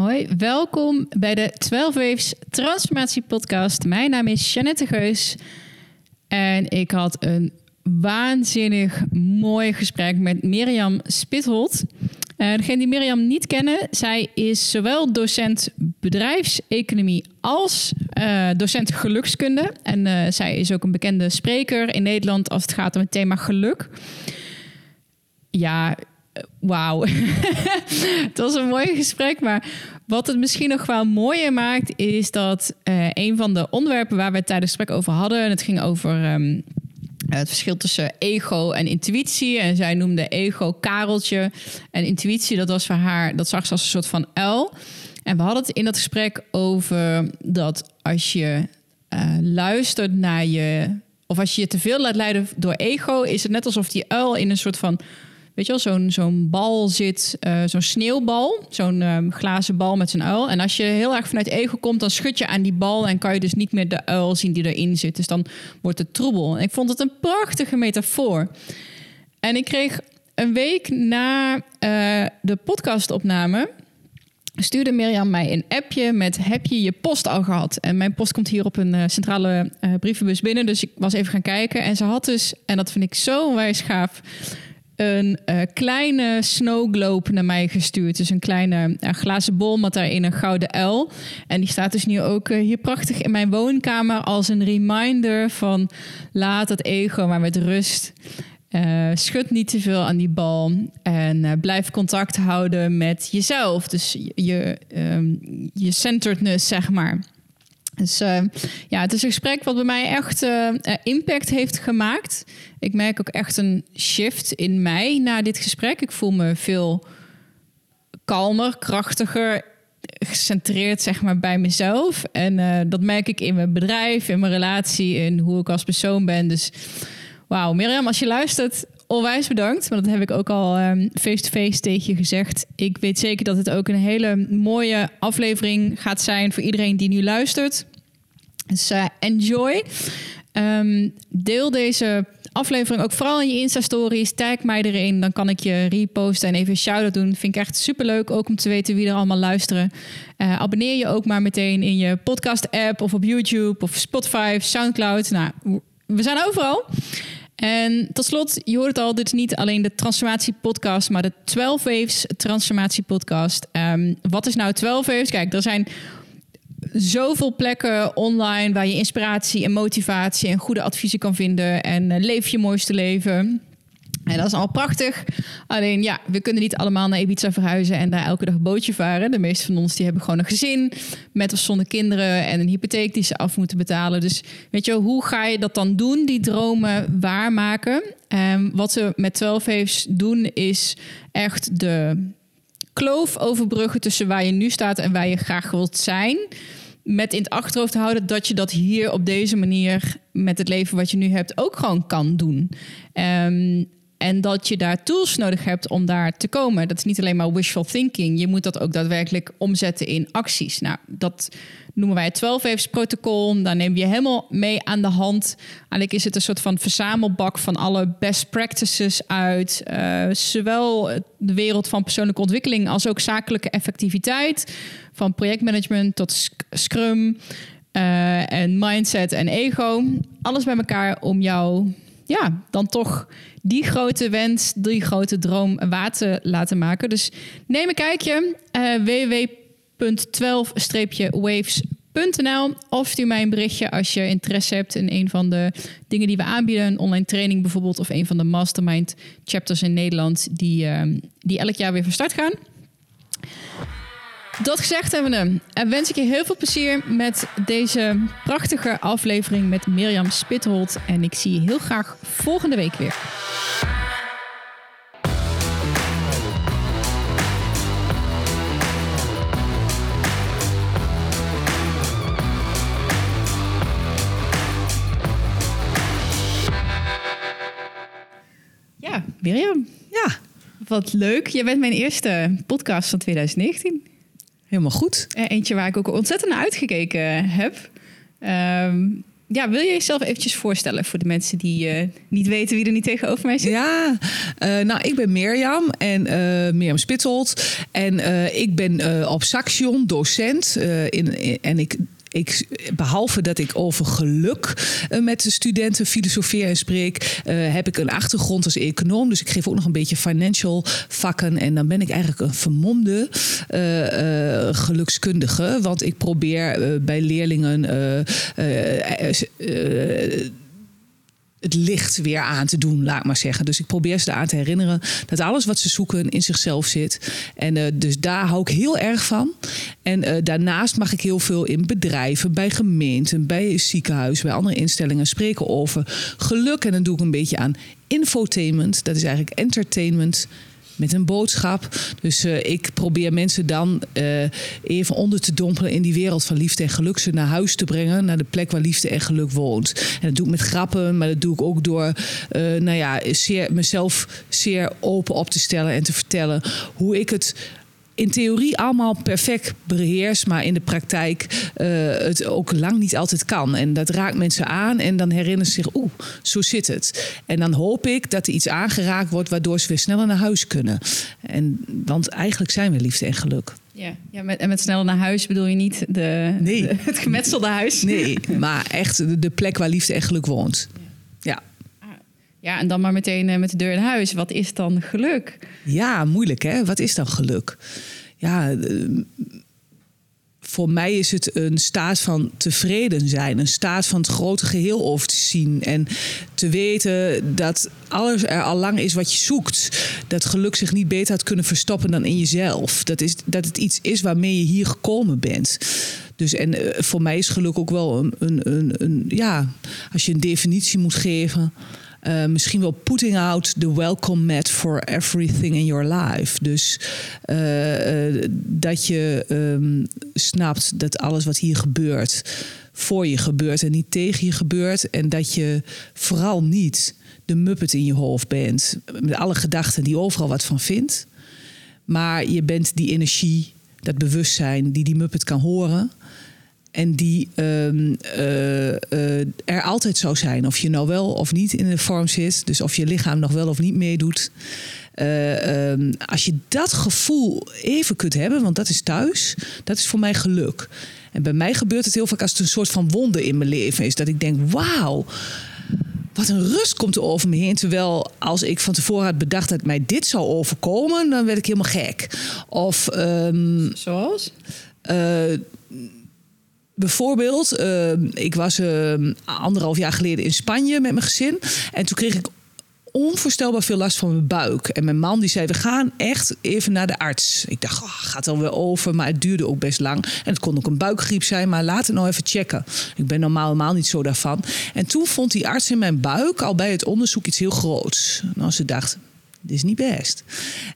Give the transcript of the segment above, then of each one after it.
Hoi, welkom bij de 12 Waves Transformatie Podcast. Mijn naam is Jeannette Geus en ik had een waanzinnig mooi gesprek met Mirjam Spitholt. Uh, degene die Mirjam niet kennen, zij is zowel docent bedrijfseconomie als uh, docent gelukskunde. En uh, zij is ook een bekende spreker in Nederland als het gaat om het thema geluk. Ja, wauw. het was een mooi gesprek, maar wat het misschien nog wel mooier maakt, is dat uh, een van de onderwerpen waar we het tijdens het gesprek over hadden, en het ging over um, het verschil tussen ego en intuïtie. En zij noemde ego Kareltje. En intuïtie, dat was voor haar, dat zag ze als een soort van uil. En we hadden het in dat gesprek over dat als je uh, luistert naar je. Of als je je te veel laat leiden door ego, is het net alsof die uil in een soort van weet je wel, zo'n zo'n bal zit, uh, zo'n sneeuwbal, zo'n um, glazen bal met zijn uil. En als je heel erg vanuit ego komt, dan schud je aan die bal en kan je dus niet meer de uil zien die erin zit. Dus dan wordt het troebel. En ik vond het een prachtige metafoor. En ik kreeg een week na uh, de podcastopname stuurde Mirjam mij een appje met heb je je post al gehad? En mijn post komt hier op een uh, centrale uh, brievenbus binnen, dus ik was even gaan kijken. En ze had dus, en dat vind ik zo wijs gaaf, een uh, kleine snow globe naar mij gestuurd. Dus een kleine uh, glazen bol met daarin een gouden uil. En die staat dus nu ook uh, hier prachtig in mijn woonkamer als een reminder van laat het ego maar met rust. schud niet te veel aan die bal en blijf contact houden met jezelf. Dus je, um, je centeredness, zeg maar. Dus uh, ja, het is een gesprek wat bij mij echt uh, impact heeft gemaakt. Ik merk ook echt een shift in mij na dit gesprek. Ik voel me veel kalmer, krachtiger, gecentreerd zeg maar bij mezelf. En dat merk ik in mijn bedrijf, in mijn relatie, in hoe ik als persoon ben. Dus wauw, Mirjam, als je luistert, onwijs bedankt. Want dat heb ik ook al face-to-face um, -face tegen je gezegd. Ik weet zeker dat het ook een hele mooie aflevering gaat zijn voor iedereen die nu luistert. Dus uh, enjoy. Um, deel deze aflevering ook vooral in je Insta-stories. Tag mij erin, dan kan ik je reposten en even een shout-out doen. Vind ik echt superleuk, ook om te weten wie er allemaal luisteren. Uh, abonneer je ook maar meteen in je podcast-app of op YouTube of Spotify Soundcloud. Nou, we zijn overal. En tot slot, je hoort het al, dit is niet alleen de transformatie podcast, maar de 12 Waves transformatie podcast. Um, wat is nou 12 Waves? Kijk, er zijn zoveel plekken online waar je inspiratie en motivatie en goede adviezen kan vinden. En uh, leef je mooiste leven. En dat is al prachtig. Alleen ja, we kunnen niet allemaal naar Ibiza verhuizen en daar elke dag een bootje varen. De meeste van ons die hebben gewoon een gezin met of zonder kinderen en een hypotheek die ze af moeten betalen. Dus weet je, hoe ga je dat dan doen, die dromen waarmaken? Um, wat ze met 12 heeft doen is echt de kloof overbruggen tussen waar je nu staat en waar je graag wilt zijn. Met in het achterhoofd houden dat je dat hier op deze manier met het leven wat je nu hebt ook gewoon kan doen. Um, en dat je daar tools nodig hebt om daar te komen. Dat is niet alleen maar wishful thinking. Je moet dat ook daadwerkelijk omzetten in acties. Nou, dat noemen wij het 12 waves protocol. Daar neem je helemaal mee aan de hand. Eigenlijk is het een soort van verzamelbak van alle best practices uit. Uh, zowel de wereld van persoonlijke ontwikkeling als ook zakelijke effectiviteit. Van projectmanagement tot Scrum. Uh, en mindset en ego. Alles bij elkaar om jou ja, dan toch die grote wens, die grote droom waar te laten maken. Dus neem een kijkje. Uh, www.12-waves.nl of stuur mij een berichtje als je interesse hebt in een van de dingen die we aanbieden. Een online training bijvoorbeeld of een van de mastermind chapters in Nederland die, uh, die elk jaar weer van start gaan. Dat gezegd hebben en wens ik je heel veel plezier met deze prachtige aflevering met Mirjam Spitholt. En ik zie je heel graag volgende week weer. Ja, Mirjam. Ja. Wat leuk. Je bent mijn eerste podcast van 2019. Helemaal goed. Eentje waar ik ook ontzettend naar uitgekeken heb. Um, ja, wil je jezelf eventjes voorstellen voor de mensen die uh, niet weten wie er niet tegenover mij zit? Ja, uh, nou, ik ben Mirjam en uh, Mirjam Spittold. En ik ben op Saxion docent. in, en ik ik, behalve dat ik over geluk uh, met de studenten filosofeer en spreek, uh, heb ik een achtergrond als econoom. Dus ik geef ook nog een beetje financial vakken. En dan ben ik eigenlijk een vermomde uh, gelukskundige. Want ik probeer bij leerlingen het licht weer aan te doen, laat maar zeggen. Dus ik probeer ze eraan te herinneren dat alles wat ze zoeken in zichzelf zit. En uh, dus daar hou ik heel erg van. En uh, daarnaast mag ik heel veel in bedrijven, bij gemeenten, bij ziekenhuizen, bij andere instellingen spreken over geluk. En dan doe ik een beetje aan infotainment. Dat is eigenlijk entertainment met een boodschap. Dus uh, ik probeer mensen dan uh, even onder te dompelen in die wereld van liefde en geluk. Ze naar huis te brengen, naar de plek waar liefde en geluk woont. En dat doe ik met grappen, maar dat doe ik ook door uh, nou ja, zeer, mezelf zeer open op te stellen en te vertellen hoe ik het in theorie allemaal perfect beheerst, maar in de praktijk uh, het ook lang niet altijd kan. En dat raakt mensen aan en dan herinneren ze zich, oeh, zo zit het. En dan hoop ik dat er iets aangeraakt wordt waardoor ze weer sneller naar huis kunnen. En, want eigenlijk zijn we liefde en geluk. Ja, ja met, en met sneller naar huis bedoel je niet de, nee. het gemetselde huis? Nee, maar echt de plek waar liefde en geluk woont. Ja. En dan maar meteen eh, met de deur in huis. Wat is dan geluk? Ja, moeilijk hè. Wat is dan geluk? Ja, eh, voor mij is het een staat van tevreden zijn. Een staat van het grote geheel over te zien. En te weten dat alles er al lang is wat je zoekt. Dat geluk zich niet beter had kunnen verstoppen dan in jezelf. Dat, is, dat het iets is waarmee je hier gekomen bent. Dus en eh, voor mij is geluk ook wel een, een, een, een ja, als je een definitie moet geven uh, misschien wel putting out the welcome mat for everything in your life. Dus uh, uh, dat je um, snapt dat alles wat hier gebeurt voor je gebeurt en niet tegen je gebeurt. En dat je vooral niet de muppet in je hoofd bent met alle gedachten die overal wat van vindt. Maar je bent die energie, dat bewustzijn die die muppet kan horen. En die um, uh, uh, er altijd zou zijn. Of je nou wel of niet in de vorm zit. Dus of je lichaam nog wel of niet meedoet. Uh, um, als je dat gevoel even kunt hebben, want dat is thuis, dat is voor mij geluk. En bij mij gebeurt het heel vaak als het een soort van wonde in mijn leven is. Dat ik denk, wauw, wat een rust komt er over me heen. Terwijl als ik van tevoren had bedacht dat mij dit zou overkomen, dan werd ik helemaal gek. Of. Um, Zoals? Bijvoorbeeld, uh, ik was uh, anderhalf jaar geleden in Spanje met mijn gezin. En toen kreeg ik onvoorstelbaar veel last van mijn buik. En mijn man die zei, we gaan echt even naar de arts. Ik dacht, oh, gaat alweer over, maar het duurde ook best lang. En het kon ook een buikgriep zijn, maar laat het nou even checken. Ik ben normaal helemaal niet zo daarvan. En toen vond die arts in mijn buik al bij het onderzoek iets heel groots. Als ze dacht, dit is niet best.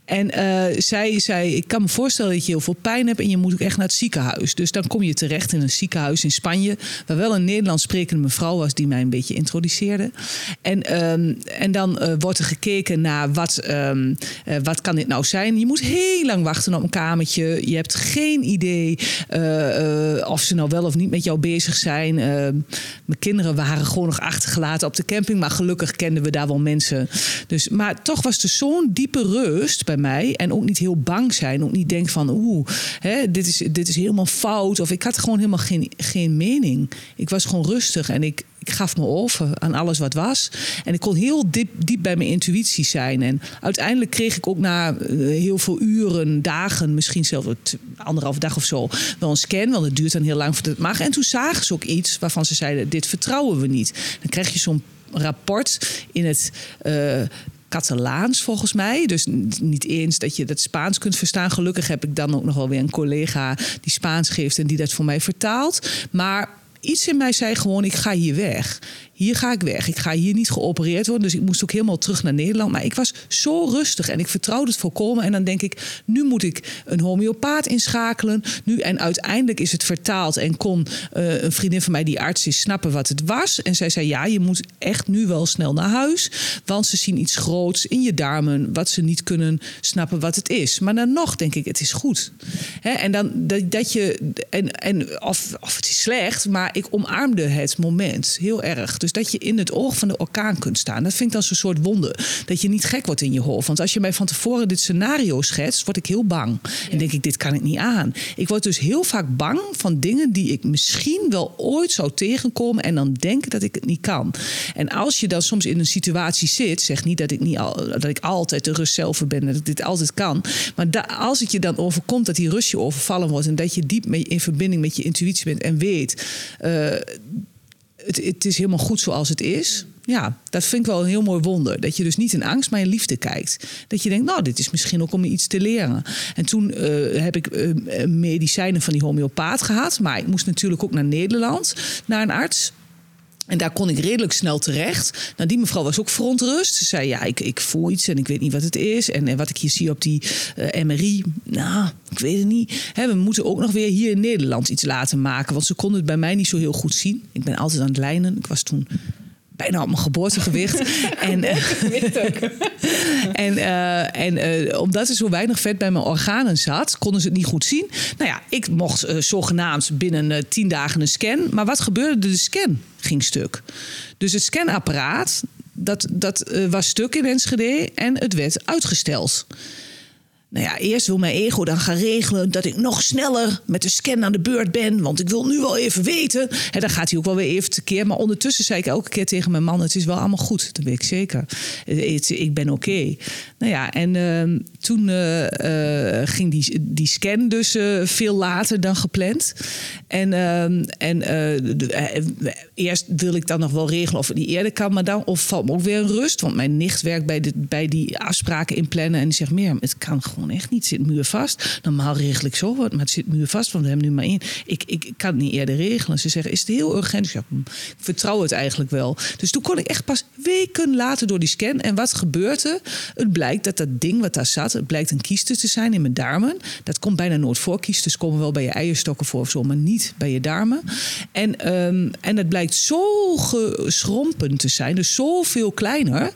En uh, zij zei, ik kan me voorstellen dat je heel veel pijn hebt en je moet ook echt naar het ziekenhuis. Dus dan kom je terecht in een ziekenhuis in Spanje, waar wel een Nederlands sprekende mevrouw was die mij een beetje introduceerde. En, um, en dan uh, wordt er gekeken naar wat, um, uh, wat kan dit nou zijn. Je moet heel lang wachten op een kamertje. Je hebt geen idee of ze nou wel of niet met jou bezig zijn. Ehm, mijn kinderen waren gewoon nog achtergelaten op de camping, maar gelukkig kenden we daar wel mensen. Dus, maar toch was de zo'n diepe rust bij mij. En ook niet heel bang zijn. Ook niet denken van oeh, dit, is, dit is helemaal fout. Of ik had gewoon helemaal geen, geen mening. Ik was gewoon rustig en ik, ik gaf me over aan alles wat was. En ik kon heel diep, diep bij mijn intuïtie zijn. En uiteindelijk kreeg ik ook na eh, heel veel uren, dagen, misschien zelfs anderhalf dag of zo, wel een scan. Want het duurt dan heel lang voordat het mag. En toen zagen ze ook iets waarvan ze zeiden: dit vertrouwen we niet. Dan krijg je zo'n rapport in het uh, Catalaans volgens mij. Dus niet eens dat je dat Spaans kunt verstaan. Gelukkig heb ik dan ook nog wel weer een collega die Spaans geeft en die dat voor mij vertaalt. Maar iets in mij zei gewoon: ik ga hier weg. Hier ga ik weg. Ik ga hier niet geopereerd worden. Dus ik moest ook helemaal terug naar Nederland. Maar ik was zo rustig en ik vertrouwde het volkomen. En dan denk ik, nu moet ik een homeopaat inschakelen. Nu, en uiteindelijk is het vertaald en kon uh, een vriendin van mij die arts is snappen wat het was. En zij zei, ja, je moet echt nu wel snel naar huis. Want ze zien iets groots in je darmen wat ze niet kunnen snappen wat het is. Maar dan nog denk ik, het is goed. en dan dat, dat je, en, en of, of het is slecht, maar ik omarmde het moment heel erg. Dus dat je in het oog van de orkaan kunt staan. Dat vind ik dan zo'n soort wonder. Dat je niet gek wordt in je hoofd. Want als je mij van tevoren dit scenario schetst, word ik heel bang. En denk ik, dit kan ik niet aan. Ik word dus heel vaak bang van dingen die ik misschien wel ooit zou tegenkomen. En dan denk dat ik het niet kan. En als je dan soms in een situatie zit, zeg niet dat ik, niet al, dat ik altijd de rust zelf ben. Dat ik dit altijd kan. Maar als het je dan overkomt dat die rust je overvallen wordt. En dat je diep in verbinding met je intuïtie bent en weet. Uh, het, het is helemaal goed zoals het is. Ja, dat vind ik wel een heel mooi wonder. Dat je dus niet in angst, maar in liefde kijkt. Dat je denkt, nou, dit is misschien ook om iets te leren. En toen uh, heb ik uh, medicijnen van die homeopaat gehad. Maar ik moest natuurlijk ook naar Nederland, naar een arts. En daar kon ik redelijk snel terecht. Nou, die mevrouw was ook verontrust. Ze zei, ja, ik, ik voel iets en ik weet niet wat het is. En, wat ik hier zie op die uh, MRI, nou, ik weet het niet. we moeten ook nog weer hier in Nederland iets laten maken. Want ze konden het bij mij niet zo heel goed zien. Ik ben altijd aan het lijnen. Ik was toen bijna op mijn geboortegewicht. en uh, en, uh, en uh, omdat er zo weinig vet bij mijn organen zat, konden ze het niet goed zien. Nou ja, ik mocht zogenaamd binnen tien dagen een scan. Maar wat gebeurde? De scan ging stuk. Dus het scanapparaat, dat, dat was stuk in Enschede en het werd uitgesteld. Nou ja, eerst wil mijn ego dan gaan regelen dat ik nog sneller met de scan aan de beurt ben. Want ik wil nu wel even weten. En dan gaat hij ook wel weer even tekeer. Maar ondertussen zei ik elke keer tegen mijn man: Het is wel allemaal goed. Dat weet ik zeker. Ik ben oké. Nou ja, en uh, toen uh, uh, ging die, die scan dus uh, veel later dan gepland. En, ehm, en eerst wil ik dan nog wel regelen of het niet eerder kan. Maar dan of valt me ook weer een rust. Want mijn nicht werkt bij, de, bij die afspraken inplannen. En die zegt: Meer, het kan gewoon echt niet. Zit muur vast. Normaal regel ik zo wat, maar het zit muur vast, want we hebben nu maar één. Ik, ik, kan het niet eerder regelen. Ze zeggen, is het heel urgent? Ja, hm, ik vertrouw het eigenlijk wel. Dus toen kon ik echt pas weken later door die scan. En wat gebeurt er? Het blijkt dat dat ding wat daar zat, het blijkt een kieste te zijn in mijn darmen. Dat komt bijna nooit voor. Kiestes komen wel bij je eierstokken voor of zo, maar niet bij je darmen. En, um, en het blijkt zo geschrompen te zijn, dus zoveel kleiner.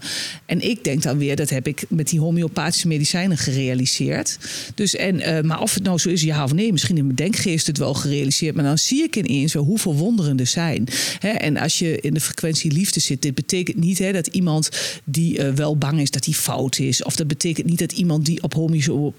En ik denk dan weer, dat heb ik met die homeopathische medicijnen gerealiseerd dus en, uh, maar of het nou zo is, ja of nee, misschien in mijn denkgeest het wel gerealiseerd. Maar dan zie ik ineens wel hoeveel wonderen er zijn. en als je in de frequentie liefde zit, dit betekent niet dat iemand die uh, wel bang is dat hij fout is. Of dat betekent niet dat iemand die op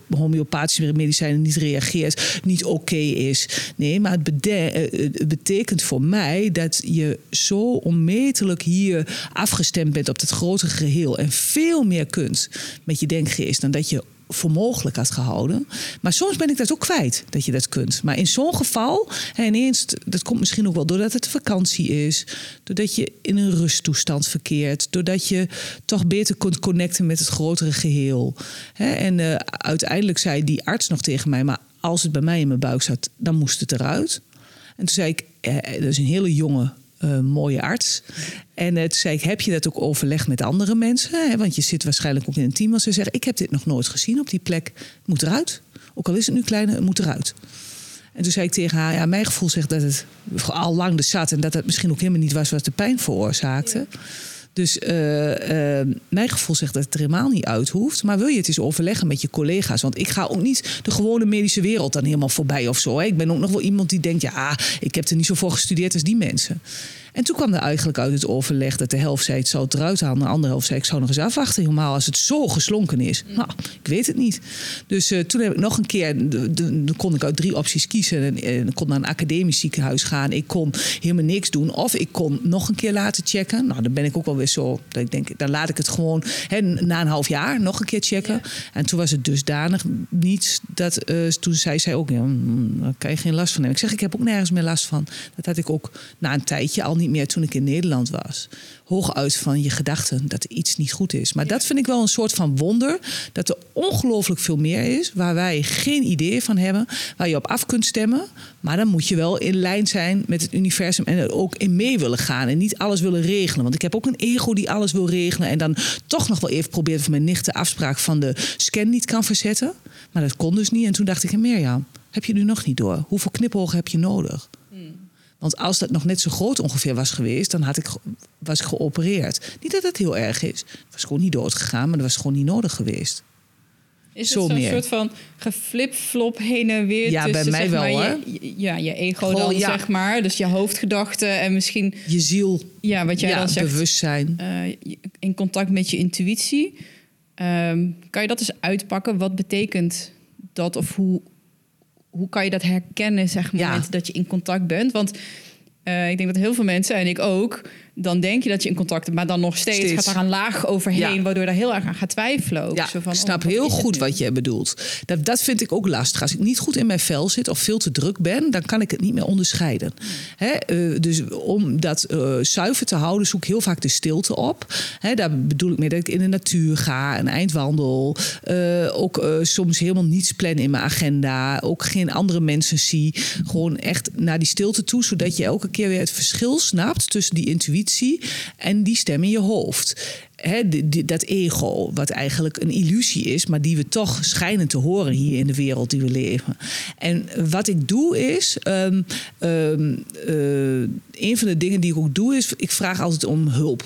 homeopathische medicijnen niet reageert, niet oké is. Nee, maar het, eh, het, betekent voor mij dat je zo onmetelijk hier afgestemd bent op het grotere geheel. En veel meer kunt met je denkgeest dan dat je voor mogelijk had gehouden. Maar soms ben ik dat ook kwijt, dat je dat kunt. Maar in zo'n geval, en ineens, dat komt misschien ook wel doordat het vakantie is, doordat je in een rusttoestand verkeert, doordat je toch beter kunt connecten met het grotere geheel. En uh, uiteindelijk zei die arts nog tegen mij, maar als het bij mij in mijn buik zat, dan moest het eruit. En toen zei ik, eh, dat is een hele jonge uh, mooie arts. En toen zei ik, heb je dat ook overlegd met andere mensen? Hè? Want je zit waarschijnlijk ook in een team. Als ze zeggen, ik heb dit nog nooit gezien op die plek. Het moet eruit. Ook al is het nu kleiner, het moet eruit. En toen zei ik tegen haar, ja, mijn gevoel zegt dat het al lang de zat... en dat het misschien ook helemaal niet was wat de pijn veroorzaakte. Dus uh, uh, mijn gevoel zegt dat het er helemaal niet uit hoeft. Maar wil je het eens overleggen met je collega's? Want ik ga ook niet de gewone medische wereld dan helemaal voorbij of zo. Hè? Ik ben ook nog wel iemand die denkt, ja, ik heb er niet zo voor gestudeerd als die mensen. En toen kwam er eigenlijk uit het overleg dat de helft zei het zou het eruit halen. De andere helft zei ik zou nog eens afwachten. Helemaal als het zo geslonken is. Mm. Nou, ik weet het niet. Dus uh, toen heb ik nog een keer, dan kon ik uit drie opties kiezen. En, en ik kon naar een academisch ziekenhuis gaan. Ik kon helemaal niks doen. Of ik kon nog een keer laten checken. Nou, dan ben ik ook wel weer zo. Dat ik denk, dan laat ik het gewoon hè, na een half jaar nog een keer checken. En toen was het dusdanig niets dat uh, toen zei zij ook, ja, mm, daar kan je geen last van hebben. Ik zeg, ik heb ook nergens meer last van. Dat had ik ook na een tijdje al niet niet meer toen ik in Nederland was. Hooguit van je gedachten dat er iets niet goed is. Maar dat vind ik wel een soort van wonder. Dat er ongelooflijk veel meer is waar wij geen idee van hebben. Waar je op af kunt stemmen. Maar dan moet je wel in lijn zijn met het universum en er ook in mee willen gaan. En niet alles willen regelen. Want ik heb ook een ego die alles wil regelen. En dan toch nog wel even probeert van mijn nicht de afspraak van de scan niet kan verzetten. Maar dat kon dus niet. En toen dacht ik, Mirjam, heb je nu nog niet door? Hoeveel knipogen heb je nodig? Want als dat nog net zo groot ongeveer was geweest, dan had ik, was ik geopereerd. Niet dat het heel erg is. Het was gewoon niet doodgegaan, maar dat was gewoon niet nodig geweest. Is Zo het zo'n soort van geflip-flop heen en weer Ja, bij tussen mij zeg wel, maar, hoor. je, ja, je ego dan, ja. zeg maar. Dus je hoofdgedachten en misschien, Je ziel, ja, wat jij ja, dan zegt, bewustzijn. eh, in contact met je intuïtie. Ehm, kan je dat eens uitpakken? Wat betekent dat of hoe, hoe kan je dat herkennen, zeg maar, Ja. dat je in contact bent? Want eh, ik denk dat heel veel mensen, en ik ook, dan denk je dat je in contact bent, maar dan nog steeds, Steeds. gaat daar een laag overheen, Ja. waardoor je daar heel erg aan gaat twijfelen. Ook. Ja, Zo van, ik snap oh, wat heel goed wat je bedoelt. Dat, dat vind ik ook lastig. Als ik niet goed in mijn vel zit of veel te druk ben, dan kan ik het niet meer onderscheiden. Hè, eh, dus om dat eh, zuiver te houden, zoek ik heel vaak de stilte op. Hè, daar bedoel ik mee dat ik in de natuur ga, een eindwandel. eh, ook soms helemaal niets plannen in mijn agenda. Ook geen andere mensen zie. Gewoon echt naar die stilte toe, zodat je elke keer weer het verschil snapt tussen die intuïtie en die stem in je hoofd. Dat ego, wat eigenlijk een illusie is, maar die we toch schijnen te horen hier in de wereld die we leven. En wat ik doe is, ehm, ehm, eh, een van de dingen die ik ook doe, is ik vraag altijd om hulp.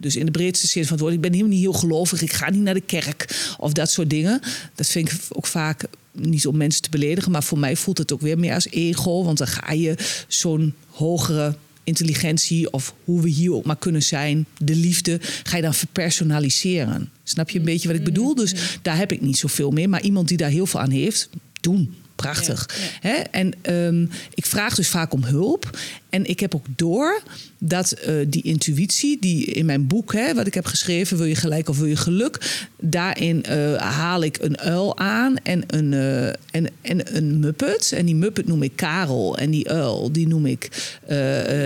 Dus in de breedste zin van het woord. Ik ben helemaal niet heel gelovig. Ik ga niet naar de kerk of dat soort dingen. Dat vind ik ook vaak niet om mensen te beledigen. Maar voor mij voelt het ook weer meer als ego. Want dan ga je zo'n hogere intelligentie of hoe we hier ook maar kunnen zijn, de liefde, ga je dan verpersonaliseren. Snap je een beetje wat ik bedoel? Dus daar heb ik niet zoveel meer. Maar iemand die daar heel veel aan heeft, doen. Prachtig. Hè? En ehm, ik vraag dus vaak om hulp. En ik heb ook door dat eh, die intuïtie, die in mijn boek, hè, wat ik heb geschreven, wil je gelijk of wil je geluk, daarin eh, haal ik een uil aan en een, eh, en, en een muppet. En die muppet noem ik Karel. En die uil, die noem ik,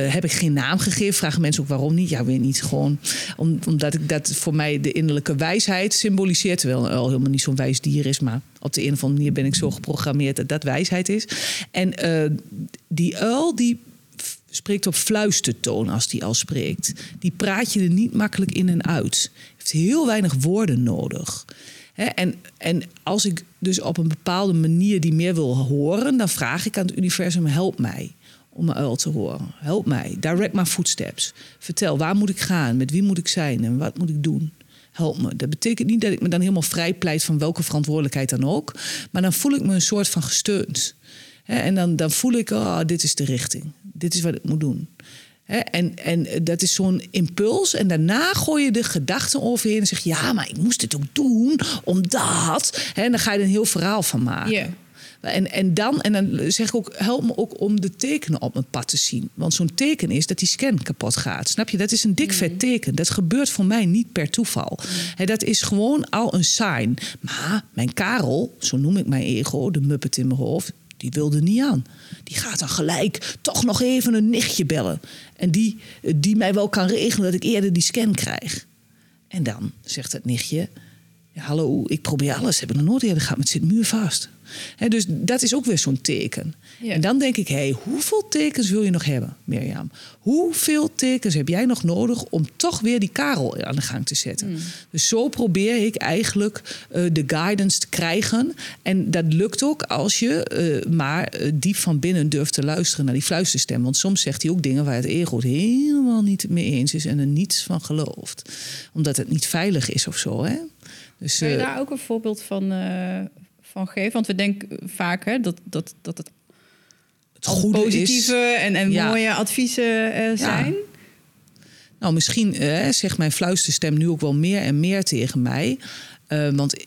heb ik geen naam gegeven. Vragen mensen ook waarom niet? Ja, weet niet. Gewoon om, omdat ik dat voor mij de innerlijke wijsheid symboliseert. Terwijl een uil helemaal niet zo'n wijs dier is, maar op de een of andere manier ben ik zo geprogrammeerd dat dat wijsheid is. En die uil, die spreekt op fluistertoon als die al spreekt. Die praat je er niet makkelijk in en uit. Heeft heel weinig woorden nodig. En, en als ik dus op een bepaalde manier die meer wil horen, dan vraag ik aan het universum: help mij om mijn uil te horen. Help mij. Direct my footsteps. Vertel, waar moet ik gaan? Met wie moet ik zijn? En wat moet ik doen? Help me. Dat betekent niet dat ik me dan helemaal vrij pleit van welke verantwoordelijkheid dan ook. Maar dan voel ik me een soort van gesteund. En dan, dan voel ik, oh, dit is de richting. Dit is wat ik moet doen. En, en dat is zo'n impuls. En daarna gooi je de gedachten overheen en zeg je... ja, maar ik moest dit ook doen, omdat... Hè, en dan ga je er een heel verhaal van maken. En, en, dan, en dan zeg ik ook, help me ook om de tekenen op mijn pad te zien. Want zo'n teken is dat die scan kapot gaat. Snap je? Dat is een dik vet teken. Dat gebeurt voor mij niet per toeval. Hè, dat is gewoon al een sign. Maar mijn Karel, zo noem ik mijn ego, de muppet in mijn hoofd... die wilde niet aan. Die gaat dan gelijk toch nog even een nichtje bellen. En die, die mij wel kan regelen dat ik eerder die scan krijg. En dan zegt het nichtje... Hallo, ik probeer alles. Heb ik nog nooit eerder gehad, maar het zit muurvast. Dus dat is ook weer zo'n teken. Ja. En dan denk ik, hé, hoeveel tekens wil je nog hebben, Mirjam? Hoeveel tekens heb jij nog nodig om toch weer die karel aan de gang te zetten? Hmm. Dus zo probeer ik eigenlijk eh, de guidance te krijgen. En dat lukt ook als je eh, maar eh, diep van binnen durft te luisteren naar die fluisterstem. Want soms zegt hij ook dingen waar het ego het helemaal niet mee eens is en er niets van gelooft. Omdat het niet veilig is of zo, hè? Dus, Kun je daar ook een voorbeeld van, van geven? Want we denken vaak hè, dat, dat, dat het het al goede positieve is. en, en Ja. mooie adviezen eh, zijn. Nou, misschien eh, zegt mijn fluisterstem nu ook wel meer en meer tegen mij. Eh, want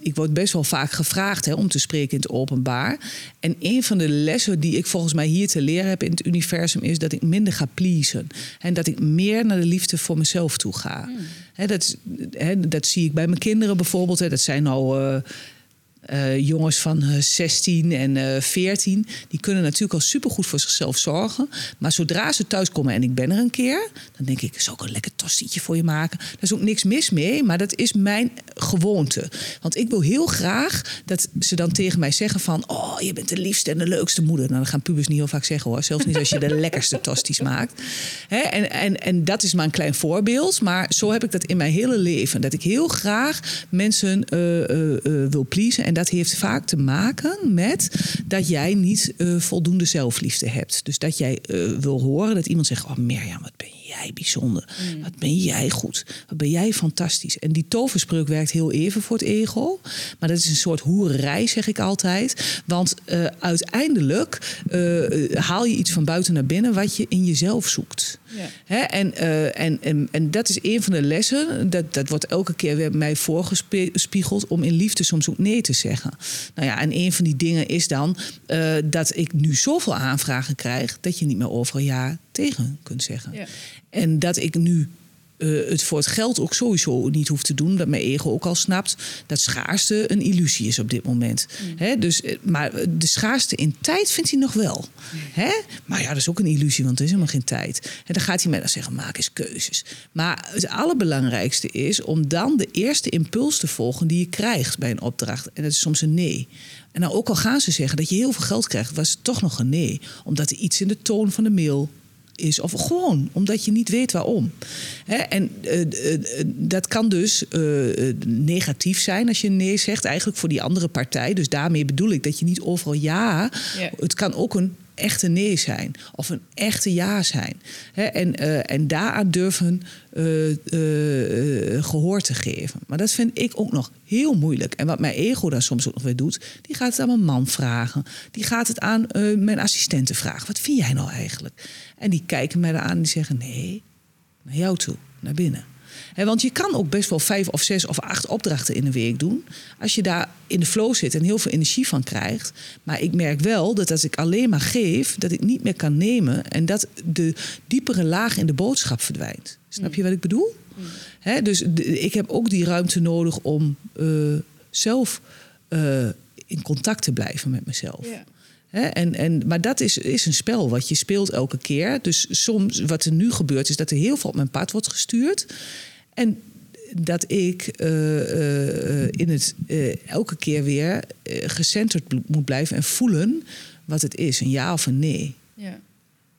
ik word best wel vaak gevraagd hè, om te spreken in het openbaar. En een van de lessen die ik volgens mij hier te leren heb in het universum is dat ik minder ga pleasen. En dat ik meer naar de liefde voor mezelf toe ga. Hè, dat, hè, dat zie ik bij mijn kinderen bijvoorbeeld. Hè, dat zijn nou. eh, Eh, jongens van 16 en 14, die kunnen natuurlijk al supergoed voor zichzelf zorgen. Maar zodra ze thuiskomen en ik ben er een keer, dan denk ik, zou ik een lekker tostietje voor je maken? Daar is ook niks mis mee, maar dat is mijn gewoonte. Want ik wil heel graag dat ze dan tegen mij zeggen van, oh, je bent de liefste en de leukste moeder. Nou, dan gaan pubers niet heel vaak zeggen hoor, zelfs niet als je de lekkerste tosties maakt. Hè? En, en, en dat is maar een klein voorbeeld, maar zo heb ik dat in mijn hele leven. Dat ik heel graag mensen uh, wil pleasen. En dat heeft vaak te maken met dat jij niet voldoende zelfliefde hebt. Dus dat jij wil horen dat iemand zegt: Oh, Mirjam, wat ben jij bijzonder. Mm. Wat ben jij goed. Wat ben jij fantastisch. En die toverspreuk werkt heel even voor het ego. Maar dat is een soort hoererij, zeg ik altijd. Want uiteindelijk haal je iets van buiten naar binnen wat je in jezelf zoekt. Hè? En, uh, en, en, en dat is een van de lessen. Dat, dat wordt elke keer weer mij voorgespiegeld om in liefde soms ook nee te zeggen. Nou ja, en een van die dingen is dan dat ik nu zoveel aanvragen krijg dat je niet meer over een jaar tegen kunt zeggen. Ja. En dat ik nu uh, het voor het geld ook sowieso niet hoeft te doen. Dat mijn ego ook al snapt dat schaarste een illusie is op dit moment. Mm. dus, eh, maar de schaarste in tijd vindt hij nog wel. Mm. Maar ja, dat is ook een illusie, want er is helemaal geen tijd. En dan gaat hij mij dan zeggen, maak eens keuzes. Maar het allerbelangrijkste is om dan de eerste impuls te volgen die je krijgt bij een opdracht. En dat is soms een nee. En dan ook al gaan ze zeggen dat je heel veel geld krijgt, was het toch nog een nee. Omdat er iets in de toon van de mail is. Of gewoon omdat je niet weet waarom. en uh, dat kan dus negatief zijn als je nee zegt, eigenlijk voor die andere partij. Dus daarmee bedoel ik dat je niet overal ja. Het kan ook een echte nee zijn of een echte ja zijn. en, uh, en daaraan durven uh, gehoor te geven. Maar dat vind ik ook nog heel moeilijk. En wat mijn ego dan soms ook nog weer doet, die gaat het aan mijn man vragen. Die gaat het aan mijn assistenten vragen. Wat vind jij nou eigenlijk? En die kijken mij aan en die zeggen: nee, naar jou toe, naar binnen want je kan ook best wel vijf of zes of acht opdrachten in een week doen. Als je daar in de flow zit en heel veel energie van krijgt. Maar ik merk wel dat als ik alleen maar geef, dat ik niet meer kan nemen. En dat de diepere laag in de boodschap verdwijnt. Snap je wat ik bedoel? Mm. dus ik heb ook die ruimte nodig om uh, zelf uh, in contact te blijven met mezelf. en, en, maar dat is, is een spel wat je speelt elke keer. Dus soms, wat er nu gebeurt, is dat er heel veel op mijn pad wordt gestuurd. En dat ik uh, in het elke keer weer gecenterd moet blijven en voelen wat het is, een ja of een nee. Ja.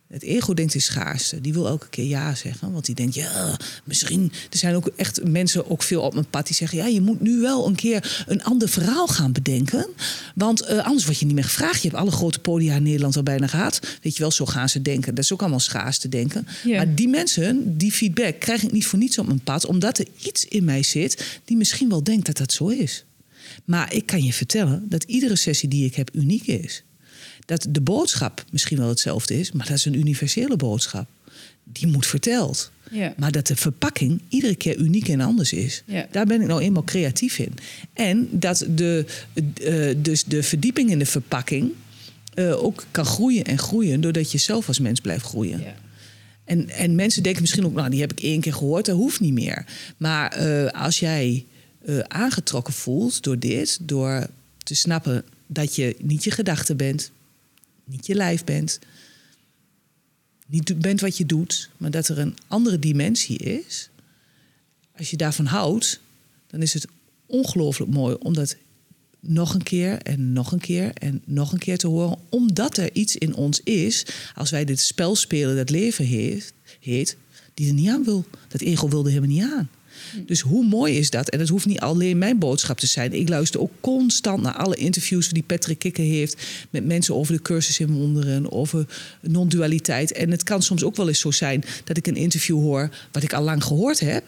Het ego denkt in schaarste. Die wil elke keer ja zeggen. Want die denkt, ja, misschien... Er zijn ook echt mensen, ook veel op mijn pad, die zeggen... ja, je moet nu wel een keer een ander verhaal gaan bedenken. Want uh, anders word je niet meer gevraagd. Je hebt alle grote podia in Nederland al bijna gehad. Weet je wel, zo gaan ze denken. Dat is ook allemaal schaars te denken. Maar die mensen, die feedback, krijg ik niet voor niets op mijn pad. Omdat er iets in mij zit die misschien wel denkt dat dat zo is. Maar ik kan je vertellen dat iedere sessie die ik heb uniek is dat de boodschap misschien wel hetzelfde is, maar dat is een universele boodschap. Die moet verteld. Ja. Maar dat de verpakking iedere keer uniek en anders is. Ja. Daar ben ik nou eenmaal creatief in. En dat de, uh, dus de verdieping in de verpakking uh, ook kan groeien en groeien, doordat je zelf als mens blijft groeien. Ja. En, en mensen denken misschien ook, nou, die heb ik één keer gehoord, dat hoeft niet meer. Maar uh, als jij aangetrokken voelt door dit, door te snappen dat je niet je gedachten bent, niet je lijf bent, niet bent wat je doet, maar dat er een andere dimensie is. Als je daarvan houdt, dan is het ongelooflijk mooi om dat nog een keer en nog een keer en nog een keer te horen. Omdat er iets in ons is, als wij dit spel spelen dat leven heet, heet die er niet aan wil. Dat ego wilde helemaal niet aan. Dus hoe mooi is dat? En het hoeft niet alleen mijn boodschap te zijn. Ik luister ook constant naar alle interviews die Patrick Kikker heeft met mensen over de cursus in wonderen, over non-dualiteit. En het kan soms ook wel eens zo zijn dat ik een interview hoor wat ik al lang gehoord heb,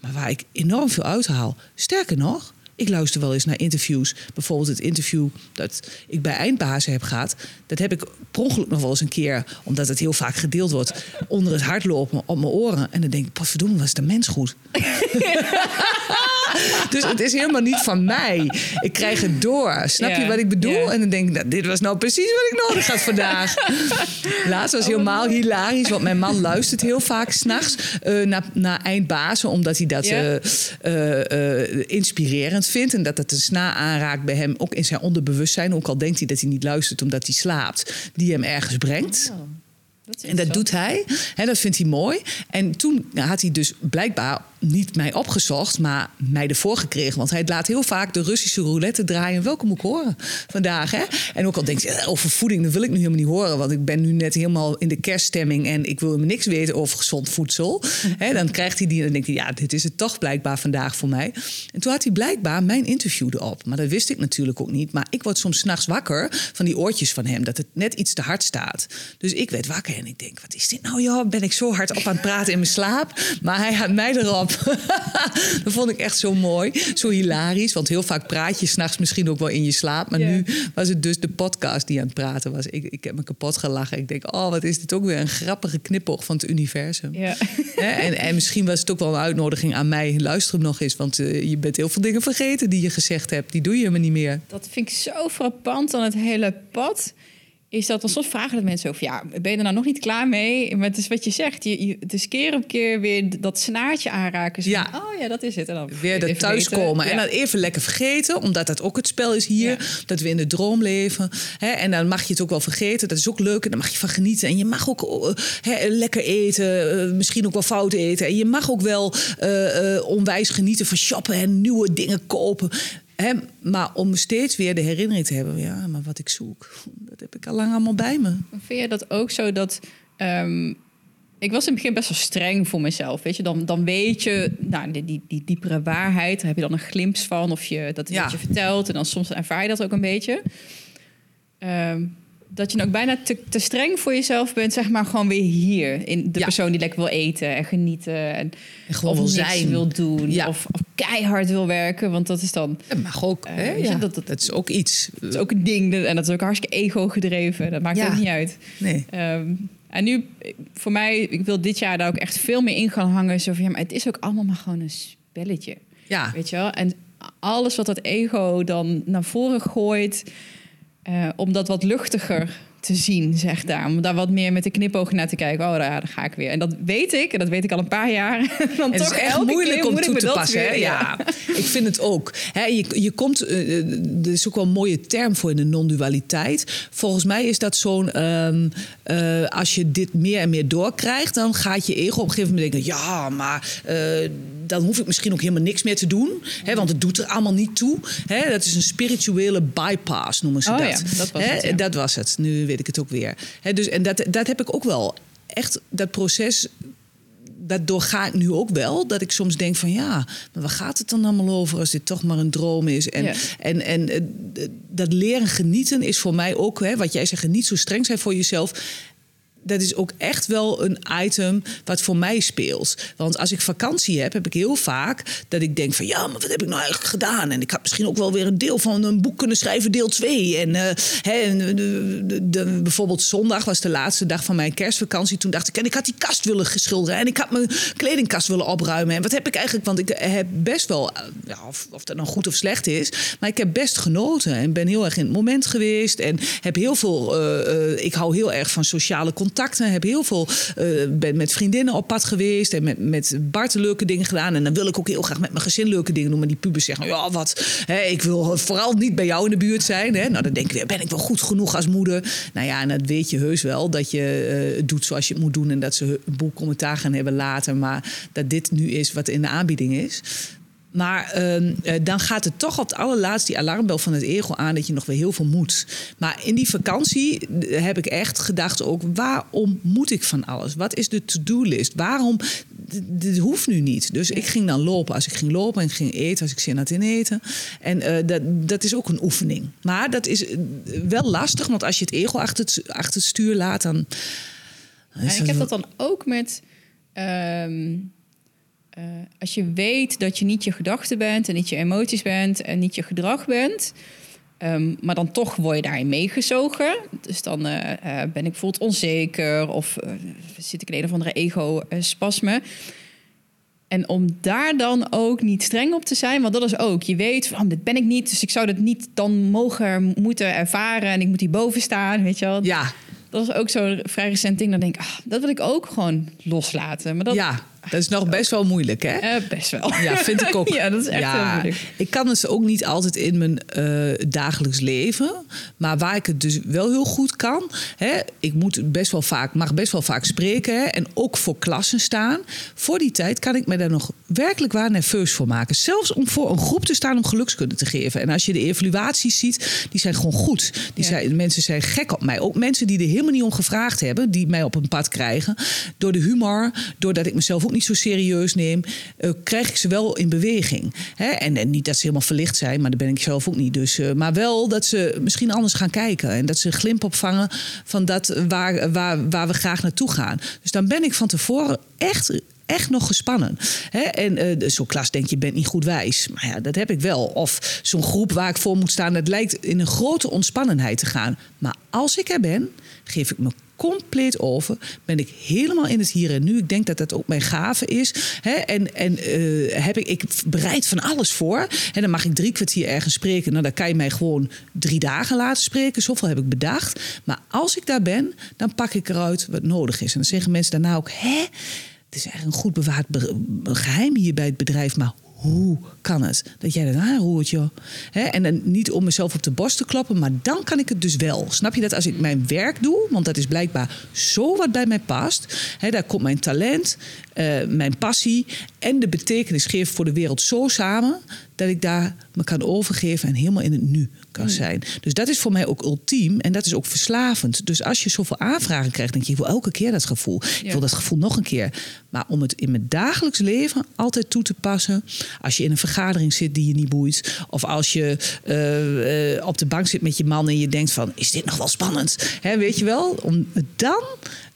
maar waar ik enorm veel uithaal. Sterker nog, ik luister wel eens naar interviews. Bijvoorbeeld het interview dat ik bij Eindbazen heb gehad. Dat heb ik per ongeluk nog wel eens een keer, omdat het heel vaak gedeeld wordt, onder het hardlopen op mijn oren. En dan denk ik, verdomme, was de mens goed. Dus het is helemaal niet van mij. Ik krijg het door. Snap je wat ik bedoel? En dan denk ik, nou, dit was nou precies wat ik nodig had vandaag. Laatst was helemaal hilarisch, want mijn man luistert heel vaak s'nachts eh naar, naar Eindbazen, omdat hij dat eh, inspirerend vindt. En dat het een sna aanraakt bij hem, ook in zijn onderbewustzijn. Ook al denkt hij dat hij niet luistert omdat hij slaapt, die hem ergens brengt. En dat doet hij. Hè, dat vindt hij mooi. En toen had hij dus blijkbaar niet mij opgezocht, maar mij ervoor gekregen. Want hij laat heel vaak de Russische roulette draaien. Welke moet ik horen vandaag? Hè? En ook al denkt hij, eh, over voeding, dat wil ik nu helemaal niet horen. Want ik ben nu net helemaal in de kerststemming en ik wil niks weten over gezond voedsel. Hè, dan krijgt hij die en dan denkt hij, ja, dit is het toch blijkbaar vandaag voor mij. En toen had hij blijkbaar mijn interview erop. Maar dat wist ik natuurlijk ook niet. Maar ik word soms s'nachts wakker van die oortjes van hem. Dat het net iets te hard staat. Dus ik werd wakker en ik denk, wat is dit nou joh? Ben ik zo hard op aan het praten in mijn slaap? Maar hij had mij erop. dat vond ik echt zo mooi. Zo hilarisch. Want heel vaak praat je s'nachts misschien ook wel in je slaap. Maar nu was het dus de podcast die aan het praten was. Ik, ik heb me kapot gelachen. Ik denk, oh, wat is dit ook weer een grappige knipoog van het universum. En, en misschien was het ook wel een uitnodiging aan mij. Luister hem nog eens, want eh, je bent heel veel dingen vergeten die je gezegd hebt. Die doe je helemaal niet meer. Dat vind ik zo frappant aan het hele pad. Is dat dan soms vragen de mensen over, ja, ben je er nou nog niet klaar mee? Maar het is wat je zegt, je, je, het is keer op keer weer dat snaartje aanraken. Zo Ja. van, oh ja, dat is het. En dan Weer dat thuiskomen. En dan even lekker vergeten, omdat dat ook het spel is hier. Ja. Dat we in de droom leven. Hè? En dan mag je het ook wel vergeten. Dat is ook leuk. En dan mag je van genieten. En je mag ook eh, hè, lekker eten. eh, misschien ook wel fout eten. En je mag ook wel eh, onwijs genieten van shoppen en nieuwe dingen kopen. Maar om steeds weer de herinnering te hebben. Ja, maar wat ik zoek, dat heb ik al lang allemaal bij me. Vind je dat ook zo dat... ehm, ik was in het begin best wel streng voor mezelf. Weet je, dan, dan weet je, nou, die, die, die diepere waarheid, daar heb je dan een glimp van. Of je dat Ja. je vertelt. En dan soms ervaar je dat ook een beetje. Ehm, dat je dan ook bijna te, te streng voor jezelf bent, zeg maar, gewoon weer hier. In de Ja. persoon die lekker wil eten en genieten. En, En gewoon of wil zijn. wil doen. Ja. Of, of keihard wil werken. Want dat is dan Dat mag ook. Eh, hè? Ja, dat- dat, dat- is ook iets. dat is ook een ding. En dat is ook hartstikke ego gedreven. Dat maakt Ja. ook niet uit. Nee. Ehm, en nu, voor mij, ik wil dit jaar daar ook echt veel meer in gaan hangen. Zo van, ja, maar het is ook allemaal maar gewoon een spelletje. Ja. Weet je wel? En alles wat dat ego dan naar voren gooit, eh, om dat wat luchtiger te zien, zeg daar. Om daar wat meer met de knipoog naar te kijken. Oh, daar, daar ga ik weer. En dat weet ik, en dat weet ik al een paar jaar. Dan Het toch is echt moeilijk om toe te passen. weer-? Ja. ik vind het ook. Je, je komt, eh, eh, er is ook wel een mooie term voor in de non-dualiteit. Volgens mij is dat zo'n, ehm, eh, als je dit meer en meer doorkrijgt, dan gaat je ego op een gegeven moment denken, ja, maar eh, dan hoef ik misschien ook helemaal niks meer te doen, hè, want het doet er allemaal niet toe. Hè, dat is een spirituele bypass, noemen ze Oh dat. ja, dat was Hè, het, ja. dat was het. Nu weet ik het ook weer. Hè, dus, en dat, dat heb ik ook wel. Echt dat proces dat doorga ik nu ook wel. Dat ik soms denk van ja, maar waar gaat het dan allemaal over als dit toch maar een droom is? En, Ja. en, en eh, dat leren genieten is voor mij ook, hè, wat jij zegt, niet zo streng zijn voor jezelf. Dat is ook echt wel een item wat voor mij speelt. Want als ik vakantie heb, heb ik heel vaak dat ik denk van ja, maar wat heb ik nou eigenlijk gedaan? En ik had misschien ook wel weer een deel van een boek kunnen schrijven, deel 2. En, eh, hè, de- bijvoorbeeld zondag was de laatste dag van mijn kerstvakantie. Toen dacht ik, en ik had die kast willen geschilderen en ik had mijn kledingkast willen opruimen. En wat heb ik eigenlijk? Want ik heb best wel, eh, of, of dat nou goed of slecht is, maar ik heb best genoten en ben heel erg in het moment geweest en heb heel veel. eh, eh, ik hou heel erg van sociale contacten. Heb heel veel. eh, ben met vriendinnen op pad geweest en met, met Bart leuke dingen gedaan. En dan wil ik ook heel graag met mijn gezin leuke dingen doen. Maar die pubers zeggen, ja, wat. Hè, ik wil vooral niet bij jou in de buurt zijn. Hè. Nou, dan denk ik weer, ben ik wel goed genoeg als moeder? Nou ja, en dat weet je heus wel. Dat je het doet zoals je het moet doen. En dat ze een boel commentaar gaan hebben later. Maar dat dit nu is wat in de aanbieding is. Maar ehm, eh, dan gaat het toch op het allerlaatst die alarmbel van het ego aan dat je nog weer heel veel moet. Maar in die vakantie eh, heb ik echt gedacht ook, waarom moet ik van alles? Wat is de to-do-list? Waarom? D- Dit hoeft nu niet. Dus ik ging dan lopen als ik ging lopen en ik ging eten als ik zin had in eten. En eh, dat, dat is ook een oefening. Maar dat is wel lastig, want als je het ego achter het, achter het stuur laat, dan... En ik heb dat dan ook met. ehm, eh, als je weet dat je niet je gedachten bent en niet je emoties bent en niet je gedrag bent. ehm, maar dan toch word je daarin meegezogen. Dus dan eh, eh, ben ik bijvoorbeeld onzeker of zit ik in een of andere ego-spasme. En om daar dan ook niet streng op te zijn, want dat is ook, je weet, van, dit ben ik niet, dus ik zou dat niet dan mogen, moeten ervaren en ik moet hierboven staan, weet je wel. Ja, Dat is ook zo'n vrij recent ding. Dan denk ik, ah, dat wil ik ook gewoon loslaten. Maar dat ja, dat is nog best wel moeilijk, hè? eh, best wel. Ja, vind ik ook. ja, dat is echt Ja, heel moeilijk. Ik kan het ook niet altijd in mijn eh, dagelijks leven. Maar waar ik het dus wel heel goed kan. Hè, ik moet best wel vaak, mag best wel vaak spreken. Hè, en ook voor klassen staan. Voor die tijd kan ik me daar nog werkelijk waar nerveus voor maken. Zelfs om voor een groep te staan om gelukskunde te geven. En als je de evaluaties ziet, die zijn gewoon goed. Die Ja. zijn, mensen zijn gek op mij. Ook mensen die er helemaal niet om gevraagd hebben. Die mij op een pad krijgen. Door de humor, doordat ik mezelf ook niet zo serieus neem. eh, krijg ik ze wel in beweging. Hè? En, en niet dat ze helemaal verlicht zijn, maar dat ben ik zelf ook niet. Dus, eh, maar wel dat ze misschien anders gaan kijken. En dat ze een glimp opvangen van dat waar, waar, waar we graag naartoe gaan. Dus dan ben ik van tevoren echt echt nog gespannen. En eh, zo'n klas denk je, bent niet goed wijs. Maar ja, dat heb ik wel. Of zo'n groep waar ik voor moet staan... dat lijkt in een grote ontspannenheid te gaan. Maar als ik er ben, geef ik me compleet over. Ben ik helemaal in het hier en nu. Ik denk dat dat ook mijn gave is. Hè? En, en eh, heb ik, ik bereid van alles voor. En dan mag ik drie kwartier ergens spreken. Nou, dan kan je mij gewoon drie dagen laten spreken. Zoveel heb ik bedacht. Maar als ik daar ben, dan pak ik eruit wat nodig is. En dan zeggen mensen daarna ook... Hè? Het is eigenlijk een goed bewaard be- geheim hier bij het bedrijf, maar hoe kan het dat jij dat aanroert, joh? En dan niet om mezelf op de borst te klappen, maar dan kan ik het dus wel. Snap je dat als ik mijn werk doe, want dat is blijkbaar zo wat bij mij past. Daar komt mijn talent, eh, mijn passie en de betekenis geven voor de wereld zo samen dat ik daar me kan overgeven en helemaal in het nu kan zijn. Dus dat is voor mij ook ultiem en dat is ook verslavend. Dus als je zoveel aanvragen krijgt, denk je, ik wil elke keer dat gevoel. Ik wil dat gevoel nog een keer. Maar om het in mijn dagelijks leven altijd toe te passen. Als je in een vergadering zit die je niet boeit. Of als je eh, eh, op de bank zit met je man en je denkt van, is dit nog wel spannend? Hè, weet je wel? Om dan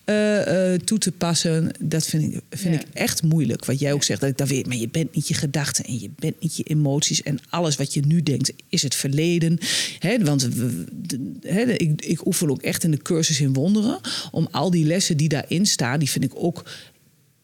eh, eh, toe te passen, dat vind, ik, vind Ja. ik echt moeilijk. Wat jij ook zegt, dat ik dat weet. Maar je bent niet je gedachten en je bent niet je emoties. En alles wat je nu denkt, is het verleden. Hè, want we- de- hè, ik, ik oefen ook echt in de cursus in wonderen. Om al die lessen die daarin staan, die vind ik ook...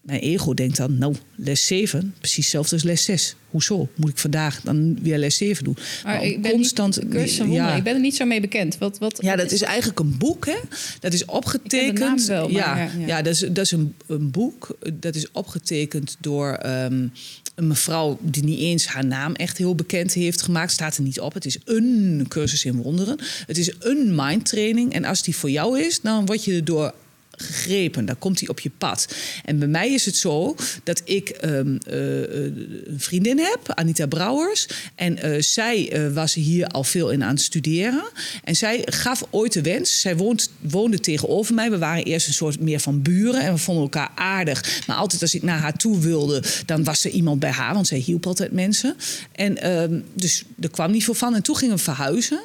Mijn ego denkt dan, nou, les 7, precies hetzelfde als les 6. Hoezo? Moet ik vandaag dan weer les 7 doen? Maar ik ben constant, niet, wonderen, ik ben er niet zo mee bekend. Wat, wat, ja, dat is eigenlijk een boek, hè? Dat is opgetekend. naam wel, maar ja, ja, ja. ja. dat is, dat is een, een boek. Dat is opgetekend door ehm, een mevrouw die niet eens haar naam echt heel bekend heeft gemaakt. Staat er niet op. Het is een cursus in wonderen. Het is een mindtraining. En als die voor jou is, dan word je erdoor gegrepen. Dan komt hij op je pad. En bij mij is het zo dat ik ehm, eh, eh, een vriendin heb, Anita Brouwers. En eh, zij was hier al veel in aan het studeren. En zij gaf ooit de wens. Zij woont, woonde tegenover mij. We waren eerst een soort meer van buren. En we vonden elkaar aardig. Maar altijd als ik naar haar toe wilde, dan was er iemand bij haar. Want zij hielp altijd mensen. En ehm, dus er kwam niet veel van. En toen gingen we verhuizen.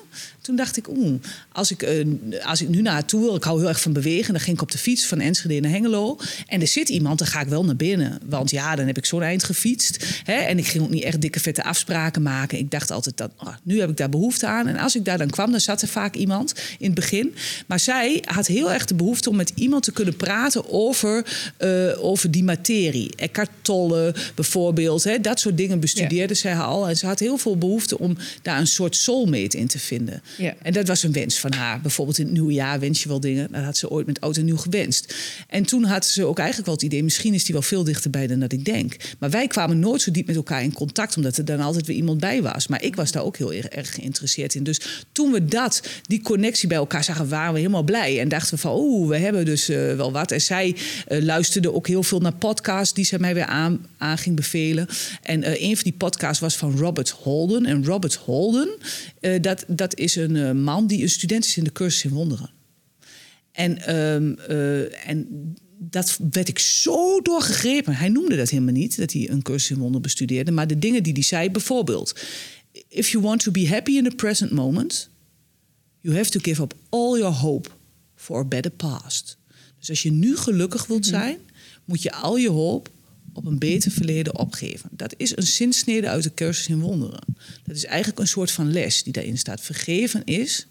Toen dacht ik, oeh, als ik, eh, als ik nu naar haar toe wil, ik hou heel erg van bewegen. Dan ging ik op de fiets van Enschede naar Hengelo. En er zit iemand, dan ga ik wel naar binnen. Want ja, dan heb ik zo'n eind gefietst. Hè? En ik ging ook niet echt dikke vette afspraken maken. Ik dacht altijd, dat, oh, nu heb ik daar behoefte aan. En als ik daar dan kwam, dan zat er vaak iemand in het begin. Maar zij had heel erg de behoefte om met iemand te kunnen praten over, eh, over die materie. Eckhart Tolle bijvoorbeeld. Hè? Dat soort dingen bestudeerde zij al. En ze had heel veel behoefte om daar een soort soulmate in te vinden. Ja. En dat was een wens van haar. Bijvoorbeeld in het nieuwe jaar wens je wel dingen. Dat had ze ooit met oud en nieuw gewenst. En toen had ze ook eigenlijk wel het idee... misschien is die wel veel dichterbij dan dat ik denk. Maar wij kwamen nooit zo diep met elkaar in contact... omdat er dan altijd weer iemand bij was. Maar ik was daar ook heel erg, erg geïnteresseerd in. Dus toen we dat, die connectie bij elkaar zagen... waren we helemaal blij. En dachten we van, oeh, we hebben dus eh, wel wat. En zij eh, luisterde ook heel veel naar podcasts... die zij mij weer aan, aan ging bevelen. En eh, een van die podcasts was van Robert Holden. En Robert Holden, eh, dat, dat is een eh, man die een student is in de cursus in wonderen. En, ehm, eh, en dat werd ik zo doorgegrepen. Hij noemde dat helemaal niet, dat hij een cursus in wonderen bestudeerde. Maar de dingen die hij zei, bijvoorbeeld... If you want to be happy in the present moment... you have to give up all your hope for a better past. Dus als je nu gelukkig wilt zijn... moet je al je hoop op een beter verleden opgeven. Dat is een zinsnede uit de cursus in wonderen. Dat is eigenlijk een soort van les die daarin staat. Vergeven is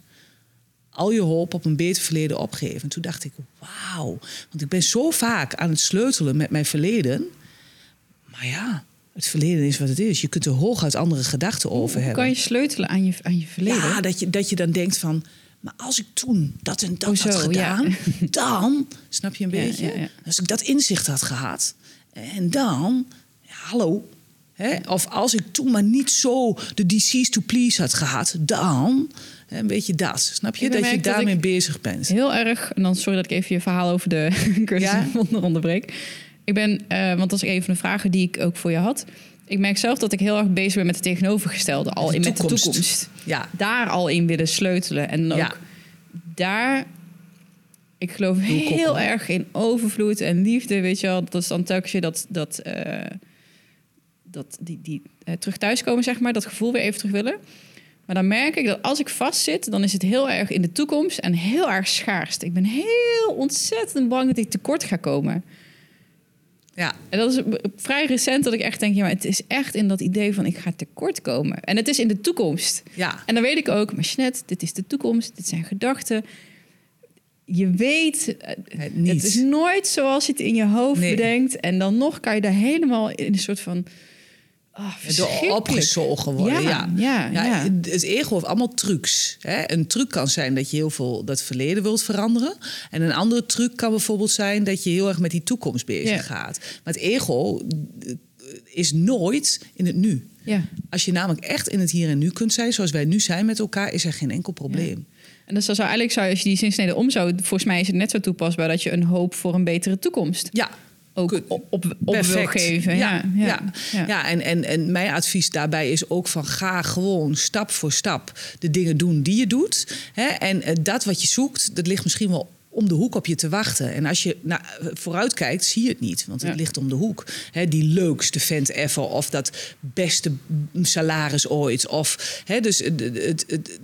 al je hoop op een beter verleden opgeven. En toen dacht ik, wauw. Want ik ben zo vaak aan het sleutelen met mijn verleden. Maar ja, het verleden is wat het is. Je kunt er hooguit andere gedachten over Hoe hebben. kan je sleutelen aan je, aan je verleden? Ja, dat je, dat je dan denkt van... Maar als ik toen dat en dat had gedaan, ja. dan... Snap je een beetje? ja, ja. Als ik dat inzicht had gehad. En dan... Ja, hallo. Hè? Of als ik toen maar niet zo de disease to please had gehad, dan... Een beetje dat. Snap je? Dat je daarmee bezig bent. Heel erg, en dan sorry dat ik even je verhaal over de cursus Ja. onder onderbreek. Ik ben, eh, want dat is een van de vragen die ik ook voor je had. Ik merk zelf dat ik heel erg bezig ben met het tegenovergestelde, al de in met de toekomst. toekomst. Ja. Daar al in willen sleutelen. En ook Ja. daar, ik geloof heel erg in overvloed en liefde, weet je wel. Dat is dan telkens je dat, dat, eh, dat die, die eh, terug thuiskomen, zeg maar, dat gevoel weer even terug willen. Maar dan merk ik dat als ik vastzit, dan is het heel erg in de toekomst en heel erg schaarst. Ik ben heel ontzettend bang dat ik tekort ga komen. Ja. En dat is vrij recent dat ik echt denk, ja, maar het is echt in dat idee van ik ga tekort komen. En het is in de toekomst. Ja. En dan weet ik ook, maar dit is de toekomst, dit zijn gedachten. Je weet, eh, Het niet. het is nooit zoals je het in je hoofd Nee. bedenkt. En dan nog kan je daar helemaal in een soort van... Oh, door verschrikkelijk. opgezogen worden. Ja, Ja, ja, ja. Het ego heeft allemaal trucs. Hè? Een truc kan zijn dat je heel veel dat verleden wilt veranderen. En een andere truc kan bijvoorbeeld zijn dat je heel erg met die toekomst bezig gaat. Maar het ego eh, is nooit in het nu. ja. Als je namelijk echt in het hier en nu kunt zijn, zoals wij nu zijn met elkaar, is er geen enkel probleem. En dus zou eigenlijk, zou, als je die zinsnede om zou... Volgens mij is het net zo toepasbaar dat je een hoop voor een betere toekomst Ja, ook op, op, op wil geven. Ja, ja, ja. ja. ja. en, en, en mijn advies daarbij is ook van ga gewoon stap voor stap de dingen doen die je doet. Hè? En eh, dat wat je zoekt, dat ligt misschien wel om de hoek op je te wachten. En als je nou, vooruit kijkt, zie je het niet, want het Ja. ligt om de hoek. Hè, die leukste vent ever, of dat beste salaris ooit. Of, hè, dus het, het, het,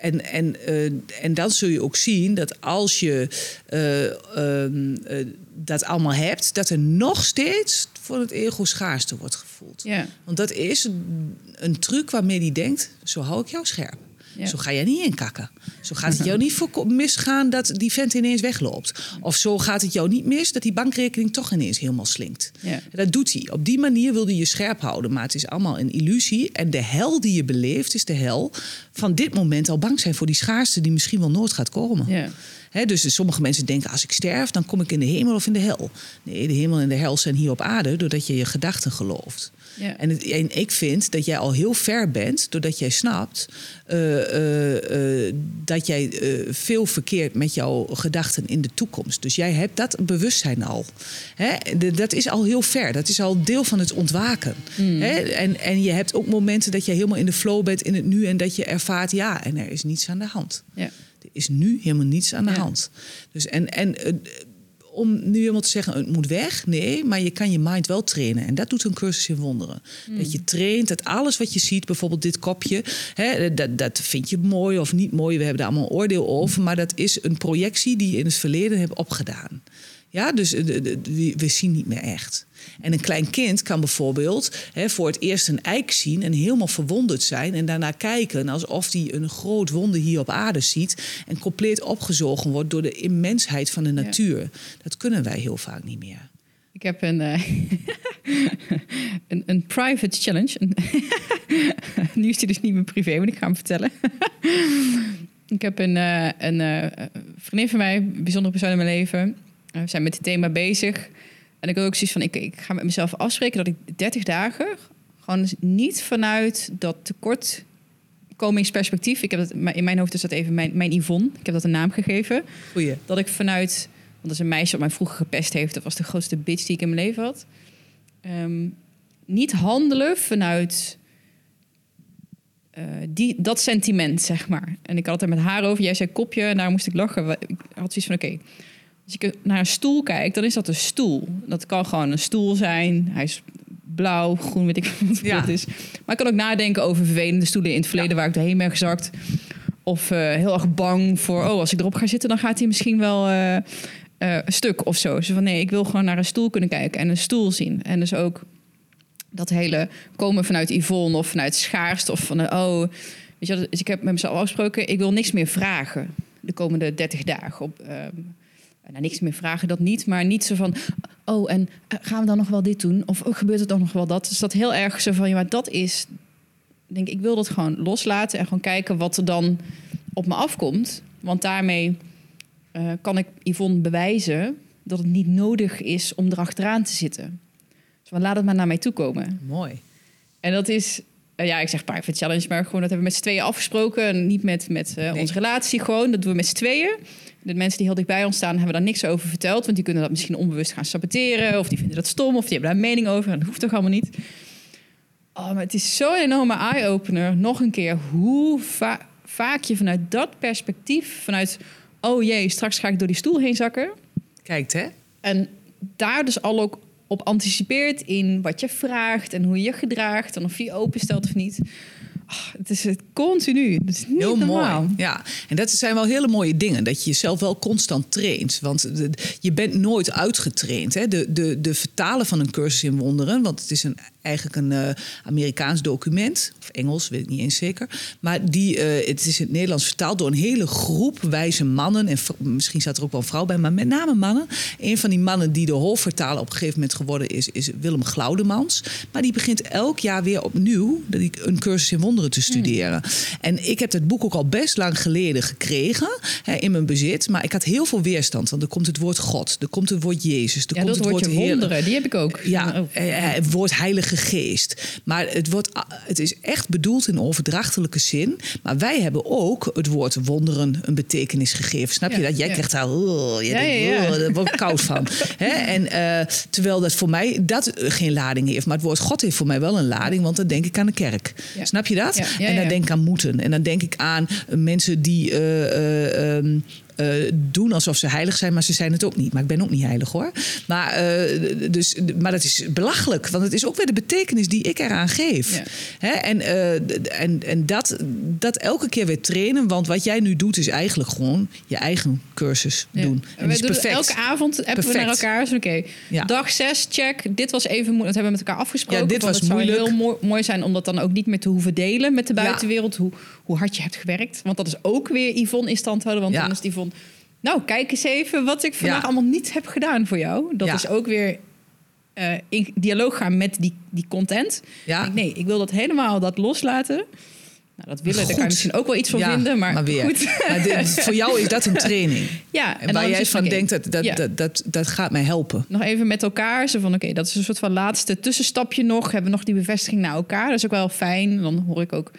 en, en, eh, en dan zul je ook zien dat als je eh, ehm, eh, dat allemaal hebt, dat er nog steeds voor het ego schaarste wordt gevoeld. Ja. Want dat is een, een truc waarmee die denkt: zo hou ik jou scherp. Ja. Zo ga jij niet inkakken. Zo gaat het jou niet misgaan dat die vent ineens wegloopt. Of zo gaat het jou niet mis dat die bankrekening toch ineens helemaal slinkt. Ja. Dat doet hij. Op die manier wil hij je scherp houden. Maar het is allemaal een illusie. En de hel die je beleeft is de hel van dit moment al bang zijn voor die schaarste die misschien wel nooit gaat komen. Ja. Dus sommige mensen denken, als ik sterf, dan kom ik in de hemel of in de hel. Nee, de hemel en de hel zijn hier op aarde, doordat je je gedachten gelooft. Ja. En, het- en ik vind dat jij al heel ver bent, doordat jij snapt eh, eh, eh, dat jij veel verkeert met jouw gedachten in de toekomst. Dus jij hebt dat bewustzijn al. Hè? De- dat is al heel ver. Dat is al deel van het ontwaken. Hè? En, en je hebt ook momenten dat je helemaal in de flow bent in het nu en dat je ervaart, ja, en er is niets aan de hand. Ja. Er is nu helemaal niets aan de Ja. hand. Dus en, en om nu helemaal te zeggen, het moet weg. Nee, maar je kan je mind wel trainen. En dat doet een cursus in wonderen. Dat je traint dat alles wat je ziet, bijvoorbeeld dit kopje... Hè, dat, dat vind je mooi of niet mooi. We hebben daar allemaal oordeel over. Maar dat is een projectie die je in het verleden hebt opgedaan. Ja, dus eh, de- de- de- we zien niet meer echt. En een klein kind kan bijvoorbeeld hè, voor het eerst een eik zien en helemaal verwonderd zijn. En daarna kijken alsof hij een groot wonder hier op aarde ziet. En compleet opgezogen wordt door de immensheid van de natuur. Dat kunnen wij heel vaak niet meer. Ik heb een, eh, een, een private challenge. Nu is die dus niet meer privé, maar ik ga hem vertellen. ik heb een, eh, een eh, vriendin van mij, een bijzondere persoon in mijn leven. We zijn met dit thema bezig. En ik wil ook zoiets van, ik, ik ga met mezelf afspreken dat ik 30 dagen... gewoon niet vanuit dat tekortkomingsperspectief... Ik heb dat, in mijn hoofd is dat even mijn, mijn Yvonne. Ik heb dat een naam gegeven Goeie. dat ik vanuit... Want dat is een meisje dat mij vroeger gepest heeft. Dat was de grootste bitch die ik in mijn leven had. Ehm, niet handelen vanuit eh, die, dat sentiment, zeg maar. En ik had het er met haar over. Jij zei kopje en daar moest ik lachen. Ik had zoiets van, oké... Als ik naar een stoel kijk, dan is dat een stoel. Dat kan gewoon een stoel zijn. Hij is blauw, groen, weet ik wat Ja. het is. Maar ik kan ook nadenken over vervelende stoelen in het verleden... waar ik doorheen ben gezakt. Of eh, heel erg bang voor... oh, als ik erop ga zitten, dan gaat hij misschien wel eh, eh, een stuk of zo. Dus van nee, ik wil gewoon naar een stoel kunnen kijken en een stoel zien. En dus ook dat hele komen vanuit Yvonne of vanuit schaarste... of van, oh... Weet je, dus ik heb met mezelf afgesproken... ik wil niks meer vragen de komende 30 dagen. Op, ehm, nou, niks meer vragen, dat niet. Maar niet zo van, oh, en eh, gaan we dan nog wel dit doen? Of oh, gebeurt er dan nog wel dat? Dus dat heel erg zo van, ja, maar dat is... Denk, ik wil dat gewoon loslaten en gewoon kijken wat er dan op me afkomt. Want daarmee eh, kan ik Yvonne bewijzen dat het niet nodig is om erachteraan te zitten. Dus laat het maar naar mij toe komen. Mooi. En dat is, eh, ja, ik zeg private challenge, maar gewoon dat hebben we met z'n tweeën afgesproken. Niet met, met eh, Nee. onze relatie, gewoon. Dat doen we met z'n tweeën. De mensen die heel dicht bij ons staan, hebben daar niks over verteld. Want die kunnen dat misschien onbewust gaan saboteren. Of die vinden dat stom. Of die hebben daar een mening over. En dat hoeft toch allemaal niet. Oh, maar het is zo'n enorme eye-opener. Nog een keer, hoe va- vaak je vanuit dat perspectief... vanuit, oh jee, straks ga ik door die stoel heen zakken... Kijkt, hè? En daar dus al ook op anticipeert in wat je vraagt en hoe je je gedraagt en of je je openstelt of niet. Ah, het is het continu. Het is niet Heel normaal. mooi. Ja, en dat zijn wel hele mooie dingen. Dat je jezelf wel constant traint. Want je bent nooit uitgetraind. Hè? De, de, de vertalen van een cursus in wonderen. Want het is een, eigenlijk een eh, Amerikaans document. Of Engels, weet ik niet eens zeker. Maar die, eh, het is in het Nederlands vertaald door een hele groep wijze mannen. En misschien staat er ook wel een vrouw bij, maar met name mannen. Een van die mannen die de hoofdvertaler op een gegeven moment geworden is, is Willem Glaudemans. Maar die begint elk jaar weer opnieuw een cursus in wonderen te studeren. En ik heb dat boek ook al best lang geleden gekregen hè, in mijn bezit. Maar ik had heel veel weerstand. Want er komt het woord God, er komt het woord Jezus, er Ja, komt dat het woord Heer- wonderen, die heb ik ook. ja, Oh. eh, eh, het woord Heilige Geest. Maar het, wordt, het is echt bedoeld in overdrachtelijke zin. Maar wij hebben ook het woord wonderen een betekenis gegeven. Snap je dat? Jij ja. krijgt daar... Oh, je denkt, oh, daar word ik koud van. Hè? En, eh, terwijl dat voor mij dat geen lading heeft. Maar het woord God heeft voor mij wel een lading. Want dan denk ik aan de kerk. Snap je dat? En dan denk ik aan moeten. En dan denk ik aan mensen die... eh, eh, ehm, eh, doen alsof ze heilig zijn, maar ze zijn het ook niet. Maar ik ben ook niet heilig hoor. Maar, eh, dus, maar dat is belachelijk, want het is ook weer de betekenis die ik eraan geef. Ja. Hè? En, eh, en, en dat, dat elke keer weer trainen, want wat jij nu doet is eigenlijk gewoon je eigen cursus Ja. doen. En we dat is doen perfect. elke avond appen we naar elkaar. Dus oké, Ja. dag 6, check. Dit was even moeilijk. Dat hebben we met elkaar afgesproken. Ja, dit was het zou moeilijk. heel mooi, mooi zijn om dat dan ook niet meer te hoeven delen met de buitenwereld. Hoe, hoe hard je hebt gewerkt. Want dat is ook weer Yvonne in stand houden. Want Ja. dan is Yvonne... Nou, kijk eens even wat ik vandaag Ja. allemaal niet heb gedaan voor jou. Dat is ook weer eh, in dialoog gaan met die, die content. Ja. Nee, ik wil dat helemaal dat loslaten. Nou, dat willen, daar kan je Goed. misschien ook wel iets van Ja, vinden. Maar, weer. goed. Maar dit- voor jou is dat een training. Ja, En, waar jij van denkt, dat, dat, Ja. dat, dat, dat gaat mij helpen. nog even met elkaar. Zo van, oké, dat is een soort van laatste tussenstapje nog. Hebben we nog die bevestiging naar elkaar. Dat is ook wel fijn. Dan hoor ik ook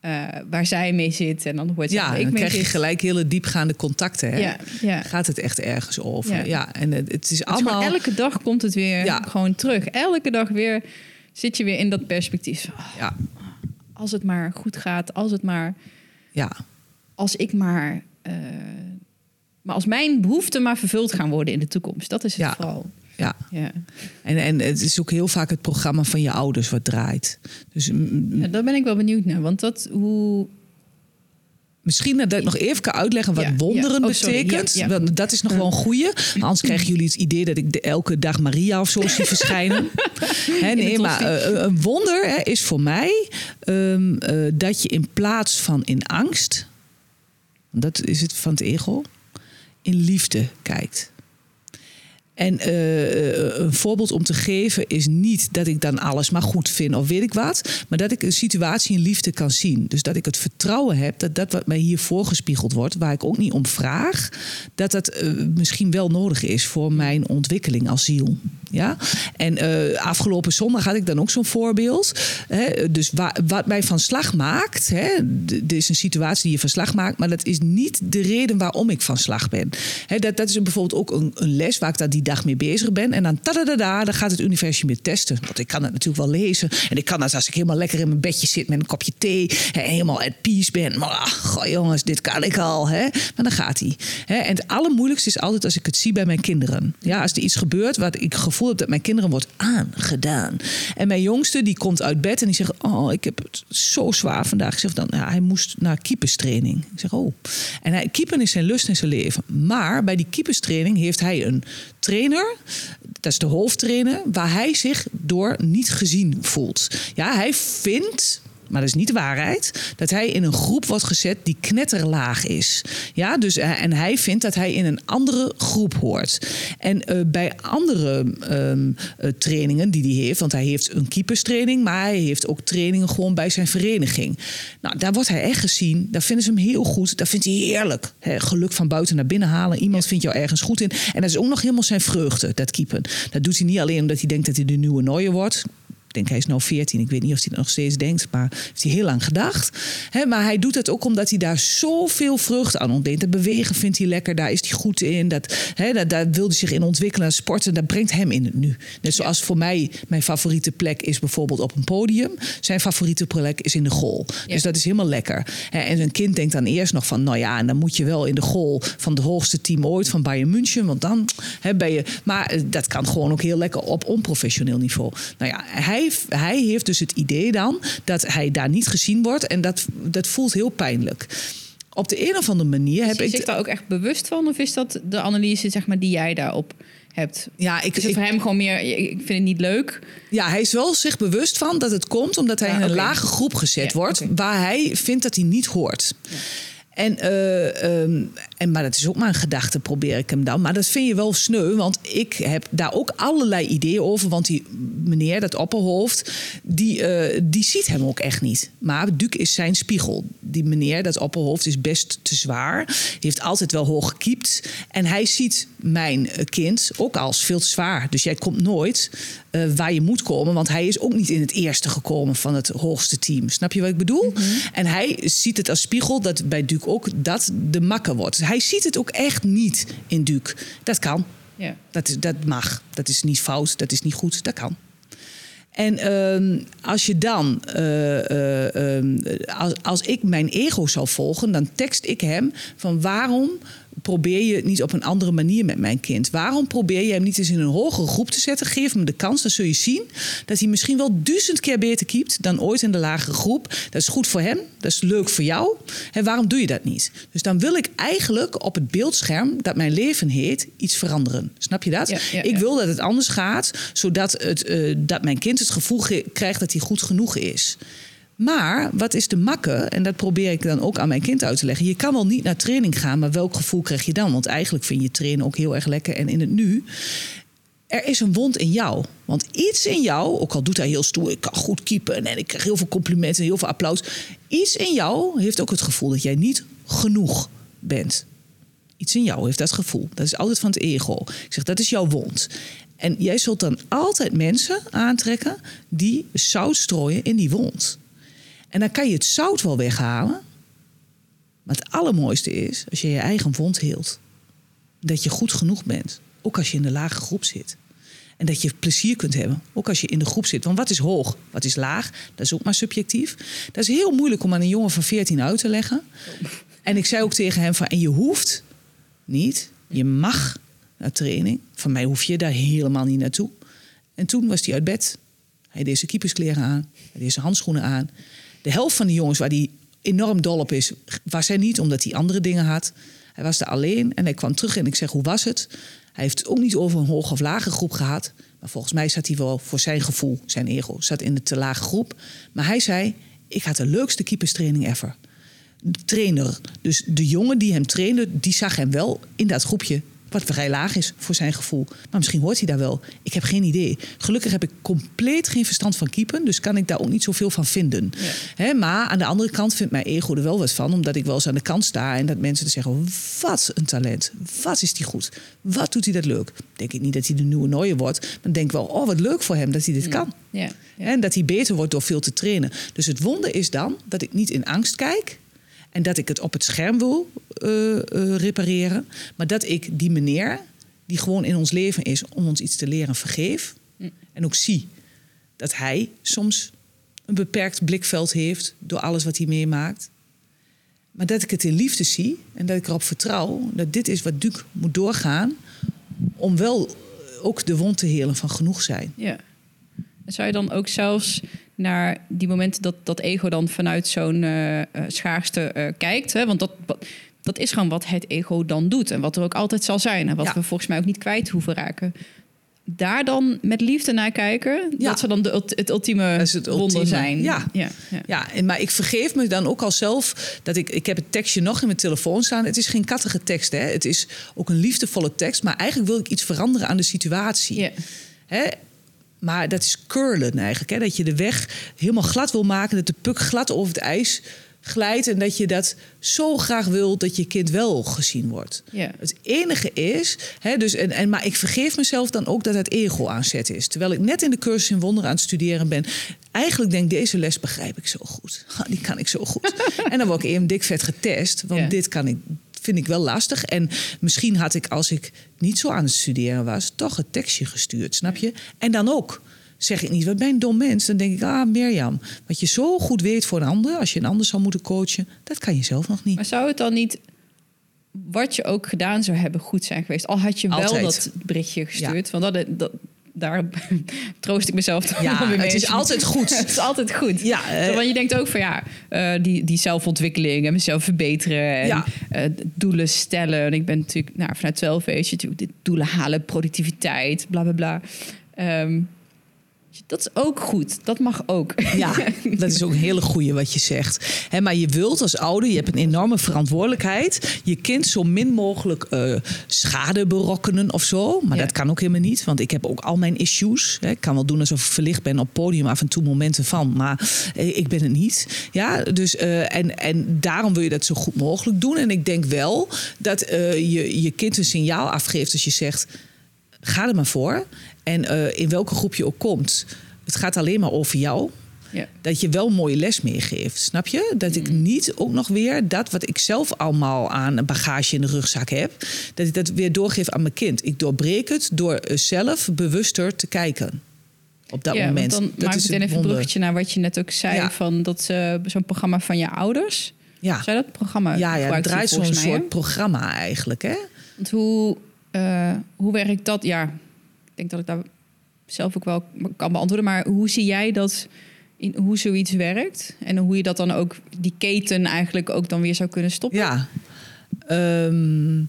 eh, waar zij mee zit. En dan hoort Ja, ik dan krijg je gelijk hele diepgaande contacten. Hè? Ja, ja. Gaat het echt ergens over? Ja. Ja, en het, het is allemaal... elke dag komt het weer Ja. gewoon terug. Elke dag weer zit je weer in dat perspectief. oh, Ja, als het maar goed gaat. Als het maar... ja, Als ik maar... eh, maar als mijn behoeften maar vervuld gaan worden in de toekomst. Dat is het Ja. vooral. Ja. Ja. En, en het is ook heel vaak het programma van je ouders wat draait. Dus mm, ja, daar ben ik wel benieuwd naar. Want dat, hoe, misschien dat ik nog even kan uitleggen wat Ja, wonderen ja. Oh, betekent. Ja, ja. Want dat is nog wel een goeie. Anders krijgen jullie het idee dat ik de, elke dag Maria of zo zie verschijnen. Hè, nee, maar eh, een wonder hè, is voor mij ehm, eh, dat je in plaats van in angst, dat is het van het ego, in liefde kijkt. En eh, een voorbeeld om te geven is niet dat ik dan alles maar goed vind of weet ik wat, maar dat ik een situatie in liefde kan zien. Dus dat ik het vertrouwen heb dat dat wat mij hier voorgespiegeld wordt, waar ik ook niet om vraag, dat dat eh, misschien wel nodig is voor mijn ontwikkeling als ziel. Ja? En eh, afgelopen zondag had ik dan ook zo'n voorbeeld. Hè? Dus wa- wat mij van slag maakt, hè? dit is een situatie die je van slag maakt, maar dat is niet de reden waarom ik van slag ben. Hè, dat, dat is bijvoorbeeld ook een, een les waar ik daar die dag mee bezig ben. En dan tadadada, dan gaat het universum weer testen. Want ik kan het natuurlijk wel lezen. En ik kan dat als ik helemaal lekker in mijn bedje zit met een kopje thee. Hè, helemaal at peace ben. Maar ach, goh, jongens, dit kan ik al. Hè? Maar dan gaat hij. En het allermoeilijkste is altijd als ik het zie bij mijn kinderen. Ja, als er iets gebeurt wat ik gevoel heb dat mijn kinderen wordt aangedaan. En mijn jongste die komt uit bed en die zegt: Oh, ik heb het zo zwaar vandaag. Ik zeg dan: Hij moest naar keeperstraining. Ik zeg: Oh. En hij, keepen is zijn lust in zijn leven. Maar bij die keeperstraining heeft hij een dat is de hoofdtrainer, waar hij zich door niet gezien voelt. Ja, hij vindt maar dat is niet de waarheid, dat hij in een groep wordt gezet die knetterlaag is. Ja, dus, eh, en hij vindt dat hij in een andere groep hoort. En uh, bij andere um, uh, trainingen die hij heeft, want hij heeft een keeperstraining, maar hij heeft ook trainingen gewoon bij zijn vereniging. Nou, daar wordt hij echt gezien. Daar vinden ze hem heel goed. Dat vindt hij heerlijk. He, geluk van buiten naar binnen halen. Iemand vindt jou ergens goed in. En dat is ook nog helemaal zijn vreugde, dat keepen. Dat doet hij niet alleen omdat hij denkt dat hij de nieuwe Nooie wordt ik denk hij is nu 14. Ik weet niet of hij dat nog steeds denkt, maar heeft hij heel lang gedacht. He, maar hij doet het ook omdat hij daar zoveel vrucht aan ontleent. Dat bewegen vindt hij lekker, daar is hij goed in. Dat, he, dat, daar wil hij zich in ontwikkelen. Sporten, dat brengt hem in het nu. Net zoals voor mij mijn favoriete plek is bijvoorbeeld op een podium. Zijn favoriete plek is in de goal. Dus dat is helemaal lekker. En een kind denkt dan eerst nog van, nou ja, en dan moet je wel in de goal van het hoogste team ooit, van Bayern München. Want dan ben je. Maar eh, dat kan gewoon ook heel lekker op onprofessioneel niveau. Nou ja, hij hij, heeft dus het idee dan dat hij daar niet gezien wordt. En dat, dat voelt heel pijnlijk. Op de een of andere manier heb is ik. Is daar ook echt bewust van? Of is dat de analyse zeg maar, die jij daarop hebt? Ja, ik, is het voor hem gewoon meer. Ik vind het niet leuk. Ja, hij is wel zich bewust van dat het komt omdat hij in een lage groep gezet wordt. Waar hij vindt dat hij niet hoort. Ja. En, uh, um, en, maar dat is ook maar een gedachte, probeer ik hem dan. Maar dat vind je wel sneu, want ik heb daar ook allerlei ideeën over. Want die meneer, dat opperhoofd, die, uh, die ziet hem ook echt niet. Maar Duke is zijn spiegel. Die meneer, dat opperhoofd, is best te zwaar. Die heeft altijd wel hoog gekiept. En hij ziet mijn kind ook als veel te zwaar. Dus jij komt nooit uh, waar je moet komen. Want hij is ook niet in het eerste gekomen van het hoogste team. Snap je wat ik bedoel? Mm -hmm. En hij ziet het als spiegel dat bij Duke ook dat de makker wordt. Hij ziet het ook echt niet in Duke. Dat kan. Ja. Dat, is, dat mag. Dat is niet fout. Dat is niet goed. Dat kan. En uh, als je dan, uh, uh, als, als ik mijn ego zou volgen, dan tekst ik hem van waarom probeer je het niet op een andere manier met mijn kind? Waarom probeer je hem niet eens in een hogere groep te zetten? Geef hem de kans, dan zul je zien dat hij misschien wel duizend keer beter keept dan ooit in de lagere groep. Dat is goed voor hem, dat is leuk voor jou. En waarom doe je dat niet? Dus dan wil ik eigenlijk op het beeldscherm dat mijn leven heet iets veranderen. Snap je dat? Ja, ja, ik wil dat het anders gaat, zodat het, uh, dat mijn kind het gevoel krijgt dat hij goed genoeg is. Maar wat is de makke? En dat probeer ik dan ook aan mijn kind uit te leggen. Je kan wel niet naar training gaan, maar welk gevoel krijg je dan? Want eigenlijk vind je trainen ook heel erg lekker en in het nu. Er is een wond in jou. Want iets in jou, ook al doet hij heel stoer, ik kan goed keepen en ik krijg heel veel complimenten en heel veel applaus. Iets in jou heeft ook het gevoel dat jij niet genoeg bent. Iets in jou heeft dat gevoel. Dat is altijd van het ego. Ik zeg, dat is jouw wond. En jij zult dan altijd mensen aantrekken die zout strooien in die wond. En dan kan je het zout wel weghalen. Maar het allermooiste is als je je eigen wond hield. Dat je goed genoeg bent. Ook als je in de lage groep zit. En dat je plezier kunt hebben. Ook als je in de groep zit. Want wat is hoog? Wat is laag? Dat is ook maar subjectief. Dat is heel moeilijk om aan een jongen van 14 uit te leggen. En ik zei ook tegen hem van... En je hoeft niet. Je mag naar training. Van mij hoef je daar helemaal niet naartoe. En toen was hij uit bed. Hij deed zijn keeperskleren aan. Hij deed zijn handschoenen aan. De helft van de jongens waar hij enorm dol op is, was hij niet omdat hij andere dingen had. Hij was er alleen en hij kwam terug en ik zeg: Hoe was het? Hij heeft ook niet over een hoge of lage groep gehad. Maar volgens mij zat hij wel voor zijn gevoel, zijn ego, zat in de te lage groep. Maar hij zei: Ik had de leukste keeperstraining ever. De trainer, dus de jongen die hem trainde, die zag hem wel in dat groepje wat vrij laag is voor zijn gevoel. Maar misschien hoort hij daar wel. Ik heb geen idee. Gelukkig heb ik compleet geen verstand van keepen. Dus kan ik daar ook niet zoveel van vinden. Ja. maar aan de andere kant vindt mijn ego er wel wat van. Omdat ik wel eens aan de kant sta. En dat mensen dan zeggen: wat een talent. Wat is die goed. Wat doet hij dat leuk. Denk ik niet dat hij de nieuwe nooie wordt. Maar denk wel: oh wat leuk voor hem dat hij dit kan. Ja. En dat hij beter wordt door veel te trainen. Dus het wonder is dan dat ik niet in angst kijk. En dat ik het op het scherm wil uh, uh, repareren. Maar dat ik die meneer, die gewoon in ons leven is om ons iets te leren, vergeef. Mm. En ook zie dat hij soms een beperkt blikveld heeft door alles wat hij meemaakt. Maar dat ik het in liefde zie en dat ik erop vertrouw dat dit is wat Duke moet doorgaan om wel ook de wond te helen van genoeg zijn. Ja. En zou je dan ook zelfs naar die momenten dat dat ego dan vanuit zo'n uh, schaarste uh, kijkt. Hè? Want dat, dat is gewoon wat het ego dan doet. En wat er ook altijd zal zijn. En wat ja. we volgens mij ook niet kwijt hoeven raken. daar dan met liefde naar kijken. Ja. Dat ze dan de, het ultieme Dat is het wonder zijn. ja. ja, ja. Ja, en, maar ik vergeef me dan ook al zelf dat ik... Ik heb het tekstje nog in mijn telefoon staan. Het is geen kattige tekst, hè. Het is ook een liefdevolle tekst. Maar eigenlijk wil ik iets veranderen aan de situatie. Hè? Maar dat is curlen eigenlijk. Hè? Dat je de weg helemaal glad wil maken. Dat de puk glad over het ijs glijdt. En dat je dat zo graag wil dat je kind wel gezien wordt. Ja. Het enige is... Hè, dus, en, en, maar ik vergeef mezelf dan ook dat het ego aanzet is. Terwijl ik net in de cursus in wonderen aan het studeren ben. Eigenlijk denk ik, deze les begrijp ik zo goed. Die kan ik zo goed. en dan word ik even dik vet getest. Want Ja. dit kan ik vind ik wel lastig. En misschien had ik, als ik niet zo aan het studeren was, toch het tekstje gestuurd, snap je? En dan ook. Zeg ik niet, wat ben je een dom mens? Dan denk ik, ah Mirjam, wat je zo goed weet voor een ander, als je een ander zou moeten coachen, dat kan je zelf nog niet. Maar zou het dan niet, wat je ook gedaan zou hebben, goed zijn geweest? Al had je wel Altijd. dat berichtje gestuurd. Want dat, dat, daar troost ik mezelf Ja, mee. het is altijd goed. het is altijd goed. Ja, eh, Zo, want je denkt ook van ja, eh, die, die zelfontwikkeling en mezelf verbeteren en Ja. eh, doelen stellen. En ik ben natuurlijk nou, vanuit 12 weet je natuurlijk doelen halen, productiviteit, bla bla bla. Ehm, dat is ook goed. Dat mag ook. Ja, dat is ook een hele goeie wat je zegt. Maar je wilt als ouder, je hebt een enorme verantwoordelijkheid... je kind zo min mogelijk eh, schade berokkenen of zo. Maar Ja. dat kan ook helemaal niet, want ik heb ook al mijn issues. Ik kan wel doen alsof ik verlicht ben op podium af en toe momenten van... maar eh, ik ben het niet. Ja, dus, eh, en, en daarom wil je dat zo goed mogelijk doen. En ik denk wel dat je je kind een signaal afgeeft als je zegt... ga er maar voor. En eh, in welke groep je ook komt... het gaat alleen maar over jou Ja. dat je wel een mooie les meegeeft. Snap je? Dat ik Mm. niet ook nog weer dat wat ik zelf allemaal aan bagage in de rugzak heb, dat ik dat weer doorgeef aan mijn kind. Ik doorbreek het door eh, zelf bewuster te kijken. Op dat ja, moment. Want dan dat maak ik is meteen het even een bruggetje naar wat je net ook zei. Ja. Van dat eh, zo'n programma van je ouders. Ja, Zou dat programma ja, ja het draait zo'n soort programma eigenlijk. Hè? Want hoe, eh, hoe werkt dat? Ja, denk dat ik daar zelf ook wel kan beantwoorden. Maar hoe zie jij dat, in, hoe zoiets werkt? En hoe je dat dan ook, die keten eigenlijk ook dan weer zou kunnen stoppen? Ja. Ehm,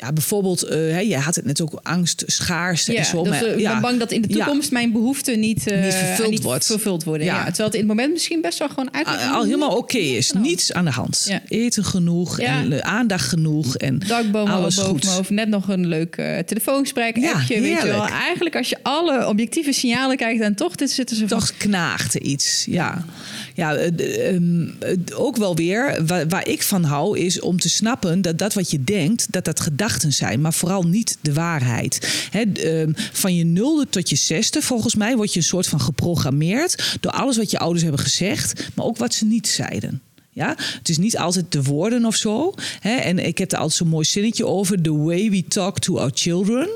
ja, bijvoorbeeld, hè, jij had het net ook angst, schaarste en zo. dus, maar, eh, ik ja. ben bang dat in de Ja. toekomst mijn behoeften niet, eh, Niet vervuld wordt. vervuld worden. Ja. Ja. Terwijl het in het moment misschien best wel gewoon eigenlijk... al helemaal oké is. Niets aan de hand. Ja. Eten genoeg Ja. en eh, aandacht genoeg. En dakbomen alles boven goed. Net nog een leuk telefoonsprek, Ja, appje, weet je wel. Eigenlijk als je alle objectieve signalen kijkt... en toch dit zitten ze toch knaagt er iets. Ja, ja eh, ehm, eh, ook wel weer. Waar, ik van hou, is om te snappen dat dat wat je denkt, dat dat gedachten zijn, maar vooral niet de waarheid. Ehm, van je nulde tot je zesde, volgens mij, word je een soort van geprogrammeerd door alles wat je ouders hebben gezegd, maar ook wat ze niet zeiden. Ja, het is niet altijd de woorden of zo. Hè? En ik heb er altijd zo'n mooi zinnetje over. The way we talk to our children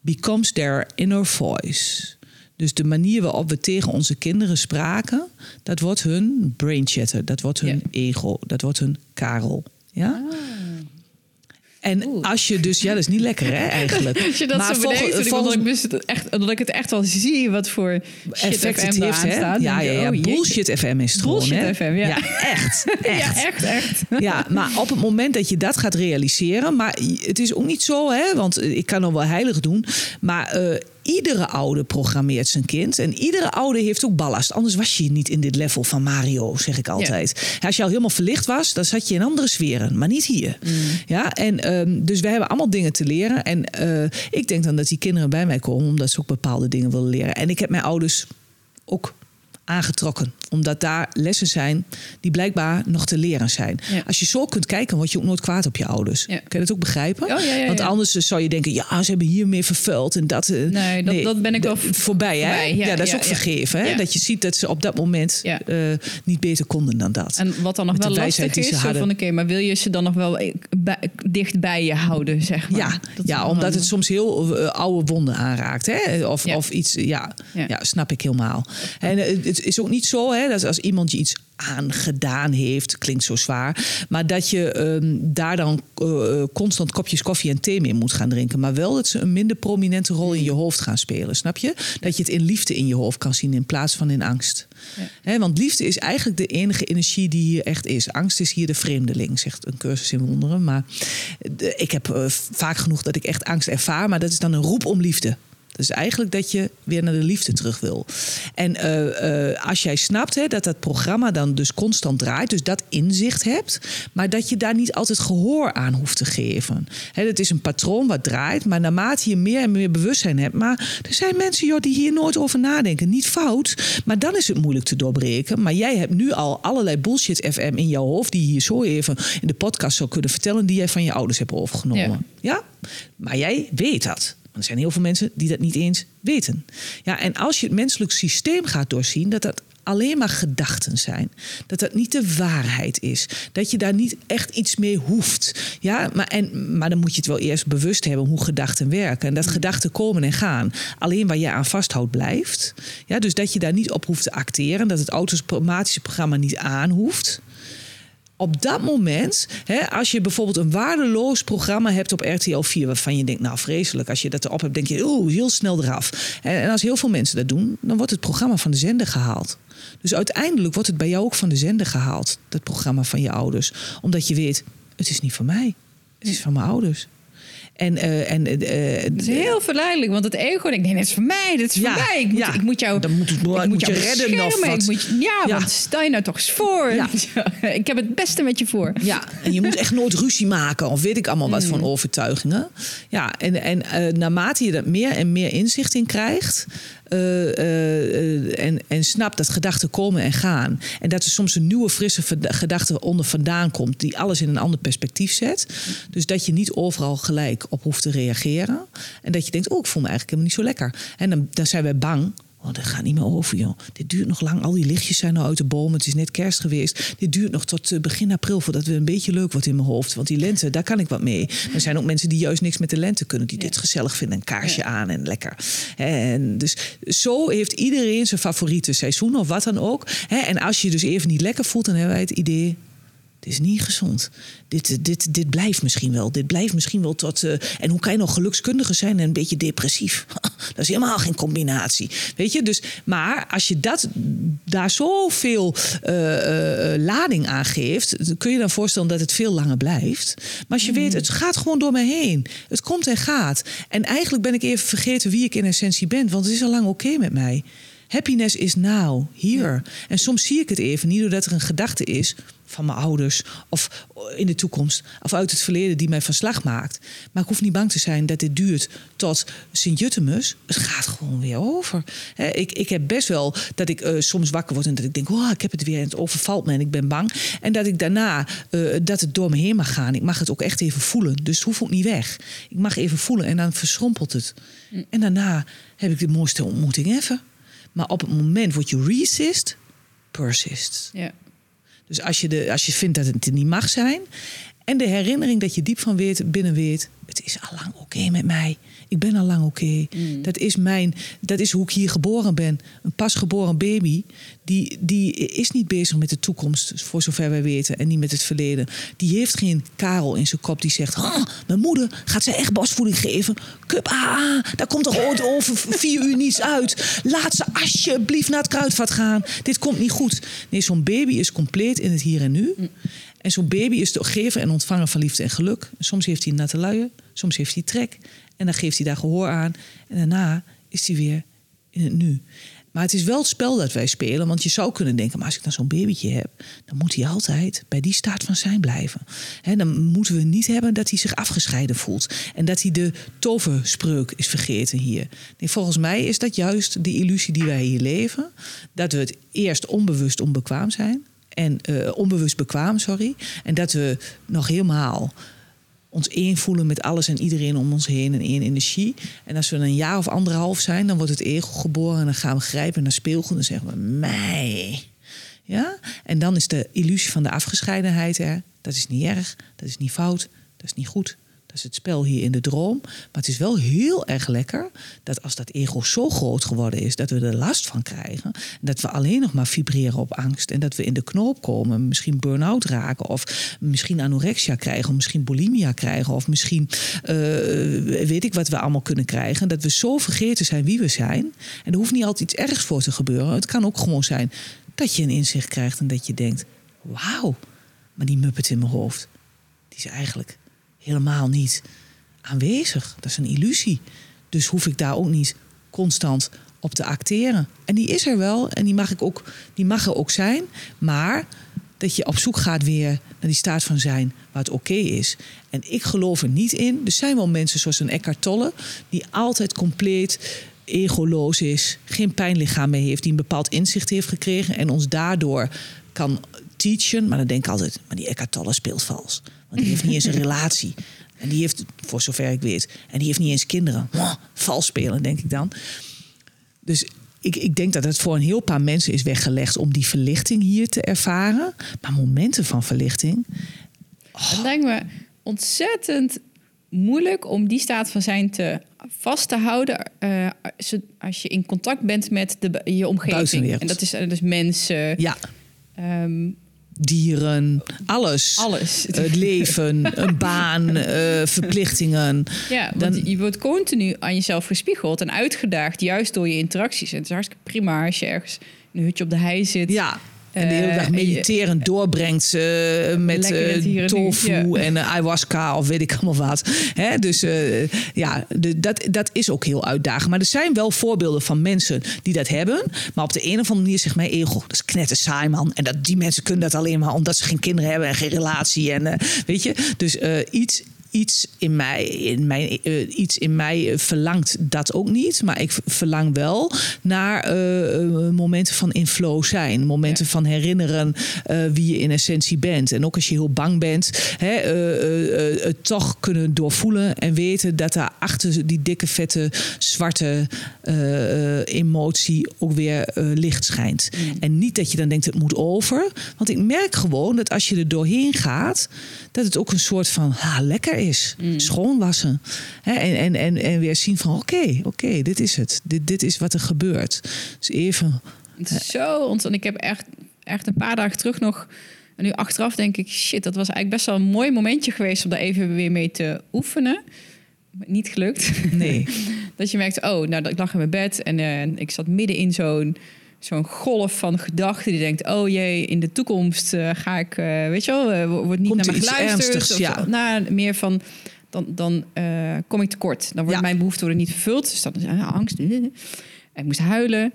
becomes their inner voice. Dus de manier waarop we tegen onze kinderen spraken, dat wordt hun brain chatter, dat wordt hun ego, dat wordt hun karel. Ja? En als je dus, ja, dat is niet lekker hè, eigenlijk. Als je dat Maar zo bedenkt, volgens- ik, dus het echt, dat ik het echt wel zie wat voor effect het heeft, hè? staat. Ja, ja, ja. Bullshit FM is het gewoon, Bullshit hè? FM, ja. echt, echt. Ja, echt, echt. Ja, maar op het moment dat je dat gaat realiseren, maar het is ook niet zo, hè, want ik kan nog wel heilig doen, maar eh, iedere ouder programmeert zijn kind en iedere ouder heeft ook ballast. Anders was je niet in dit level van Mario, zeg ik altijd. Als je al helemaal verlicht was, dan zat je in andere sferen, maar niet hier. Ja, en ehm, dus we hebben allemaal dingen te leren en eh, ik denk dan dat die kinderen bij mij komen omdat ze ook bepaalde dingen willen leren. En ik heb mijn ouders ook aangetrokken. Omdat daar lessen zijn die blijkbaar nog te leren zijn. Ja. Als je zo kunt kijken, word je ook nooit kwaad op je ouders. Ja. Kun je dat ook begrijpen? Oh, Want anders eh, zou je denken, ja, ze hebben hiermee vervuild en dat. eh, Nee, dat- dat ben ik wel voorbij, hè? Ja, dat is ook vergeven, hè? Dat je ziet dat ze op dat moment eh, niet beter konden dan dat. En wat dan nog Met wel lastig is, van oké, maar wil je ze dan nog wel eh, dicht bij je houden, zeg maar? Ja, Dat ja omdat het soms heel oude wonden aanraakt. Hè? Of, of iets, ja, ja. Snap ik helemaal. En het is ook niet zo hè, dat als iemand je iets aangedaan heeft, klinkt zo zwaar, maar dat je ehm, daar dan eh, constant kopjes koffie en thee mee moet gaan drinken. Maar wel dat ze een minder prominente rol in je hoofd gaan spelen, snap je? Dat je het in liefde in je hoofd kan zien in plaats van in angst. Ja. Want liefde is eigenlijk de enige energie die hier echt is. Angst is hier de vreemdeling, zegt een cursus in wonderen. Maar de- ik heb eh, vaak genoeg dat ik echt angst ervaar, maar dat is dan een roep om liefde. Dat is eigenlijk dat je weer naar de liefde terug wil. En eh, eh, als jij snapt hè, dat dat programma dan dus constant draait, dus dat inzicht hebt, maar dat je daar niet altijd gehoor aan hoeft te geven. Hè, het is een patroon wat draait, maar naarmate je meer en meer bewustzijn hebt. Maar er zijn mensen joh, die hier nooit over nadenken. Niet fout, maar dan is het moeilijk te doorbreken. Maar jij hebt nu al allerlei bullshit FM in jouw hoofd, die je hier zo even in de podcast zou kunnen vertellen, die jij van je ouders hebt overgenomen. Ja? Maar jij weet dat. Er zijn heel veel mensen die dat niet eens weten. Ja, en als je het menselijk systeem gaat doorzien, dat dat alleen maar gedachten zijn. Dat dat niet de waarheid is. Dat je daar niet echt iets mee hoeft. Ja, maar, en, maar dan moet je het wel eerst bewust hebben hoe gedachten werken. En dat gedachten komen en gaan. Alleen waar je aan vasthoudt blijft. Ja, dus dat je daar niet op hoeft te acteren. Dat het automatische programma niet aan hoeft op dat moment, hè, als je bijvoorbeeld een waardeloos programma hebt op RTL 4, waarvan je denkt, nou vreselijk, als je dat erop hebt, denk je, oeh, heel snel eraf. En als heel veel mensen dat doen, dan wordt het programma van de zender gehaald. Dus uiteindelijk wordt het bij jou ook van de zender gehaald, dat programma van je ouders. Omdat je weet, het is niet van mij, het is van mijn ouders. En, uh, en, uh, het is heel verleidelijk, want het ego denkt: nee, dit is voor mij, dit is voor mij. Ik moet, ja. ik moet jou, Dan moet, ik moet, moet je redden of wat. Moet, ja, ja, want stel je nou toch eens voor. Ik heb het beste met je voor. Ja, en je moet echt nooit ruzie maken of weet ik allemaal wat mm. van overtuigingen. Ja, en, en uh, naarmate je er meer en meer inzicht in krijgt, uh, uh, en, en snapt dat gedachten komen en gaan. En dat er soms een nieuwe, frisse gedachte onder vandaan komt, die alles in een ander perspectief zet. Dus dat je niet overal gelijk op hoeft te reageren. En dat je denkt, oh, ik voel me eigenlijk helemaal niet zo lekker. En dan, dan zijn wij bang Oh, dat gaat niet meer over, joh. Dit duurt nog lang. Al die lichtjes zijn nou uit de bomen. Het is net kerst geweest. Dit duurt nog tot eh, begin april voordat het een beetje leuk wordt in mijn hoofd. Want die lente, daar kan ik wat mee. Er zijn ook mensen die juist niks met de lente kunnen. Die dit gezellig vinden. Een kaarsje aan en lekker. En dus zo heeft iedereen zijn favoriete seizoen of wat dan ook. En als je je dus even niet lekker voelt, dan hebben wij het idee dit is niet gezond. Dit, dit, dit blijft misschien wel. Dit blijft misschien wel tot. Uh, en hoe kan je nog gelukskundige zijn en een beetje depressief? dat is helemaal geen combinatie. Weet je, dus. Maar als je dat, daar zoveel uh, uh, lading aan geeft, kun je dan voorstellen dat het veel langer blijft. Maar als je weet, het gaat gewoon door me heen. Het komt en gaat. En eigenlijk ben ik even vergeten wie ik in essentie ben, want het is al lang oké met mij. Happiness is now, hier. En soms zie ik het even, niet doordat er een gedachte is van mijn ouders of in de toekomst of uit het verleden die mij van slag maakt. Maar ik hoef niet bang te zijn dat dit duurt tot Sint-Juttemus. Het gaat gewoon weer over. ik, ik heb best wel dat ik uh, soms wakker word en dat ik denk, oh, ik heb het weer en het overvalt me en ik ben bang. En dat ik daarna uh, dat het door me heen mag gaan. Ik mag het ook echt even voelen. Dus het hoeft ook niet weg. Ik mag even voelen en dan verschrompelt het. Mm. En daarna heb ik de mooiste ontmoeting even. Maar op het moment word je resist, persist. Ja. Dus als je, de, als je vindt dat het niet mag zijn. En de herinnering dat je diep van weet, binnen weet, het is al lang oké met mij. Ik ben al lang oké. Mm. Dat is mijn, dat is hoe ik hier geboren ben. Een pasgeboren baby, die, die is niet bezig met de toekomst, voor zover wij weten, en niet met het verleden. Die heeft geen Karel in zijn kop die zegt: oh, Mijn moeder gaat ze echt bosvoeding geven. Kup, ah, daar komt toch ooit over vier uur niets uit. Laat ze alsjeblieft naar het kruidvat gaan. Dit komt niet goed. Nee, zo'n baby is compleet in het hier en nu. Mm. En zo'n baby is de gever en ontvanger van liefde en geluk. Soms heeft hij natte luien, soms heeft hij trek. En dan geeft hij daar gehoor aan. En daarna is hij weer in het nu. Maar het is wel het spel dat wij spelen. Want je zou kunnen denken, maar als ik dan zo'n babytje heb... dan moet hij altijd bij die staat van zijn blijven. He, dan moeten we niet hebben dat hij zich afgescheiden voelt. En dat hij de toverspreuk is vergeten hier. Nee, volgens mij is dat juist de illusie die wij hier leven. Dat we het eerst onbewust onbekwaam zijn. En uh, onbewust bekwaam, sorry. En dat we nog helemaal ons één voelen met alles en iedereen om ons heen en één energie. En als we een jaar of anderhalf zijn, dan wordt het ego geboren en dan gaan we grijpen naar speelgoed en zeggen we mij. Ja? En dan is de illusie van de afgescheidenheid er. Dat is niet erg, dat is niet fout, dat is niet goed. Is het spel hier in de droom. Maar het is wel heel erg lekker dat als dat ego zo groot geworden is dat we er last van krijgen. En dat we alleen nog maar vibreren op angst. En dat we in de knoop komen, misschien burn-out raken. Of misschien anorexia krijgen. Of misschien bulimia krijgen. Of misschien uh, weet ik wat we allemaal kunnen krijgen. Dat we zo vergeten zijn wie we zijn. En er hoeft niet altijd iets ergs voor te gebeuren. Het kan ook gewoon zijn dat je een inzicht krijgt en dat je denkt: wauw, maar die muppet in mijn hoofd, die is eigenlijk helemaal niet aanwezig. Dat is een illusie. Dus hoef ik daar ook niet constant op te acteren. En die is er wel en die mag, ik ook, die mag er ook zijn. Maar dat je op zoek gaat weer naar die staat van zijn waar het oké is. En ik geloof er niet in. Er zijn wel mensen zoals een Eckhart Tolle... die altijd compleet egoloos is, geen pijnlichaam meer heeft... die een bepaald inzicht heeft gekregen... en ons daardoor kan teachen. Maar dan denk ik altijd, maar die Eckhart Tolle speelt vals. Want die heeft niet eens een relatie. En die heeft, voor zover ik weet, en die heeft niet eens kinderen. Oh, vals spelen, denk ik dan. Dus ik, ik denk dat het voor een heel paar mensen is weggelegd om die verlichting hier te ervaren. Maar momenten van verlichting. Het lijkt me ontzettend moeilijk om die staat van zijn te vast te houden eh, als je in contact bent met de, je omgeving. En dat is dus mensen, ja. Ehm, dieren, alles. Alles. Het leven, een baan, uh, verplichtingen. Ja, want Dan, je wordt continu aan jezelf gespiegeld en uitgedaagd, juist door je interacties. En het is hartstikke prima als je ergens in een hutje op de hei zit. Ja. En de hele dag eh, mediterend doorbrengt uh, met uh, tofu en ayahuasca of weet ik allemaal wat. Hè? Dus ja, de, dat, dat is ook heel uitdagend. Maar er zijn wel voorbeelden van mensen die dat hebben. Maar op de een of andere manier zegt mijn ego, dat is knetter saai man. En dat, die mensen kunnen dat alleen maar omdat ze geen kinderen hebben en geen relatie. En weet je, dus iets iets in mij, in mij, uh, iets in mij eh, verlangt dat ook niet. Maar ik verlang wel naar uh, momenten van in flow zijn. Momenten van herinneren wie je in essentie bent. En ook als je heel bang bent, hè, het toch kunnen doorvoelen en weten dat daar achter die dikke, vette, zwarte emotie ook weer licht schijnt. Mm. En niet dat je dan denkt het moet over. Want ik merk gewoon dat als je er doorheen gaat, dat het ook een soort van ha, lekker is. Mm. Schoonwassen. Hè? En, en, en, en weer zien van oké, oké, dit is het. Dit, dit is wat er gebeurt. Dus even. Het is zo ontzettend. Ik heb echt, echt een paar dagen terug nog. En nu achteraf denk ik, shit, dat was eigenlijk best wel een mooi momentje geweest om daar even weer mee te oefenen. Niet gelukt. Nee. dat je merkt, oh, nou, ik lag in mijn bed en uh, ik zat midden in zo'n zo'n golf van gedachten die denkt: oh jee, in de toekomst uh, ga ik, uh, weet je wel, uh, wordt niet naar me geluisterd. Of, ja. nou, meer van dan, dan kom ik tekort. Dan wordt mijn behoefte worden niet vervuld. Dus dan is angst. En ik moest huilen.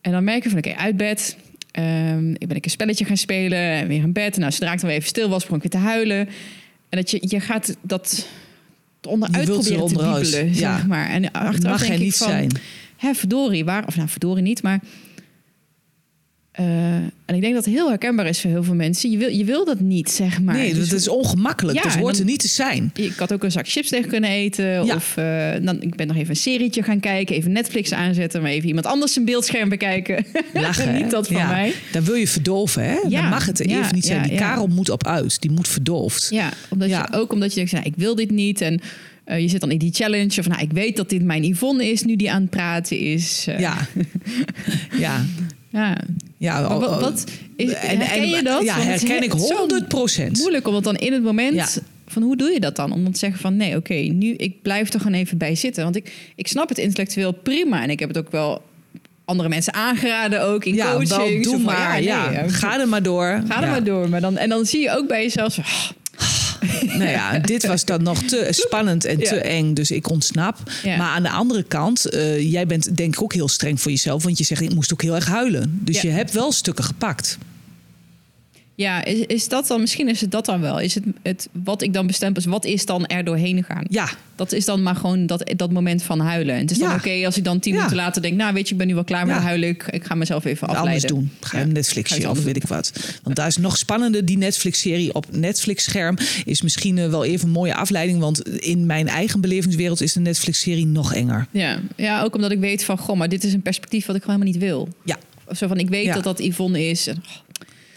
En dan merk je van oké, okay, uit bed. Um, ik ben ik een spelletje gaan spelen en weer in bed. En nou, zodra ik dan weer even stil was, begon ik weer te huilen. En dat je, je gaat dat onderuit proberen te wiebelen, ja. zeg maar. En achteraf Mag denk niet van, zijn. Hè, verdorie, waar... Of nou, verdorie niet, maar uh, en ik denk dat het heel herkenbaar is voor heel veel mensen. Je wil, je wil dat niet, zeg maar. Nee, dus, dat is ongemakkelijk. Ja, dus hoort er niet te zijn. Ik had ook een zak chips tegen kunnen eten. Ja. Of uh, dan, ik ben nog even een serietje gaan kijken. Even Netflix aanzetten. Maar even iemand anders een beeldscherm bekijken. Lachen, niet dat van ja. mij. Dan wil je verdolven, hè? Dan mag het er even niet zijn. Die karel moet op uit. Die moet verdoofd. Ja, omdat Je, ook omdat je denkt, nou, ik wil dit niet. En uh, je zit dan in die challenge. Of nou, ik weet dat dit mijn Yvonne is nu die aan het praten is. Uh. Ja. ja. Ja. Ja, wat, wat is, en, herken je dat? Ja, herken ik 100 procent. Moeilijk, omdat dan in het moment van hoe doe je dat dan? Om dan te zeggen van nee, oké, nu ik blijf er gewoon even bij zitten. Want ik, ik snap het intellectueel prima en ik heb het ook wel andere mensen aangeraden ook in ja, coaching. Doe maar, ja, ja. Ga er maar door. Ga er maar door. Maar dan, en dan zie je ook bij jezelf... Oh, nou ja, dit was dan nog te spannend en te eng, dus ik ontsnap. Maar aan de andere kant, uh, jij bent denk ik ook heel streng voor jezelf, want je zegt ik moest ook heel erg huilen. Dus je hebt wel stukken gepakt. Ja, is, is dat dan, misschien is het dat dan wel. Is het, het wat ik dan bestempel, is wat is dan er doorheen gegaan? Ja. Dat is dan maar gewoon dat, dat moment van huilen. En het is dan oké als ik dan tien minuten later denk, nou weet je, ik ben nu wel klaar met huilen. Ik, ik ga mezelf even afleiden. Anders doen. Ga je een Netflix-serie of weet ik wat. Want daar is nog spannender. Die Netflix-serie op Netflix-scherm is misschien uh, wel even een mooie afleiding. Want in mijn eigen belevingswereld is de Netflix-serie nog enger. Ja. ja, ook omdat ik weet van, goh, maar dit is een perspectief wat ik gewoon helemaal niet wil. Ja. Of zo van, ik weet dat dat Yvonne is. En, oh,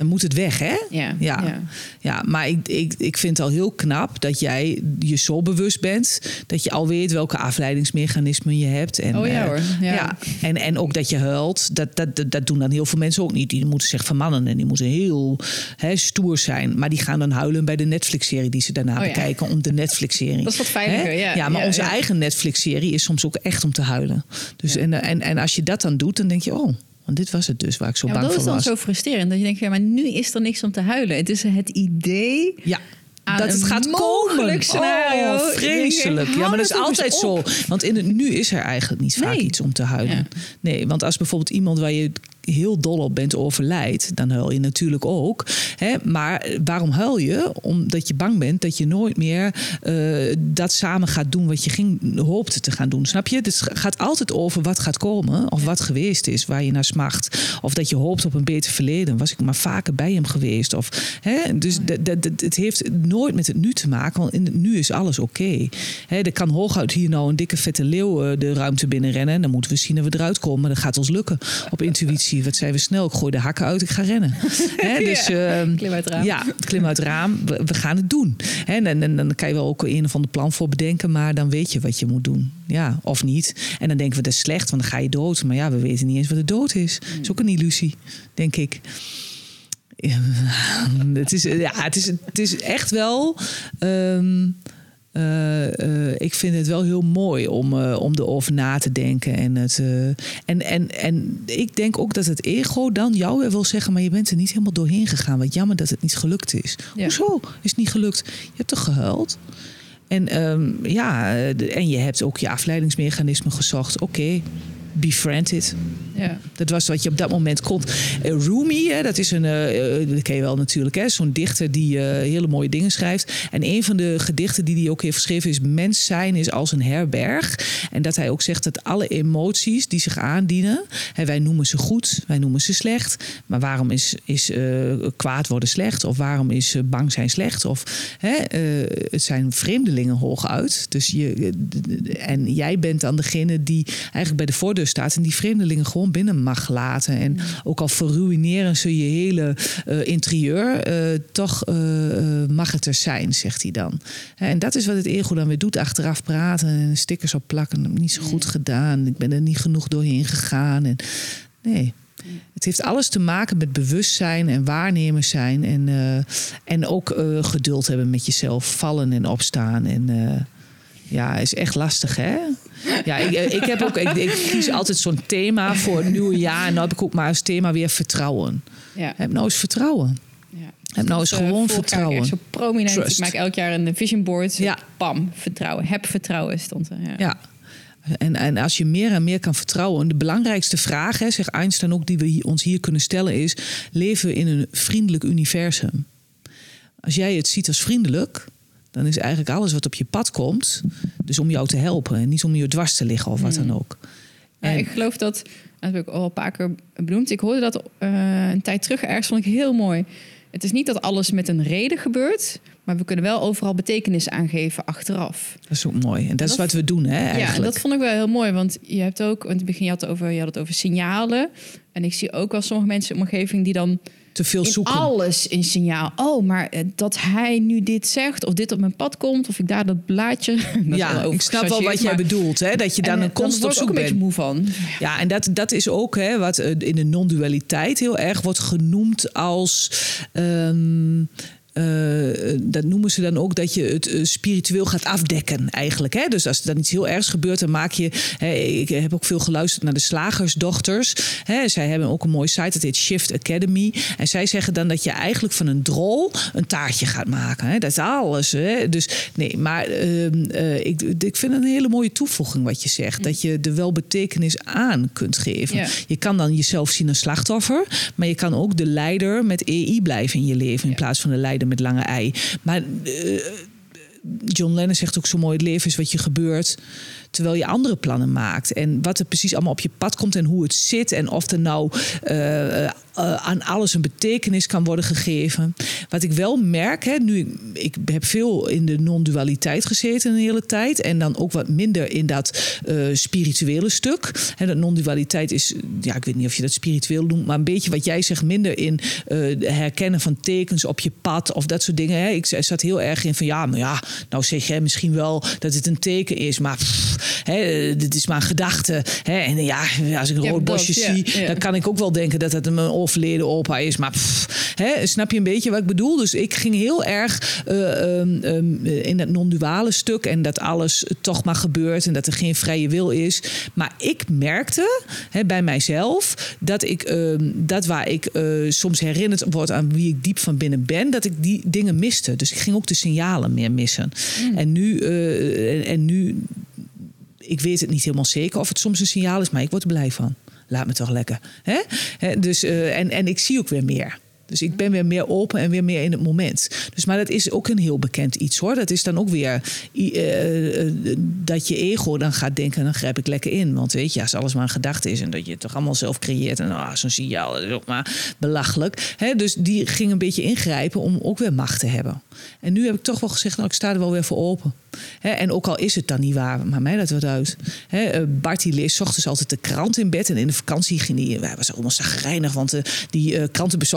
moet het weg, hè? Ja. Ja, ja. maar ik, ik, ik vind het al heel knap dat jij je zo bewust bent dat je al weet welke afleidingsmechanismen je hebt. En, oh ja eh, hoor. Ja. En, en ook dat je huilt. Dat, dat, dat doen dan heel veel mensen ook niet. Die moeten zich vermannen en die moeten heel hè, stoer zijn. Maar die gaan dan huilen bij de Netflix-serie die ze daarna oh bekijken om de Netflix-serie. Dat is wat veiliger, ja. Ja, maar onze eigen Netflix-serie is soms ook echt om te huilen. Dus en, en, en als je dat dan doet, dan denk je, oh, want dit was het dus waar ik zo bang voor was. Dat is dan zo frustrerend. Dat je denkt, ja, maar nu is er niks om te huilen. Het is het idee ja. aan dat het gaat komen. scenario. Oh, vreselijk. Ja, maar dat is altijd zo. Want in het nu is er eigenlijk niet vaak Nee. iets om te huilen. Ja. Nee, want als bijvoorbeeld iemand waar je heel dol op bent overlijdt, dan huil je natuurlijk ook. Hè? Maar waarom huil je? Omdat je bang bent dat je nooit meer eh, dat samen gaat doen wat je ging, hoopte te gaan doen. Snap je? Dus het gaat altijd over wat gaat komen of wat geweest is, waar je naar smacht. Of dat je hoopt op een beter verleden. Was ik maar vaker bij hem geweest? Of, hè? Dus dat- het heeft nooit met het nu te maken, want in het nu is alles oké. Er kan hooguit hier nou een dikke vette leeuw eh, de ruimte binnenrennen. En dan moeten we zien dat we eruit komen. Dat gaat ons lukken op intuïtie. Wat zijn we snel? Ik gooi de hakken uit, ik ga rennen. Dus, Ja, ehm, klim uit het raam. Ja, klim uit het raam. We, we gaan het doen. En, en, en dan kan je wel ook een of ander plan voor bedenken. Maar dan weet je wat je moet doen. Ja, of niet. En dan denken we dat is slecht, want dan ga je dood. Maar ja, we weten niet eens wat de dood is. Dat is ook een illusie, denk ik. Ja, het, is, ja, het, is, het is echt wel. ehm, eh, eh, ik vind het wel heel mooi om, eh, om erover na te denken. En, het, en, en, en ik denk ook dat het ego dan jou weer wil zeggen... maar je bent er niet helemaal doorheen gegaan. Wat jammer dat het niet gelukt is. Ja. Hoezo is het niet gelukt? Je hebt toch gehuild? En, ehm, ja, en je hebt ook je afleidingsmechanisme gezocht. Oké, befriend it. Ja. Dat was wat je op dat moment kon. Eh, Rumi, hè, dat is een, eh, dat ken je wel natuurlijk, hè, zo'n dichter die hele mooie dingen schrijft. En een van de gedichten die hij ook heeft geschreven is: Mens zijn is als een herberg. En dat hij ook zegt dat alle emoties die zich aandienen, hè, wij noemen ze goed, wij noemen ze slecht. Maar waarom is, is kwaad worden slecht? Of waarom is bang zijn slecht? Of hè, het zijn vreemdelingen hooguit. Dus je, en jij bent dan degene die eigenlijk bij de voordeur staat en die vreemdelingen gewoon binnen mag laten. En ook al verruineren ze je hele eh, interieur, eh, toch eh, mag het er zijn, zegt hij dan. En dat is wat het ego dan weer doet: achteraf praten en stickers op plakken. Niet zo goed gedaan. Ik ben er niet genoeg doorheen gegaan. En, nee. Het heeft alles te maken met bewustzijn en waarnemen zijn. En, en ook geduld hebben met jezelf. Vallen en opstaan. En ja, is echt lastig, hè? Ja, ik, eh, ik heb ook. Ik, ik kies altijd zo'n thema voor het nieuwe jaar. En dan heb ik ook maar als thema weer vertrouwen. Ja. Heb nou eens vertrouwen. Ja. Heb nou eens Eh, gewoon vertrouwen. Zo prominent. Trust. Ik maak elk jaar een vision board. Ja. Pam, vertrouwen. Heb vertrouwen stond er. Ja. Ja. En, en als je meer en meer kan vertrouwen. De belangrijkste vraag, hè, zegt Einstein ook, die we hier- ons hier kunnen stellen, is: leven we in een vriendelijk universum? Als jij het ziet als vriendelijk, dan is eigenlijk alles wat op je pad komt, dus om jou te helpen en niet om je dwars te liggen of wat dan ook. Ja, En- ik geloof dat, dat heb ik al een paar keer benoemd. Ik hoorde dat eh, een tijd terug ergens, vond ik heel mooi. Het is niet dat alles met een reden gebeurt, maar we kunnen wel overal betekenis aangeven achteraf. Dat is ook mooi. En dat, is wat we doen, hè, Ja, en eigenlijk. dat vond ik wel heel mooi, want je hebt ook, in het begin je had het over, je had het over signalen. En ik zie ook wel sommige mensen in mijn omgeving die dan Te veel in zoeken. alles een signaal. Oh, maar eh, dat hij nu dit zegt, of dit op mijn pad komt, of ik daar dat blaadje. dat ja, ik snap wel wat jij bedoelt. Hè? Dat je dan en, een eh, constant word op zoek een beetje bent. moe van. Ja, en dat, dat is ook hè, wat eh, in de non-dualiteit heel erg wordt genoemd als. ehm, eh, dat noemen ze dan ook dat je het eh, spiritueel gaat afdekken, eigenlijk. Hè? Dus als er dan iets heel ergs gebeurt, dan maak je. Hè, ik heb ook veel geluisterd naar de slagersdochters. Hè? Zij hebben ook een mooie site, dat heet Shift Academy. En zij zeggen dan dat je eigenlijk van een drol een taartje gaat maken. Hè? Dat is alles. Hè? Dus nee, maar ehm, eh, ik, ik vind het een hele mooie toevoeging wat je zegt. Dat je er wel betekenis aan kunt geven. Ja. Je kan dan jezelf zien als slachtoffer, maar je kan ook de leider met EI blijven in je leven in plaats van de leider met lange ei. Maar eh, John Lennon zegt ook zo mooi: het leven is wat je gebeurt terwijl je andere plannen maakt. En wat er precies allemaal op je pad komt en hoe het zit. En of er nou eh, eh, aan alles een betekenis kan worden gegeven. Wat ik wel merk, hè, nu ik, heb veel in de non-dualiteit gezeten een hele tijd. En dan ook wat minder in dat eh, spirituele stuk. En dat non-dualiteit is, ja, ik weet niet of je dat spiritueel noemt, maar een beetje wat jij zegt, minder in eh, herkennen van tekens op je pad of dat soort dingen. Hè. Ik zat heel erg in van ja, maar ja, nou zeg jij misschien wel dat het een teken is, maar pff, hè, dit is maar een gedachte. Hè. En ja, als ik een rood bosje zie, ja. dan kan ik ook wel denken dat het een overleden opa is. Maar pff, hè, snap je een beetje wat ik bedoel? Dus ik ging heel erg uh, um, in dat non-duale stuk. En dat alles toch maar gebeurt. En dat er geen vrije wil is. Maar ik merkte hè, bij mijzelf dat ik ehm, dat waar ik uh, soms herinnerd word aan wie ik diep van binnen ben, dat ik die dingen miste. Dus ik ging ook de signalen meer missen. Mm. En nu, uh, en nu ik weet het niet helemaal zeker of het soms een signaal is, maar ik word er blij van. Laat me toch lekker. Hè? Dus, uh, en, en ik zie ook weer meer. Dus ik ben weer meer open en weer meer in het moment. Dus, maar dat is ook een heel bekend iets hoor. Dat is dan ook weer uh, dat je ego dan gaat denken, dan grijp ik lekker in. Want weet je, als alles maar een gedachte is en dat je het toch allemaal zelf creëert. En oh, zo'n signaal is ook maar belachelijk. He, dus die ging een beetje ingrijpen om ook weer macht te hebben. En nu heb ik toch wel gezegd, nou ik sta er wel weer voor open. en ook al is het dan niet waar, maar mij dat wat uit. He, Bart die leest ochtends altijd de krant in bed. En in de vakantie ging hij, hij was allemaal zagrijnig. Want die uh,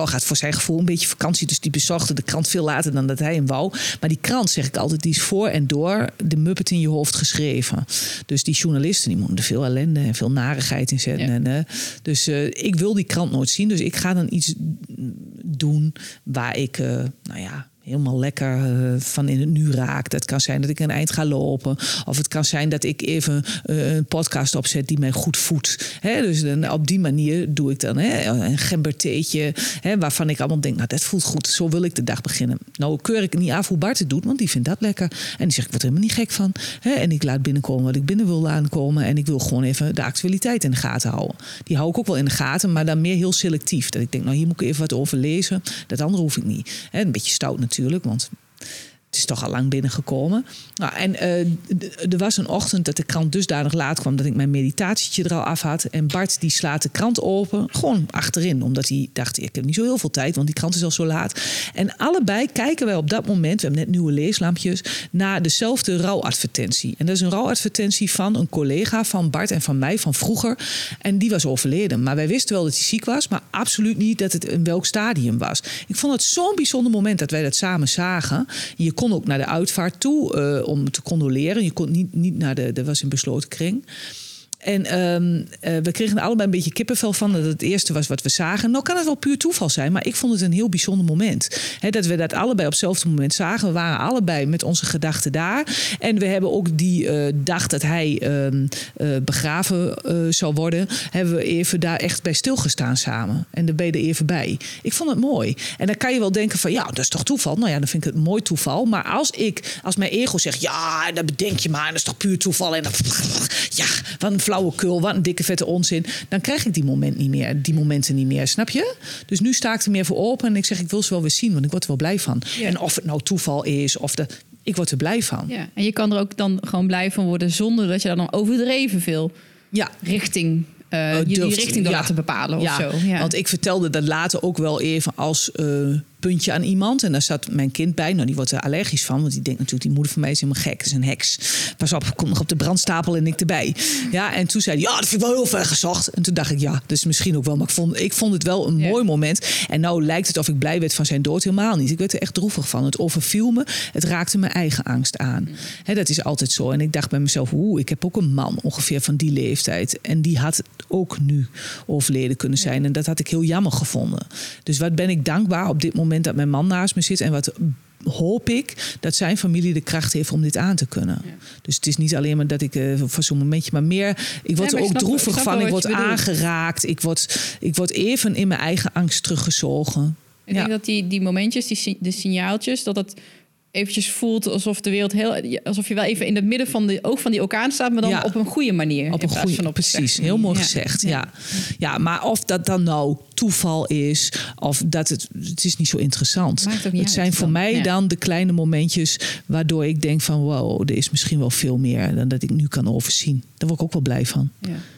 gaat voor zijn gevoel een beetje vakantie. Dus die bezorgde de krant veel later dan dat hij hem wou. Maar die krant, zeg ik altijd, die is voor en door de Muppet in je hoofd geschreven. Dus die journalisten, die moeten er veel ellende en veel narigheid in zetten. En, uh, dus uh, ik wil die krant nooit zien. Dus ik ga dan iets doen waar ik, uh, nou ja helemaal lekker uh, van in het nu raakt. Het kan zijn dat ik een eind ga lopen. Of het kan zijn dat ik even uh, een podcast opzet die mij goed voedt. Dus dan, op die manier doe ik dan een gembertheetje. Waarvan ik allemaal denk, nou dat voelt goed. Zo wil ik de dag beginnen. Nou keur ik niet af hoe Bart het doet, want die vindt dat lekker. En die zegt, ik word er helemaal niet gek van. En ik laat binnenkomen wat ik binnen wil laten komen. En ik wil gewoon even de actualiteit in de gaten houden. Die hou ik ook wel in de gaten, maar dan meer heel selectief. Dat ik denk, nou hier moet ik even wat over lezen. Dat andere hoef ik niet. Een beetje stout natuurlijk natuurlijk. Want is toch al lang binnengekomen. Nou, en uh, er was een ochtend dat de krant dusdanig laat kwam dat ik mijn meditatietje er al af had. En Bart die slaat de krant open, gewoon achterin. Omdat hij dacht, ik heb niet zo heel veel tijd, want die krant is al zo laat. En allebei kijken wij op dat moment, we hebben net nieuwe leeslampjes, naar dezelfde rouwadvertentie. En dat is een rouwadvertentie van een collega van Bart en van mij van vroeger. En die was overleden. Maar wij wisten wel dat hij ziek was, maar absoluut niet dat het in welk stadium was. Ik vond het zo'n bijzonder moment dat wij dat samen zagen. Je kon ook naar de uitvaart toe uh, om te condoleren. Je kon niet, niet naar de, dat was een besloten kring. En um, uh, we kregen allebei een beetje kippenvel van. Dat het eerste was wat we zagen. Nou kan het wel puur toeval zijn. Maar ik vond het een heel bijzonder moment. Dat we dat allebei op hetzelfde moment zagen. We waren allebei met onze gedachten daar. En we hebben ook die uh, dag dat hij uh, begraven zou worden... hebben we even daar echt bij stilgestaan samen. En daar ben je er even bij. Ik vond het mooi. En dan kan je wel denken van... ja, dat is toch toeval? Nou ja, dan vind ik het mooi toeval. Maar als ik, als mijn ego zegt... ja, dat bedenk je maar. Dat is toch puur toeval? En dan... ja, wat een flauwekul, wat een dikke vette onzin. Dan krijg ik die, moment niet meer, die momenten niet meer, snap je? Dus nu sta ik er meer voor open en ik zeg, ik wil ze wel weer zien, want ik word er wel blij van. Ja. En of het nou toeval is, of de, ik word er blij van. Ja. En je kan er ook dan gewoon blij van worden zonder dat je dan overdreven veel ja. richting uh, je die richting door ja. laten bepalen of ja. zo. Ja. Want ik vertelde dat later ook wel even als uh, puntje aan iemand. En daar zat mijn kind bij. Nou, die wordt er allergisch van. Want die denkt natuurlijk, die moeder van mij is helemaal gek. Dat is een heks. Pas op, kom nog op de brandstapel en ik erbij. Ja, en toen zei hij, ja, dat vind ik wel heel ver gezocht. En toen dacht ik, ja, dus misschien ook wel. Maar ik vond, ik vond het wel een mooi moment. En nou lijkt het of ik blij werd van zijn dood. Helemaal niet. Ik werd er echt droevig van. Het overviel me. Het raakte mijn eigen angst aan. He, dat is altijd zo. En ik dacht bij mezelf, oeh, ik heb ook een man ongeveer van die leeftijd. En die had ook nu overleden kunnen zijn. En dat had ik heel jammer gevonden. Dus wat ben ik dankbaar op dit moment dat mijn man naast me zit. En wat hoop ik dat zijn familie de kracht heeft om dit aan te kunnen. Ja. Dus het is niet alleen maar dat ik uh, voor zo'n momentje, maar meer. Ik word er ook snap, droevig van. Ik word aangeraakt. Ik word, ik word even in mijn eigen angst teruggezogen. Ik ja. denk dat die, die momentjes, die, de signaaltjes, dat het eventjes voelt alsof de wereld heel alsof je wel even in het midden van de oog van die orkaan staat, maar dan ja. op een goede manier. Op een goede, precies, heel mooi ja. gezegd. Ja. ja. Ja. maar of dat dan nou toeval is of dat het, het is niet zo interessant. het zijn voor dan. mij dan de kleine momentjes waardoor ik denk van wow, er is misschien wel veel meer dan dat ik nu kan overzien. Daar word ik ook wel blij van.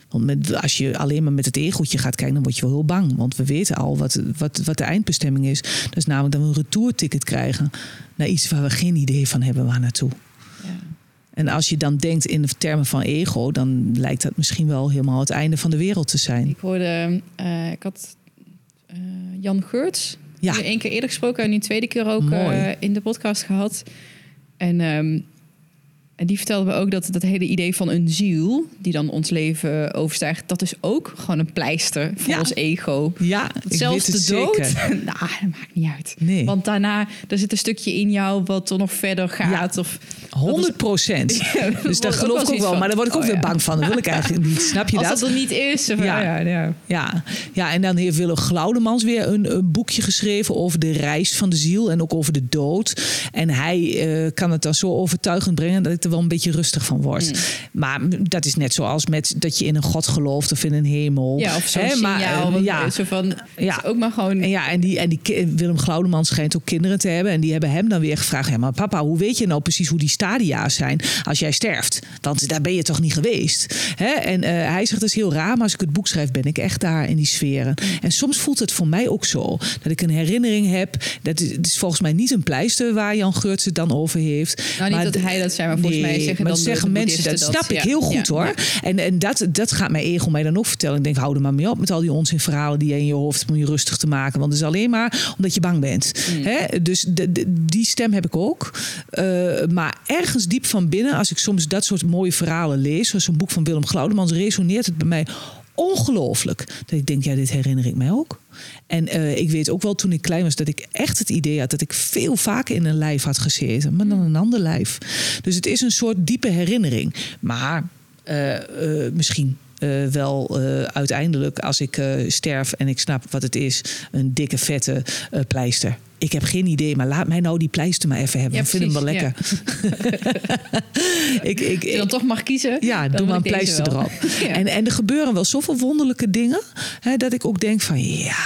Want met, als je alleen maar met het egootje gaat kijken, dan word je wel heel bang. Want we weten al wat, wat, wat de eindbestemming is. Dat is namelijk dat we een retourticket krijgen naar iets waar we geen idee van hebben waar naartoe. Ja. En als je dan denkt in de termen van ego, dan lijkt dat misschien wel helemaal het einde van de wereld te zijn. Ik hoorde, uh, ik had uh, Jan Geurts, ja. die één keer eerder gesproken en nu tweede keer ook uh, in de podcast gehad. En um, En die vertelde me ook dat dat hele idee van een ziel, die dan ons leven overstijgt, dat is ook gewoon een pleister voor Ja. ons ego. Ja, Zelfs de dood, nou, dat maakt niet uit. Nee. Want daarna, er zit een stukje in jou wat er nog verder gaat. Of, 100 procent. daar dus daar geloof ik ook wel. van. Maar daar word ik ook Oh, weer ja. bang van. Dat wil ik eigenlijk niet. Snap je als dat? dat er niet is. Ja. ja. Ja, ja. Ja. ja, en dan heeft Willem Glaudemans weer een, een boekje geschreven over de reis van de ziel en ook over de dood. En hij eh, kan het dan zo overtuigend brengen dat ik er wel een beetje rustig van word. Hmm. Maar dat is net zoals met dat je in een God gelooft of in een hemel. Ja, of zo'n maar, signaal. eh, ja. Zo van, Ja. ook maar gewoon... En ja, en, die, en die, Willem Glaudemans schijnt ook kinderen te hebben. En die hebben hem dan weer gevraagd: ja, maar papa, hoe weet je nou precies hoe die stadia's zijn als jij sterft? Want daar ben je toch niet geweest? Hè? En eh, hij zegt: dat is heel raar, maar als ik het boek schrijf, ben ik echt daar in die sferen. En soms voelt het voor mij ook zo dat ik een herinnering heb. Dat is, het is volgens mij niet een pleister waar Jan Geurts het dan over heeft. Nou, niet dat hij dat zei, maar volgens mij zeggen maar dan zeggen de mensen, dat snap ik heel goed Ja, hoor. ja. En, en dat, dat gaat mijn ego mij dan ook vertellen. Ik denk, hou er maar mee op met al die onzinverhalen die je in je hoofd hebt om je rustig te maken. Want het is alleen maar omdat je bang bent. Mm. Hè? Dus de, de- die stem heb ik ook. Eh, maar ergens diep van binnen, als ik soms dat soort mooie verhalen lees, zoals een boek van Willem Glaudemans, resoneert het bij mij ongelooflijk. Dat ik denk, ja, dit herinner ik mij ook. En eh, ik weet ook wel toen ik klein was dat ik echt het idee had dat ik veel vaker in een lijf had gezeten, maar dan een ander lijf. Dus het is een soort diepe herinnering. Maar eh, eh, misschien wel uiteindelijk, als ik sterf en ik snap wat het is, een dikke, vette pleister. Ik heb geen idee, maar laat mij nou die pleister maar even hebben. Ja, ik vind hem wel lekker. ik, ik, Als je dan toch mag kiezen. ja, doe maar een pleister erop. Ja. En, en er gebeuren wel zoveel wonderlijke dingen... Hè, dat ik ook denk van ja...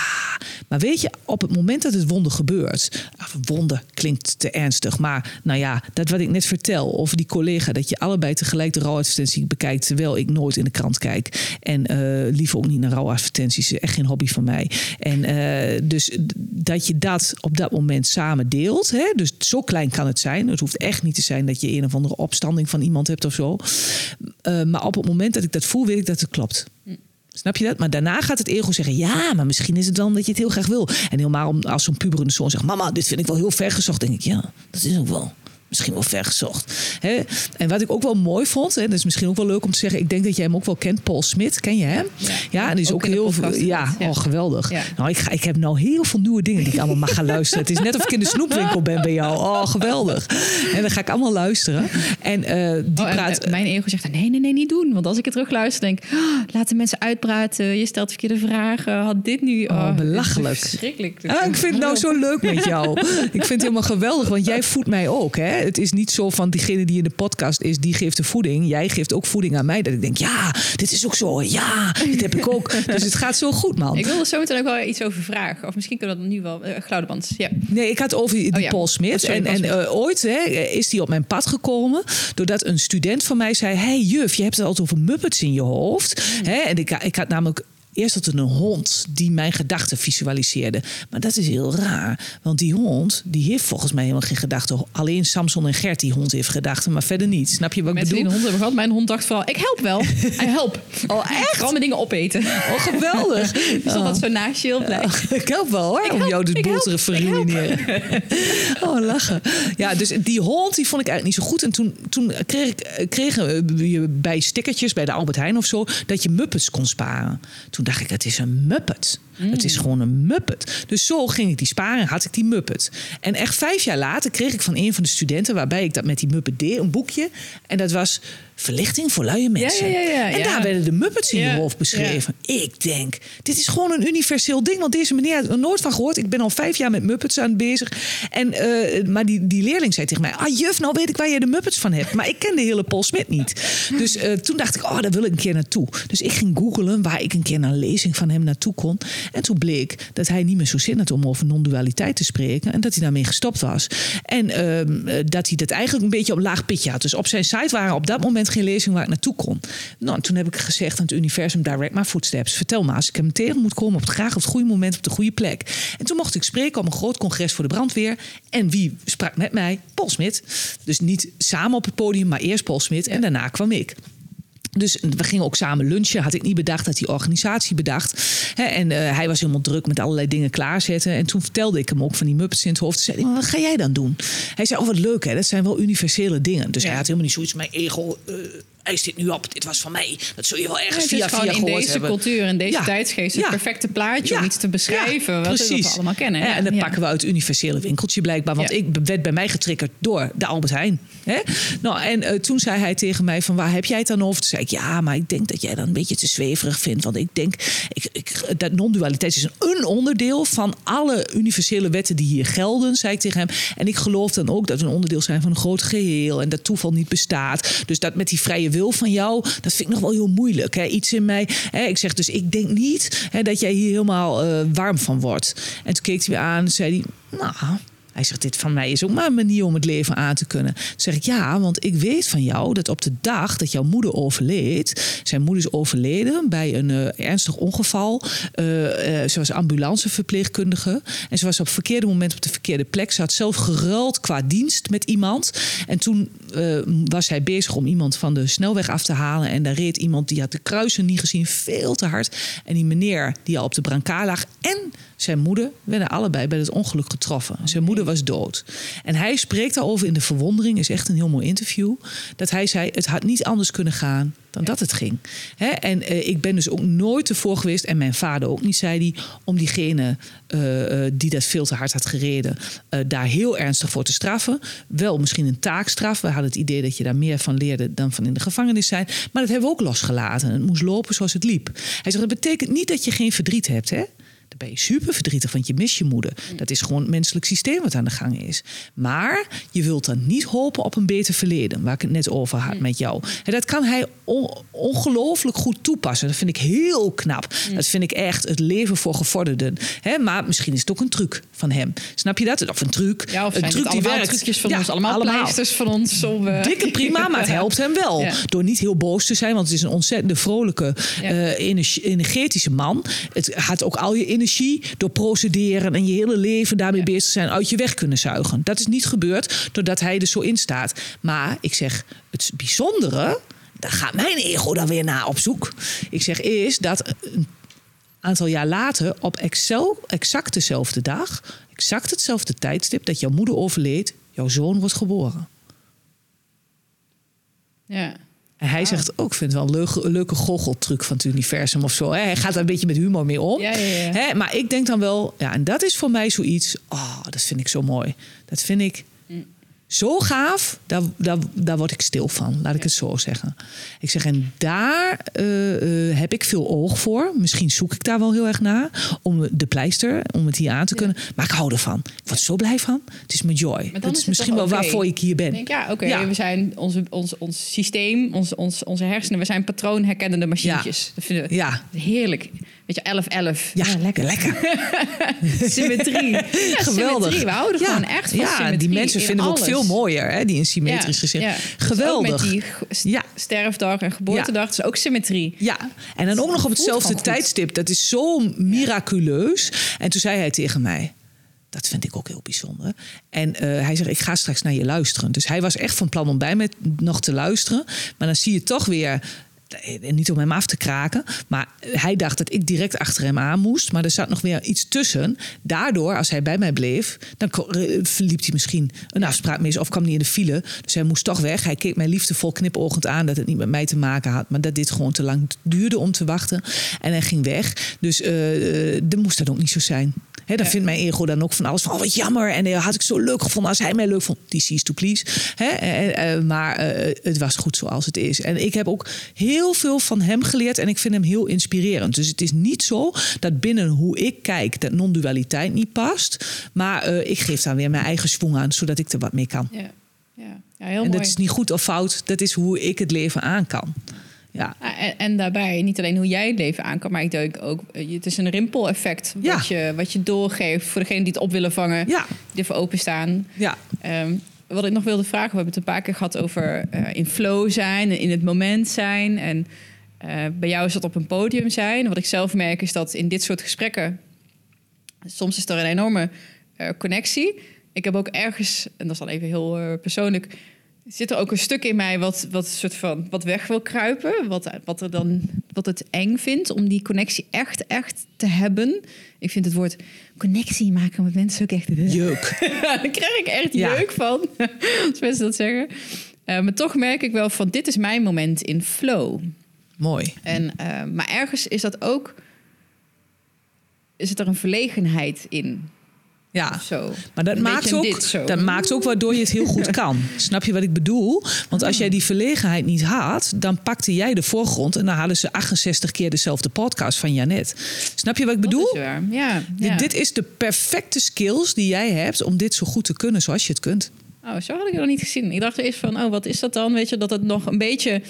Maar weet je, op het moment dat het wonder gebeurt... Wonder klinkt te ernstig, maar nou ja... dat wat ik net vertel over die collega... dat je allebei tegelijk de rouwadvertentie bekijkt... terwijl ik nooit in de krant kijk. En eh, liever ook niet naar rouwadvertenties. Echt geen hobby van mij. En eh, dus dat je dat op dat moment samen deelt. Hè? Dus zo klein kan het zijn. Het hoeft echt niet te zijn dat je een of andere opstanding van iemand hebt of zo. Uh, maar op het moment dat ik dat voel, weet ik dat het klopt. Snap je dat? Maar daarna gaat het ego zeggen: ja, maar misschien is het dan dat je het heel graag wil. En helemaal om- als zo'n puberende zoon zegt: Mama, dit vind ik wel heel ver gezocht. Denk ik: ja, dat is ook wel. Misschien wel ver gezocht. Hè? En wat ik ook wel mooi vond, hè, dat is misschien ook wel leuk om te zeggen. Ik denk dat jij hem ook wel kent, Paul Smit. Ken je hem? Ja. Ja, en die is Ook heel podcast veel. Ja, oh, geweldig. Ja. Nou, ik, ga, ik heb nou heel veel nieuwe dingen die ik allemaal mag gaan luisteren. Het is net of ik in de snoepwinkel ben bij jou. Oh, geweldig. En dan ga ik allemaal luisteren. En eh, die Oh, en, praat. eh, mijn ego zegt, nee, nee, nee, niet doen. Want als ik het terugluister, denk ik, oh, laat de mensen uitpraten. Je stelt verkeerde vragen. Had dit nu... Oh, is belachelijk. Verschrikkelijk. Ah, ik vind het nou zo leuk met jou. Ik vind het helemaal geweldig, want jij voedt mij ook. Hè? Het is niet zo van diegene die in de podcast is, die geeft de voeding. Jij geeft ook voeding aan mij. Dat ik denk, ja, dit is ook zo. Ja, dit heb ik ook. Dus het gaat zo goed, man. Ik wil er zo meteen ook wel iets over vragen. Of misschien kunnen we dat nu wel... Uh, ja. Nee, ik had over die Oh ja. Paul Smit. Oh, sorry, en Paul en eh, ooit hè, is die op mijn pad gekomen. Doordat een student van mij zei: Hey juf, je hebt het altijd over Muppets in je hoofd. Hmm. Hè? En ik, ik had namelijk. Eerst had er een hond die mijn gedachten visualiseerde. Maar dat is heel raar. Want die hond, die heeft volgens mij helemaal geen gedachten. Alleen Samson en Gert, die hond heeft gedachten. Maar verder niet. Snap je wat ik die bedoel? een hond gehad. Mijn hond dacht vooral, ik help wel. Hij help. Oh, echt? Vooral mijn dingen opeten. Oh, geweldig. Dus dat dat zo naast je heel blij. Ik help wel hoor, om help, jou de ik boel te verruineren. Oh, lachen. Ja, dus die hond die vond ik eigenlijk niet zo goed. En toen, toen kreeg ik, kregen we bij stickertjes bij de Albert Heijn of zo... dat je Muppets kon sparen. Toen dacht ik, het is een Muppet. Het is gewoon een Muppet. Dus zo ging ik die sparen en had ik die Muppet. En echt vijf jaar later kreeg ik van een van de studenten... waarbij ik dat met die Muppet deed, een boekje. En dat was verlichting voor luie mensen. ja, ja, en daar werden de Muppets in Ja, hoofd beschreven. Ik denk, dit is gewoon een universeel ding. Want deze meneer had er nooit van gehoord. Ik ben al vijf jaar met Muppets aan het bezig. En, eh, maar die, die leerling zei tegen mij... Ah juf, nou weet ik waar je de Muppets van hebt. Maar ik ken de hele Paul Smit niet. Dus eh, toen dacht ik, oh, daar wil ik een keer naartoe. Dus ik ging googelen waar ik een keer naar een lezing van hem naartoe kon. En toen bleek dat hij niet meer zo zin had om over non-dualiteit te spreken. En dat hij daarmee gestopt was. En ehm, eh, dat hij dat eigenlijk een beetje op laag pitje had. Dus op zijn site waren op dat moment geen lezingen waar ik naartoe kon. Nou, en toen heb ik gezegd aan het universum, direct my footsteps. Vertel me als ik hem tegen moet komen op het graag op het goede moment op de goede plek. En toen mocht ik spreken op een groot congres voor de brandweer. En wie sprak met mij? Paul Smit. Dus niet samen op het podium, maar eerst Paul Smit en daarna kwam ik. Dus we gingen ook samen lunchen. Had ik niet bedacht dat die organisatie bedacht. En uh, hij was helemaal druk met allerlei dingen klaarzetten. En toen vertelde ik hem ook van die Muppets in het hoofd. Toen zei hij, wat ga jij dan doen? Hij zei, oh wat leuk hè, dat zijn wel universele dingen. Dus ja. hij had helemaal niet zoiets, mijn ego... Uh, eist dit nu op, dit was van mij. Dat zul je wel ergens ja, via via in deze hebben. cultuur, in deze ja. tijdsgeest, het perfecte plaatje om iets te beschrijven. wat we allemaal kennen. Ja, en dan pakken we uit het universele winkeltje blijkbaar. Want ik werd bij mij getriggerd door de Albert Heijn. Hè? Nou, en uh, toen zei hij tegen mij van waar heb jij het dan over? Toen zei ik ja, maar ik denk dat jij dat een beetje te zweverig vindt. Want ik denk, ik, ik, dat non-dualiteit is een onderdeel van alle universele wetten die hier gelden, zei ik tegen hem. En ik geloof dan ook dat we een onderdeel zijn van een groot geheel en dat toeval niet bestaat. Dus dat met die vrije wil van jou, dat vind ik nog wel heel moeilijk. Hè? Iets in mij. Hè? Ik zeg dus, ik denk niet hè, dat jij hier helemaal uh, warm van wordt. En toen keek hij weer aan en zei hij, nou, hij zegt, dit van mij is ook maar een manier om het leven aan te kunnen. Dan zeg ik, ja, want ik weet van jou dat op de dag dat jouw moeder overleed... zijn moeder is overleden bij een uh, ernstig ongeval. Uh, ze was ambulanceverpleegkundige. En ze was op het verkeerde moment op de verkeerde plek. Ze had zelf geruild qua dienst met iemand. En toen was hij bezig om iemand van de snelweg af te halen. En daar reed iemand, die had de kruisen niet gezien, veel te hard. En die meneer die al op de brancard lag en zijn moeder werden allebei bij het ongeluk getroffen. Zijn moeder was dood. En hij spreekt daarover in de verwondering, is echt een heel mooi interview. Dat hij zei: Het had niet anders kunnen gaan dan dat het ging. en uh, ik ben dus ook nooit ervoor geweest, en mijn vader ook niet, zei hij, om diegene uh, die dat veel te hard had gereden, daar heel ernstig voor te straffen. Wel misschien een taakstraf. We hadden het idee dat je daar meer van leerde dan van in de gevangenis zijn. Maar dat hebben we ook losgelaten. Het moest lopen zoals het liep. Hij zegt: Dat betekent niet dat je geen verdriet hebt. Hè? Dan ben je super verdrietig, want je mist je moeder. Mm. Dat is gewoon het menselijk systeem wat aan de gang is. Maar je wilt dan niet hopen op een beter verleden, waar ik het net over had mm. met jou. En dat kan hij ongelooflijk goed toepassen. Dat vind ik heel knap. Mm. Dat vind ik echt het leven voor gevorderden. He, maar misschien is het ook een truc van hem. Snap je dat? Of een truc. Ja, of een truc die werkt. trucjes van ons, allemaal, allemaal. van ons. Om, uh... Dikke prima, maar het helpt hem wel. Door niet heel boos te zijn, want het is een ontzettende vrolijke, uh, energetische man. Het gaat ook al je energie door procederen en je hele leven daarmee bezig zijn uit je weg kunnen zuigen. Dat is niet gebeurd doordat hij er zo in staat. Maar ik zeg, het bijzondere, daar gaat mijn ego dan weer naar op zoek. Ik zeg is dat een aantal jaar later op Excel, exact dezelfde dag, exact hetzelfde tijdstip dat jouw moeder overleed, jouw zoon wordt geboren. Ja. En hij zegt ook, vind het wel een leuke, leuke goocheltruc van het universum of zo. Hij gaat daar een beetje met humor mee om. Ja, ja, ja. Maar ik denk dan wel, ja, en dat is voor mij zoiets. Oh, dat vind ik zo mooi. Dat vind ik zo gaaf, daar, daar, daar word ik stil van, laat ik het zo zeggen. Ik zeg, en daar uh, uh, heb ik veel oog voor. Misschien zoek ik daar wel heel erg naar, om de pleister, om het hier aan te kunnen. Maar ik hou ervan. Ik word zo blij van. Het is mijn joy. Het is, is misschien wel okay. waarvoor ik hier ben. Denk, ja, oké. Okay. We zijn onze, ons, ons systeem, ons, ons, onze hersenen, we zijn patroonherkennende machientjes. Ja. Dat vinden we ja. heerlijk. Weet je, 11-11. Ja, lekker. lekker. symmetrie. Ja, Geweldig. Symmetrie. We houden ja. gewoon echt van ja, symmetrie die mensen vinden we ook veel mooier, hè, die in symmetrisch gezin. Ja. Geweldig. Dus met die sterfdag en geboortedag, is ook symmetrie. Ja, en dan ook nog op hetzelfde tijdstip. Dat is zo miraculeus. En toen zei hij tegen mij... Dat vind ik ook heel bijzonder. En uh, hij zegt, ik ga straks naar je luisteren. Dus hij was echt van plan om bij me nog te luisteren. Maar dan zie je toch weer eh, niet om hem af te kraken. Maar hij dacht dat ik direct achter hem aan moest. Maar er zat nog weer iets tussen. Daardoor, als hij bij mij bleef, dan verliep hij misschien een afspraak mis of kwam niet in de file. Dus hij moest toch weg. Hij keek mij liefdevol knipoogend aan dat het niet met mij te maken had. Maar dat dit gewoon te lang duurde om te wachten. En hij ging weg. Dus uh, dat moest dat ook niet zo zijn. He, dan ja. vindt mijn ego dan ook van alles van, oh, wat jammer. En uh, had ik zo leuk gevonden als hij mij leuk vond. Die sees to please. He, uh, maar het was goed zoals het is. En ik heb ook heel veel van hem geleerd. En ik vind hem heel inspirerend. Dus het is niet zo dat binnen hoe ik kijk... dat non-dualiteit niet past. Maar ik geef daar weer mijn eigen schwung aan... zodat ik er wat mee kan. Ja, ja. ja heel en mooi. dat is niet goed of fout. Dat is hoe ik het leven aan kan. Ja. En, en, daarbij niet alleen hoe jij het leven aan kan, maar ik denk ook, eh, het is een rimpel-effect ja. wat, je, wat je doorgeeft voor degene die het op willen vangen, ja. die ervoor openstaan. Ja. Um, wat ik nog wilde vragen, we hebben het een paar keer gehad over uh, in flow zijn en in het moment zijn. En uh, bij jou is dat op een podium zijn. Wat ik zelf merk is dat in dit soort gesprekken, soms is er een enorme uh, connectie. Ik heb ook ergens, en dat is dan even heel persoonlijk, zit er ook een stuk in mij wat, wat soort van wat weg wil kruipen. Wat, wat er dan wat het eng vindt om die connectie echt, echt te hebben. Ik vind het woord connectie maken met mensen ook echt. Jeuk. Daar krijg ik echt Ja. jeuk van. Als mensen dat zeggen. Eh, maar toch merk ik wel van dit is mijn moment in flow. Mooi. En, eh, maar ergens is dat ook. Is het er een verlegenheid in? Ja. Zo. Maar dat Een maakt, ook, dit dat maakt ook waardoor je het heel goed kan. Snap je wat ik bedoel? Want als jij die verlegenheid niet had, dan pakte jij de voorgrond en dan hadden ze 68 keer dezelfde podcast van Janet. Snap je wat ik bedoel? Ja, Dit-. Dit is de perfecte skills die jij hebt om dit zo goed te kunnen zoals je het kunt. Oh, zo had ik het nog niet gezien. Ik dacht eerst van, oh, wat is dat dan? Weet je, dat het nog een beetje...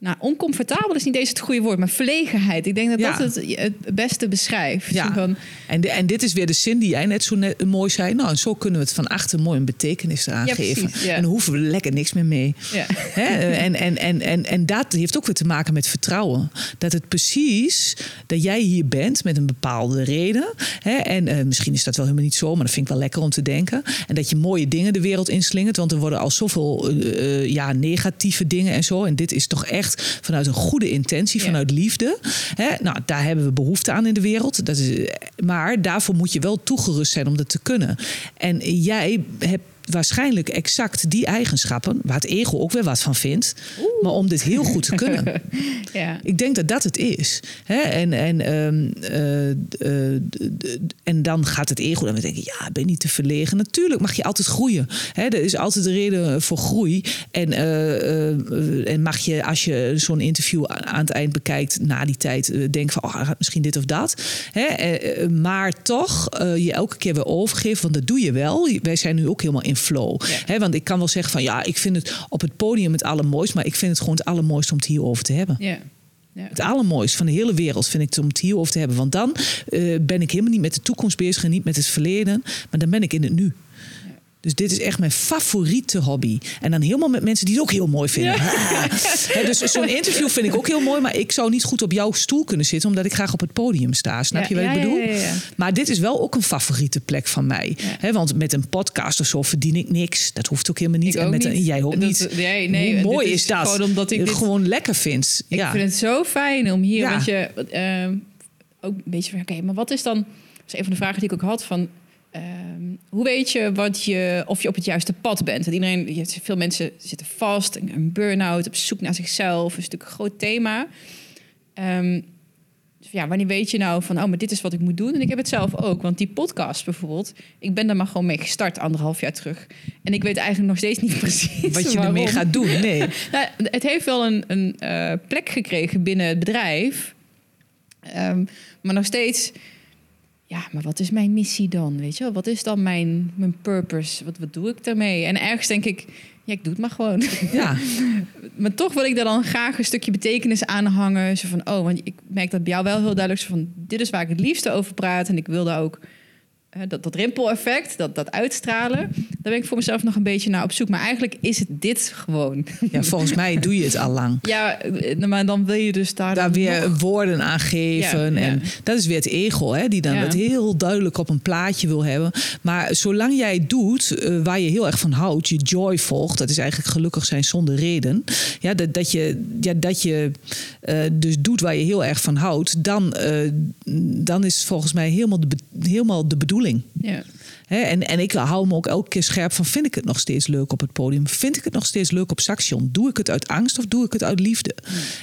Nou, oncomfortabel is niet eens het goede woord, maar verlegenheid. Ik denk dat Ja. dat het het beste beschrijft. Ja. Van, En, de- en dit is weer de zin die jij net zo net, mooi zei. Nou, en zo kunnen we het van achter mooi een betekenis eraan Ja, geven. precies, ja. En dan hoeven we er lekker niks meer mee. ja. Hè? En, en, en, en, en dat heeft ook weer te maken met vertrouwen. Dat het precies dat jij hier bent met een bepaalde reden. Hè? En eh, misschien is dat wel helemaal niet zo, maar dat vind ik wel lekker om te denken. En dat je mooie dingen de wereld inslingert. Want er worden al zoveel eh, eh, ja, negatieve dingen en zo. En dit is toch echt vanuit een goede intentie, vanuit liefde. Hè? Nou, daar hebben we behoefte aan in de wereld. Dat is, maar daarvoor moet je wel toegerust zijn om dat te kunnen. En jij hebt waarschijnlijk exact die eigenschappen, waar het ego ook weer wat van vindt, maar om dit heel goed te kunnen. ja. Ik denk dat dat het is. Hè? En, en, ehm, eh, eh, en dan gaat het ego dan weer denken: ja, ben je niet te verlegen? Natuurlijk mag je altijd groeien. Hè? Er is altijd een reden voor groei. En, eh, en mag je, als je zo'n interview aan het eind bekijkt, na die tijd, denken van: oh, misschien dit of dat. Hè? Maar toch je elke keer weer overgeven, want dat doe je wel. Wij zijn nu ook helemaal in flow. Ja. Hè? Want ik kan wel zeggen van ja, ik vind het op het podium het allermooist, maar ik vind het gewoon het allermooiste om het hierover te hebben. ja. ja. Het allermooiste van de hele wereld vind ik het om het hierover te hebben. Want dan eh, ben ik helemaal niet met de toekomst bezig en niet met het verleden. Maar dan ben ik in het nu. Dus dit is echt mijn favoriete hobby. En dan helemaal met mensen die het ook heel mooi vinden. Dus zo'n interview vind ik ook heel mooi. Maar ik zou niet goed op jouw stoel kunnen zitten... omdat ik graag op het podium sta. Snap Ja, je wat ja, ik bedoel? Maar dit is wel ook een favoriete plek van mij. Want met een podcast of zo verdien ik niks. Dat hoeft ook helemaal niet. En met een- jij ook Dat- niet. nee, nee, Hoe mooi is, dat? gewoon omdat ik het dit- gewoon lekker vind. Ik vind het zo fijn om hier, Ja. want je ehm, ook een beetje van, oké, maar wat is dan? Dat is een van de vragen die ik ook had van. Ehm, hoe weet je, wat je of je op het juiste pad bent? Want iedereen, je, veel mensen zitten vast, een burn-out, op zoek naar zichzelf, is natuurlijk een groot thema. Ehm, dus ja, wanneer weet je nou van, oh, maar dit is wat ik moet doen? En ik heb het zelf ook, want die podcast bijvoorbeeld, ik ben daar maar gewoon mee gestart anderhalf jaar terug. En ik weet eigenlijk nog steeds niet precies Wat je waarom. ermee gaat doen. Nee. Nou, het heeft wel een, een eh, plek gekregen binnen het bedrijf. Ehm, maar nog steeds, ja, maar wat is mijn missie dan? Weet je wel? Wat is dan mijn, mijn purpose? Wat, wat doe ik daarmee? En ergens denk ik, ja, ik doe het maar gewoon. Ja. maar toch wil ik daar dan graag een stukje betekenis aan hangen. Zo van, oh, want ik merk dat bij jou wel heel duidelijk zo van, dit is waar ik het liefste over praat. En ik wil daar ook dat, dat rimpel-effect, dat, dat uitstralen. Daar ben ik voor mezelf nog een beetje naar op zoek. Maar eigenlijk is het dit gewoon. ja, volgens mij doe je het al lang. Ja, eh, maar dan wil je dus daar, weer nog- woorden aan geven. Ja, ja. En dat is weer het ego, hè, die dan Ja. het heel duidelijk op een plaatje wil hebben. Maar zolang jij het doet eh, waar je heel erg van houdt, je joy volgt, dat is eigenlijk gelukkig zijn zonder reden. Ja, dat, dat je, ja, dat je eh, dus doet waar je heel erg van houdt, dan, eh, dan is volgens mij helemaal de, helemaal de bedoeling. Ja. En, en ik hou me ook elke keer scherp van: vind ik het nog steeds leuk op het podium? Vind ik het nog steeds leuk op Saxion? Doe ik het uit angst of doe ik het uit liefde?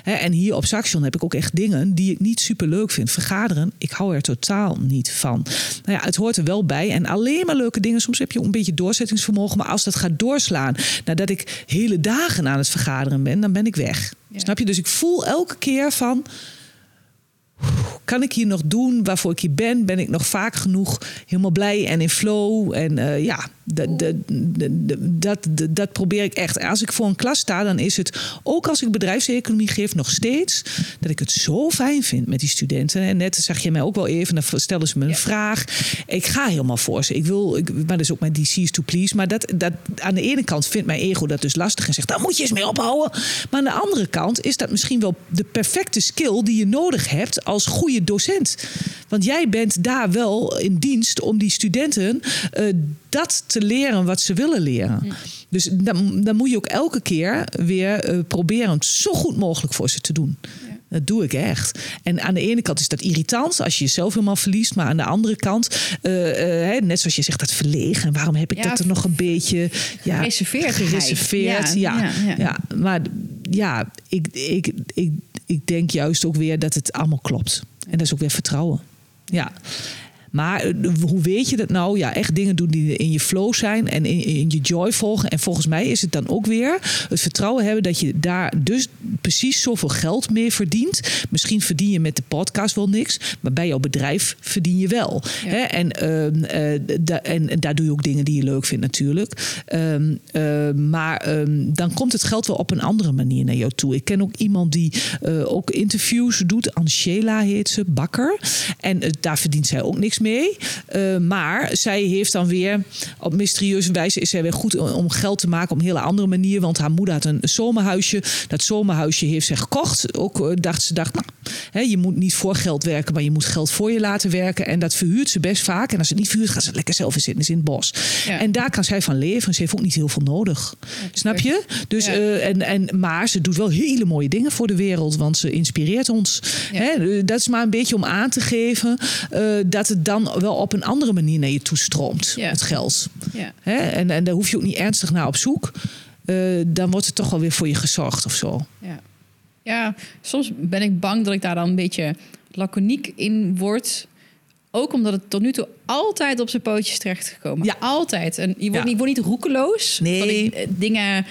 En hier op Saxion heb ik ook echt dingen die ik niet super leuk vind. Vergaderen, ik hou er totaal niet van. Nou ja, het hoort er wel bij. En alleen maar leuke dingen. Soms heb je een beetje doorzettingsvermogen. Maar als dat gaat doorslaan, nadat ik hele dagen aan het vergaderen ben, dan ben ik weg. Ja. Snap je? Dus ik voel elke keer van kan ik hier nog doen waarvoor ik hier ben? Ben ik nog vaak genoeg helemaal blij en in flow? En eh, ja, dat, dat, dat, probeer ik echt. Als ik voor een klas sta, dan is het ook als ik bedrijfseconomie geef, nog steeds dat ik het zo fijn vind met die studenten. En net zag je mij ook wel even, dan stelden ze me een Ja. vraag. Ik ga helemaal voor ze. Ik wil, ik, maar dat is ook mijn DC's to please. Maar dat, dat, aan de ene kant vindt mijn ego dat dus lastig en zegt, daar moet je eens mee ophouden. Maar aan de andere kant is dat misschien wel de perfecte skill die je nodig hebt als goede docent. Want jij bent daar wel in dienst om die studenten eh, dat te leren wat ze willen leren. Dus dan, dan moet je ook elke keer weer eh, proberen het zo goed mogelijk voor ze te doen. Dat doe ik echt. En aan de ene kant is dat irritant als je jezelf helemaal verliest. Maar aan de andere kant, eh, eh, net zoals je zegt, dat verlegen. Waarom heb ik Ja, dat er nog een beetje ja, gereserveerd. gereserveerd? Ja, ja. maar ja, ik, ik, ik, ik denk juist ook weer dat het allemaal klopt. En dat is ook weer vertrouwen. Ja. Maar eh, hoe weet je dat nou? Ja, echt dingen doen die in je flow zijn en in, in je joy volgen. En volgens mij is het dan ook weer het vertrouwen hebben dat je daar dus precies zoveel geld mee verdient. Misschien verdien je met de podcast wel niks, maar bij jouw bedrijf verdien je wel. Ja. Hè? En, ehm, eh, da- en, en daar doe je ook dingen die je leuk vindt, natuurlijk. Ehm, eh, maar ehm, dan komt het geld wel op een andere manier naar jou toe. Ik ken ook iemand die eh, ook interviews doet. Angela heet ze, Bakker. En daar verdient zij ook niks mee. Eh, maar zij heeft dan weer op mysterieuze wijze is zij weer goed om- geld te maken op een hele andere manier. Want haar moeder had een zomerhuisje. Dat zomerhuisje heeft zij gekocht. Ook eh, dacht ze dacht, nou, hè, je moet niet voor geld werken, maar je moet geld voor je laten werken. En dat verhuurt ze best vaak. En als het niet verhuurt, gaat ze lekker zelf in zitten is in het bos. Ja. En daar kan zij van leven. Ze heeft ook niet heel veel nodig. Snap je? Dus, Ja. eh, en, en, maar ze doet wel hele mooie dingen voor de wereld. Want ze inspireert ons. Hè? Dat is maar een beetje om aan te geven dat het dan wel op een andere manier naar je toe stroomt. Het geld. Ja. Hè? En, en daar hoef je ook niet ernstig naar op zoek. Eh, dan wordt het toch wel weer voor je gezorgd of zo. Ja. ja, soms ben ik bang dat ik daar dan een beetje laconiek in word. Ook omdat het tot nu toe altijd op zijn pootjes terecht gekomen. Ja. Altijd. En je wordt, Ja. niet, je wordt niet roekeloos. Nee. Ik, eh, dingen...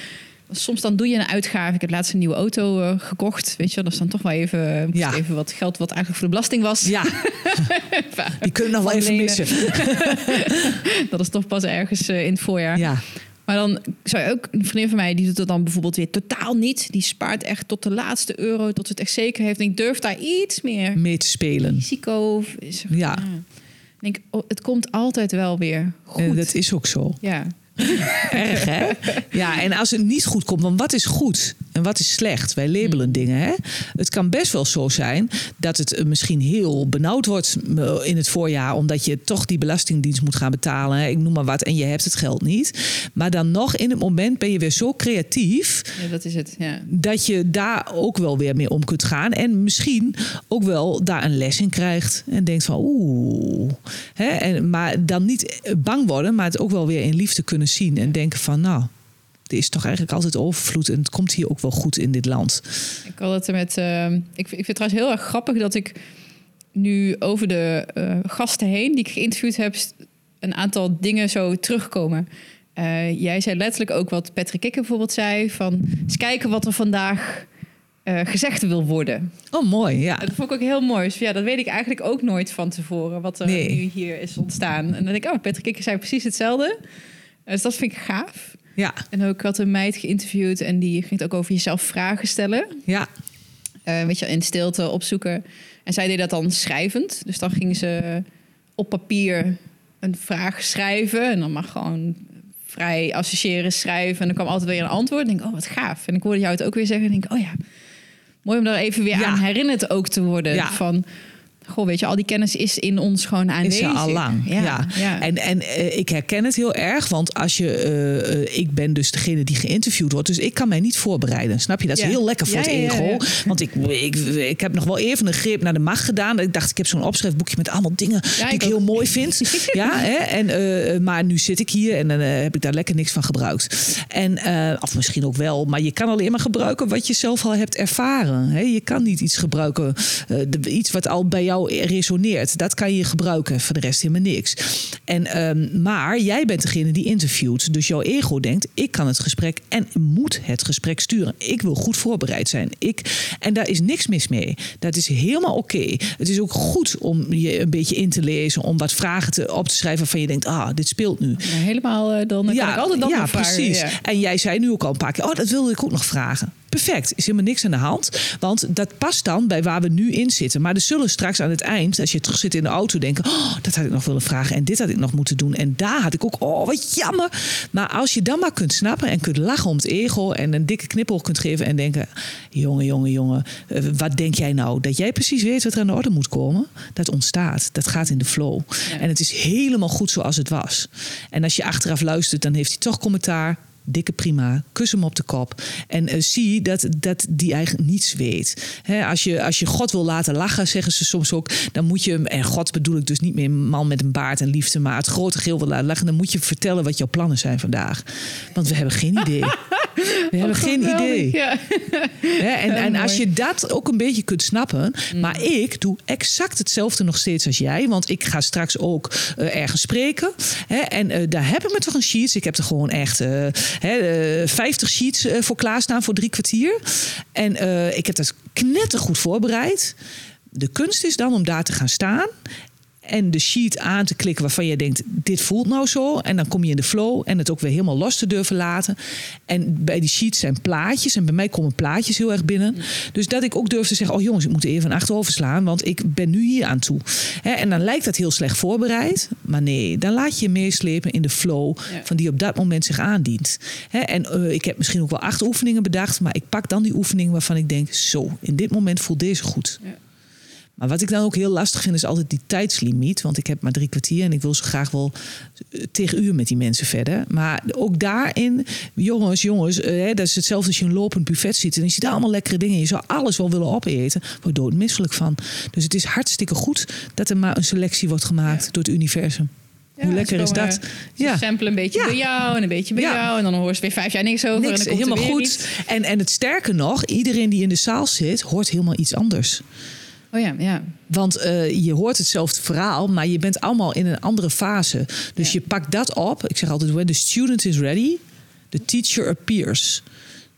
Soms dan doe je een uitgave. Ik heb laatst een nieuwe auto eh, gekocht. Weet je, wel, dat is dan toch wel even, moest Ja. even wat geld wat eigenlijk voor de belasting was. Ja, die kunnen nog wel even missen. Dat is toch pas ergens eh, in het voorjaar. Ja, Maar dan zou je ook, een vriendin van mij, die doet het dan bijvoorbeeld weer totaal niet. Die spaart echt tot de laatste euro, tot ze het echt zeker heeft. En ik durf daar iets meer mee te spelen. risico. Is er- Ja. Ik denk, oh, het komt altijd wel weer goed. En dat is ook zo. Ja. Erg, hè? Ja, en als het niet goed komt, want wat is goed en wat is slecht? Wij labelen dingen, hè? Het kan best wel zo zijn dat het eh, misschien heel benauwd wordt eh, in het voorjaar, omdat je toch die belastingdienst moet gaan betalen. hè. Ik noem maar wat, en je hebt het geld niet. Maar dan nog in het moment ben je weer zo creatief ja, dat is het. Ja. dat je daar ook wel weer mee om kunt gaan. En misschien ook wel daar een les in krijgt. En denkt van oeh. Hè? En, maar dan niet bang worden, maar het ook wel weer in liefde kunnen zien. En denken van nou, er is toch eigenlijk altijd overvloed. En het komt hier ook wel goed in dit land. Ik had het er met. eh, ik, vind- ik vind het trouwens heel erg grappig dat ik nu over de eh, gasten heen die ik geïnterviewd heb, een aantal dingen zo terugkomen. Eh, jij zei letterlijk ook wat Patrick Kikker bijvoorbeeld zei: van eens kijken wat er vandaag eh, gezegd wil worden. Oh, mooi. Ja. Dat vond ik ook heel mooi. Dus ja, dat weet ik eigenlijk ook nooit van tevoren, wat er Nee. nu hier is ontstaan. En dan denk ik, oh, Patrick Kikker zei precies hetzelfde. Dus dat vind ik gaaf. Ja. En ook ik had een meid geïnterviewd en die ging het ook over jezelf vragen stellen. Ja. Eh, weet je, in stilte opzoeken. En zij deed dat dan schrijvend. Dus dan ging ze op papier een vraag schrijven. En dan mag gewoon vrij associëren, schrijven. En dan kwam altijd weer een antwoord. En denk ik, oh, wat gaaf. En ik hoorde jou het ook weer zeggen. En denk ik, oh ja, mooi om daar even weer Ja. aan herinnerd ook te worden. Ja. Van, goh, weet je, al die kennis is in ons gewoon Is aanwezig. er al lang. Ja. ja. En, en eh, ik herken het heel erg, want als je, eh, eh, ik ben dus degene die geïnterviewd wordt, dus ik kan mij niet voorbereiden. Snap je? Dat is Ja. heel lekker voor het ego. Want ik, ik, ik heb nog wel even een greep naar de macht gedaan. Ik dacht, ik heb zo'n opschriftboekje met allemaal dingen die ik, ik heel mooi vind. ja, hè? En, maar nu zit ik hier en dan heb ik daar lekker niks van gebruikt. En, of misschien ook wel, maar je kan alleen maar gebruiken wat je zelf al hebt ervaren. Hè? Je kan niet iets gebruiken, iets wat al bij jou resoneert. Dat kan je gebruiken, voor de rest helemaal niks. En, ehm, maar jij bent degene die interviewt. Dus jouw ego denkt, ik kan het gesprek en moet het gesprek sturen. Ik wil goed voorbereid zijn. Ik, en daar is niks mis mee. Dat is helemaal oké. Het is ook goed om je een beetje in te lezen, om wat vragen te, op te schrijven waarvan je denkt, ah, dit speelt nu. Ja, helemaal, eh, dan kan ik altijd dan ja, precies. Ja. En jij zei nu ook al een paar keer, oh, dat wilde ik ook nog vragen. Perfect, is helemaal niks aan de hand. Want dat past dan bij waar we nu in zitten. Maar er zullen straks aan het eind, als je terug zit in de auto, denken: Oh, dat had ik nog willen vragen. En dit had ik nog moeten doen. En daar had ik ook, oh, wat jammer. Maar als je dan maar kunt snappen en kunt lachen om het ego. en een dikke knippel kunt geven en denken: Jongen, jongen, jongen, eh, wat denk jij nou? Dat jij precies weet wat er aan de orde moet komen? Dat ontstaat. Dat gaat in de flow. Ja. En het is helemaal goed zoals het was. En als je achteraf luistert, dan heeft hij toch commentaar. Dikke prima, kus hem op de kop. En eh, zie dat, dat die eigenlijk niets weet. Als, je, als je God wil laten lachen, zeggen ze soms ook, dan moet je hem, en God bedoel ik dus niet meer een man met een baard en liefde, maar het grote geel wil laten lachen, dan moet je vertellen wat jouw plannen zijn vandaag. Want we hebben geen idee. We hebben geen idee. Ja. En, en als je dat ook een beetje kunt snappen. Maar ik doe exact hetzelfde nog steeds als jij. Want ik ga straks ook eh, ergens spreken. En eh, daar heb ik me toch een sheets. Ik heb er gewoon echt hè, eh, 50 sheets eh, voor klaarstaan voor drie kwartier. En eh, ik heb dat knettergoed voorbereid. De kunst is dan om daar te gaan staan. En de sheet aan te klikken waarvan je denkt, dit voelt nou zo. En dan kom je in de flow en het ook weer helemaal los te durven laten. En bij die sheets zijn plaatjes. En bij mij komen plaatjes heel erg binnen. Dus dat ik ook durf te zeggen, oh jongens, ik moet even een achterover slaan. Want ik ben nu hier aan toe. En dan lijkt dat heel slecht voorbereid. Maar nee, dan laat je je meeslepen in de flow Ja. van die op dat moment zich aandient. En eh, ik heb misschien ook wel acht oefeningen bedacht. Maar ik pak dan die oefeningen waarvan ik denk, zo, in dit moment voelt deze goed. Ja. Maar wat ik dan ook heel lastig vind, is altijd die tijdslimiet. Want ik heb maar drie kwartier en ik wil zo graag wel eh, tegen uur met die mensen verder. Maar ook daarin, jongens, jongens, eh, hè, dat is hetzelfde als je een lopend buffet ziet. En je ziet allemaal lekkere dingen. Je zou alles wel willen opeten. Word doodmisselijk van. Dus het is hartstikke goed dat er maar een selectie wordt gemaakt Ja. door het universum. Ja, Hoe lekker ze is dat? Ze Ja. samplen een beetje Ja. bij jou en een beetje bij Ja. jou. En dan hoor je weer vijf jaar niks over. Niks, en dan komt helemaal goed. iets. En, en het sterke nog, iedereen die in de zaal zit, hoort helemaal iets anders. Oh ja, ja. Want eh, je hoort hetzelfde verhaal, maar je bent allemaal in een andere fase. Dus Ja. je pakt dat op. Ik zeg altijd, when the student is ready, the teacher appears.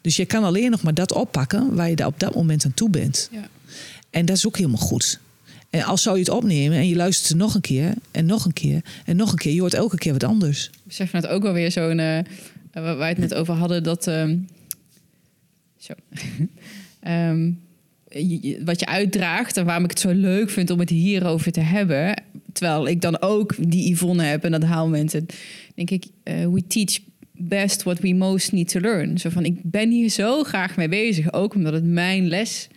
Dus je kan alleen nog maar dat oppakken waar je daar op dat moment aan toe bent. ja. En dat is ook helemaal goed. En als zou je het opnemen en je luistert er nog een keer en nog een keer en nog een keer, je hoort elke keer wat anders. Ik besef net ook wel weer zo'n... eh, waar wij het net over hadden, dat... ehm, zo. Je- je- wat je uitdraagt en waarom ik het zo leuk vind om het hierover te hebben. Terwijl ik dan ook die Yvonne heb en dat haalmomenten. Denk ik, eh, we teach best what we most need to learn. Zo van, ik ben hier zo graag mee bezig. Ook omdat het mijn les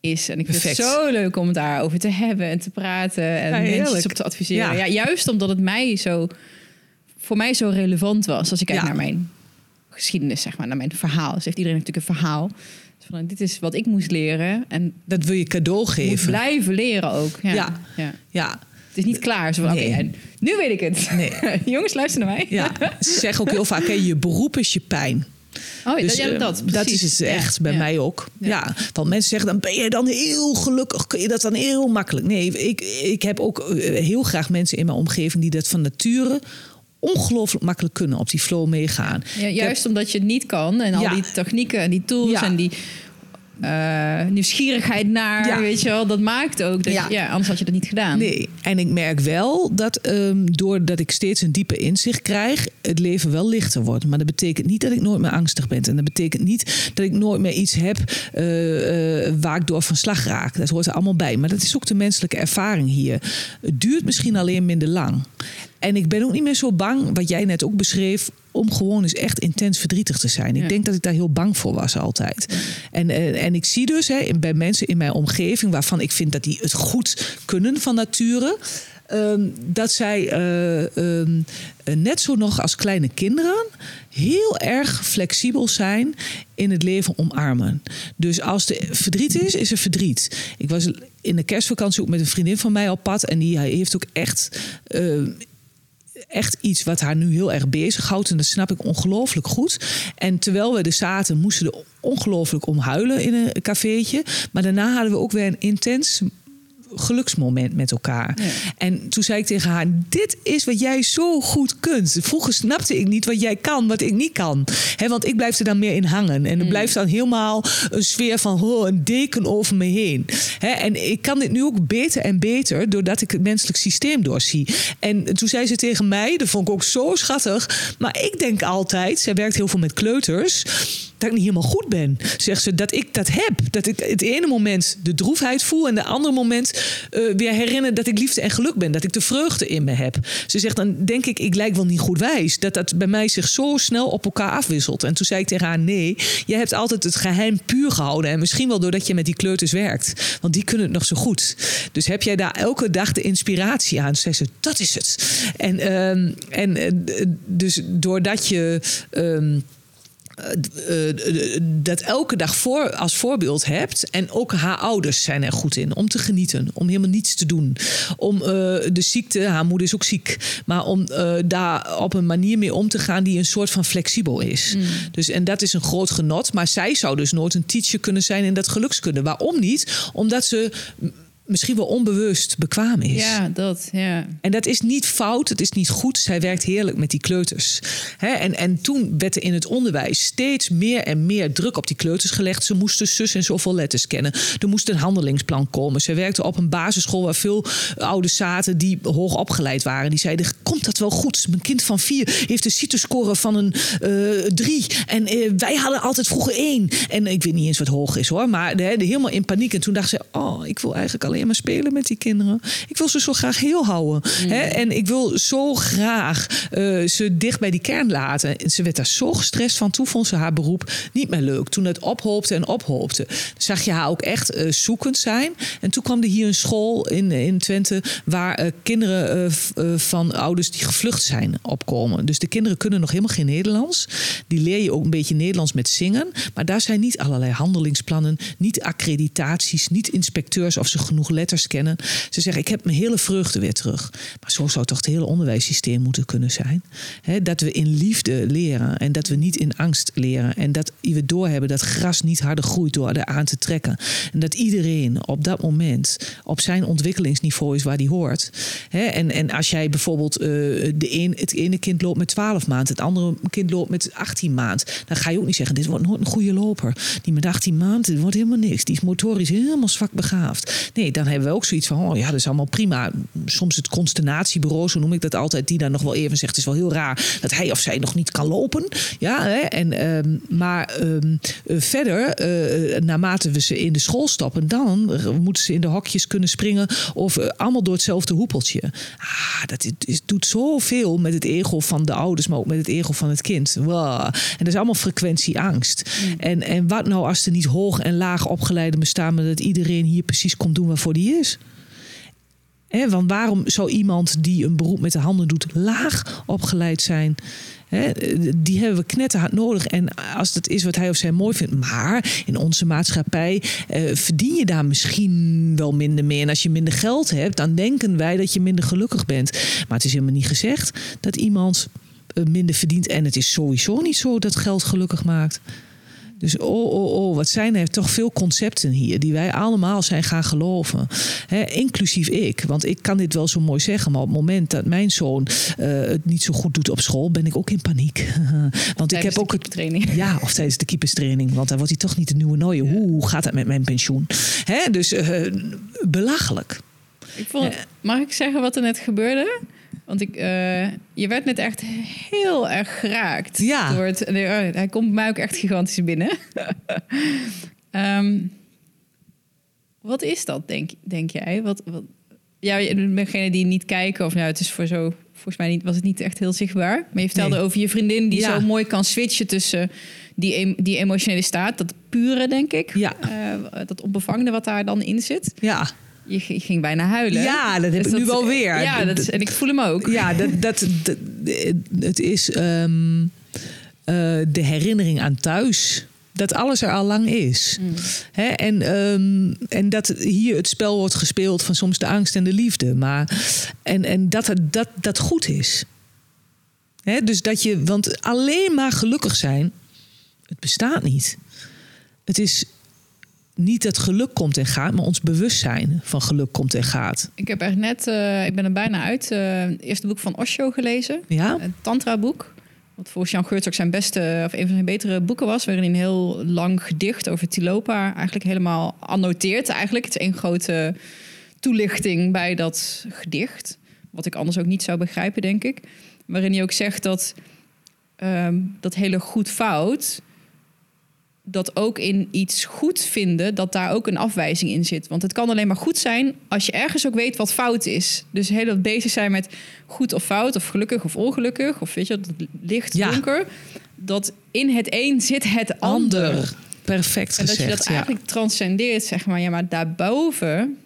is. En ik vind het zo leuk om het daarover te hebben en te praten. En Ja, mensen op te adviseren. Ja. Ja. juist omdat het mij zo... Voor mij zo relevant was. Als ik kijk Ja. naar mijn geschiedenis, zeg maar. Naar mijn verhaal. Dus heeft iedereen natuurlijk een verhaal. Dus van, dit is wat ik moest leren. En Dat wil je cadeau moet geven. blijven leren ook. Ja. Ja. ja. Ja, Het is niet klaar. Zo van, Nee. nu weet ik het. Nee. Jongens, luister naar mij. ja. Ze zeggen ook heel vaak, hè, je beroep is je pijn. Oh, Dus, dat, ja, eh, dat, dat is het Ja, echt bij ja. mij ook. Ja. Ja. want mensen zeggen dan ben je dan heel gelukkig, kun je dat dan heel makkelijk? Nee, ik, ik heb ook eh, heel graag mensen in mijn omgeving die dat van nature ongelooflijk makkelijk kunnen op die flow meegaan. Ja, juist omdat je het niet kan. En al Ja. die technieken en die tools Ja. en die eh, nieuwsgierigheid naar, Ja. weet je wel. Dat maakt ook. Dat, ja. Ja. anders had je dat niet gedaan. Nee, en ik merk wel dat ehm, doordat ik steeds een diepe inzicht krijg, het leven wel lichter wordt. Maar dat betekent niet dat ik nooit meer angstig ben. En dat betekent niet dat ik nooit meer iets heb eh, eh, waar ik door van slag raak. Dat hoort er allemaal bij. Maar dat is ook de menselijke ervaring hier. Het duurt misschien alleen minder lang. En ik ben ook niet meer zo bang, wat jij net ook beschreef, om gewoon eens echt intens verdrietig te zijn. Ik Ja. denk dat ik daar heel bang voor was altijd. En, eh, en ik zie dus hè, bij mensen in mijn omgeving, waarvan ik vind dat die het goed kunnen van nature. ehm, dat zij eh, ehm, eh, net zo nog als kleine kinderen heel erg flexibel zijn in het leven omarmen. Dus als er verdriet is, is er verdriet. Ik was in de kerstvakantie ook met een vriendin van mij op pad en die heeft ook echt eh, echt iets wat haar nu heel erg bezighoudt. En dat snap ik ongelooflijk goed. En terwijl we er zaten, moesten er ongelooflijk om huilen in een cafeetje. Maar daarna hadden we ook weer een intens geluksmoment met elkaar. Ja. En toen zei ik tegen haar: Dit is wat jij zo goed kunt. Vroeger snapte ik niet wat jij kan, wat ik niet kan. Hè, want ik blijf er dan meer in hangen. En er blijft dan helemaal een sfeer van oh, een deken over me heen. Hè, en ik kan dit nu ook beter en beter doordat ik het menselijk systeem doorzie. En toen zei ze tegen mij: Dat vond ik ook zo schattig. Maar ik denk altijd, zij werkt heel veel met kleuters dat ik niet helemaal goed ben. Zegt ze dat ik dat heb. Dat ik het ene moment de droefheid voel en de andere moment eh, weer herinner dat ik liefde en geluk ben. Dat ik de vreugde in me heb. Ze zegt dan denk ik, ik lijk wel niet goed wijs. Dat dat bij mij zich zo snel op elkaar afwisselt. En toen zei ik tegen haar, nee, jij hebt altijd het geheim puur gehouden. En misschien wel doordat je met die kleuters werkt. Want die kunnen het nog zo goed. Dus heb jij daar elke dag de inspiratie aan? Zei ze, dat is het. En, ehm, en eh, dus doordat je... ehm, eh, eh, dat elke dag voor, als voorbeeld hebt. En ook haar ouders zijn er goed in. Om te genieten. Om helemaal niets te doen. Om eh, de ziekte, haar moeder is ook ziek. Maar om daar op een manier mee om te gaan die een soort van flexibel is. Mm. Dus, en dat is een groot genot. Maar zij zou dus nooit een teacher kunnen zijn in dat gelukskunde. Waarom niet? Omdat ze misschien wel onbewust bekwaam is. Ja, dat, ja. En dat is niet fout, het is niet goed. Zij werkt heerlijk met die kleuters. Hè, en, en toen werd er in het onderwijs steeds meer en meer druk op die kleuters gelegd. Ze moesten zus en zoveel letters kennen. Er moest een handelingsplan komen. Ze werkte op een basisschool waar veel ouders zaten die hoog opgeleid waren. Die zeiden, komt dat wel goed? Mijn kind van vier heeft een CITO-score van een eh, drie. En eh, wij hadden altijd vroeger één. En ik weet niet eens wat hoog is hoor. Maar de, de, helemaal in paniek. En toen dacht ze, oh, ik wil eigenlijk alleen maar spelen met die kinderen. Ik wil ze zo graag heel houden. Mm. Hè? En ik wil zo graag uh, ze dicht bij die kern laten. En ze werd daar zo gestrest van. Toen vond ze haar beroep niet meer leuk. Toen het ophoopte en ophoopte, zag je haar ook echt uh, zoekend zijn. En toen kwam er hier een school in, in Twente waar uh, kinderen van ouders die gevlucht zijn opkomen. Dus de kinderen kunnen nog helemaal geen Nederlands. Die leer je ook een beetje Nederlands met zingen. Maar daar zijn niet allerlei handelingsplannen, niet accreditaties, niet inspecteurs of ze genoeg letters kennen. Ze zeggen, ik heb mijn hele vreugde weer terug. Maar zo zou toch het hele onderwijssysteem moeten kunnen zijn. Dat we in liefde leren en dat we niet in angst leren. En dat we doorhebben dat gras niet harder groeit door er aan te trekken. En dat iedereen op dat moment op zijn ontwikkelingsniveau is waar die hoort. En, en als jij bijvoorbeeld uh, de het ene kind loopt met 12 maanden, het andere kind loopt met 18 maanden, dan ga je ook niet zeggen: dit wordt nooit een goede loper. Die met 18 maanden, wordt helemaal niks. Die is motorisch helemaal zwak begaafd. Nee, dan hebben we ook zoiets van: oh ja, dat is allemaal prima. Soms het constellatiebureau, zo noem ik dat altijd, die dan nog wel even zegt: het is wel heel raar dat hij of zij nog niet kan lopen. Ja, hè? En, um, maar um, verder, uh, naarmate we ze in de school stappen, dan moeten ze in de hokjes kunnen springen of uh, allemaal door hetzelfde hoepeltje. Ah, dat is, doet zoveel met het ego van de ouders, maar ook met het ego van het kind. Wow. En dat is allemaal frequentieangst. Mm. En, en wat nou als er niet hoog en laag opgeleide bestaan, maar dat iedereen hier precies komt doen waarvoor die is? He, want waarom zou iemand die een beroep met de handen doet laag opgeleid zijn? Die hebben we knetterhard nodig. En als dat is wat hij of zij mooi vindt. Maar in onze maatschappij eh, verdien je daar misschien wel minder mee. En als je minder geld hebt, dan denken wij dat je minder gelukkig bent. Maar het is helemaal niet gezegd dat iemand minder verdient. En het is sowieso niet zo dat geld gelukkig maakt. Dus oh, oh, oh, wat zijn er toch veel concepten hier die wij allemaal zijn gaan geloven. Inclusief ik. Want ik kan dit wel zo mooi zeggen, maar op het moment dat mijn zoon uh, het niet zo goed doet op school, ben ik ook in paniek. want ik heb ook het training. Ja, of tijdens de keeperstraining. Want dan wordt hij toch niet de nieuwe nooie. Ja. Hoe gaat het met mijn pensioen? Dus uh, belachelijk. Ik vond, mag ik zeggen wat er net gebeurde? Want ik, uh, je werd net echt heel erg geraakt. Ja. Door het, nee, oh, hij komt mij ook echt gigantisch binnen. um, wat is dat, denk, denk jij? Wat, wat, ja, degene die niet kijken, of nou, het is voor zo, volgens mij niet, was het niet echt heel zichtbaar. Maar je vertelde nee. over je vriendin die ja. zo mooi kan switchen tussen die, die emotionele staat, dat pure, denk ik. Ja. Uh, dat onbevangene wat daar dan in zit. Ja. Je ging bijna huilen. Ja, dat heb dus ik nu wel weer. Ja, dat is, en ik voel hem ook. Ja, dat, dat, dat het is um, uh, de herinnering aan thuis. Dat alles er al lang is. Mm. Hè? En, um, en dat hier het spel wordt gespeeld van soms de angst en de liefde. Maar, en en dat, het, dat dat goed is. Hè? Dus dat je, want alleen maar gelukkig zijn, het bestaat niet. Het is niet het geluk komt en gaat, maar ons bewustzijn van geluk komt en gaat. Ik heb echt net, uh, ik ben er bijna uit, uh, het eerste boek van Osho gelezen. Ja. Een tantra-boek. Wat volgens Jan Geurts ook zijn beste, of een van zijn betere boeken was. Waarin een heel lang gedicht over Tilopa eigenlijk helemaal annoteert. Eigenlijk, het is één grote toelichting bij dat gedicht. Wat ik anders ook niet zou begrijpen, denk ik. Waarin hij ook zegt dat um, dat hele goed-fout dat ook in iets goed vinden, dat daar ook een afwijzing in zit. Want het kan alleen maar goed zijn als je ergens ook weet wat fout is. Dus heel dat bezig zijn met goed of fout, of gelukkig of ongelukkig, of weet je, dat licht, Ja. donker. Dat in het een zit het ander. Ander. Perfect En dat gezegd. je dat ja. eigenlijk transcendeert, zeg maar. Ja, maar daarboven...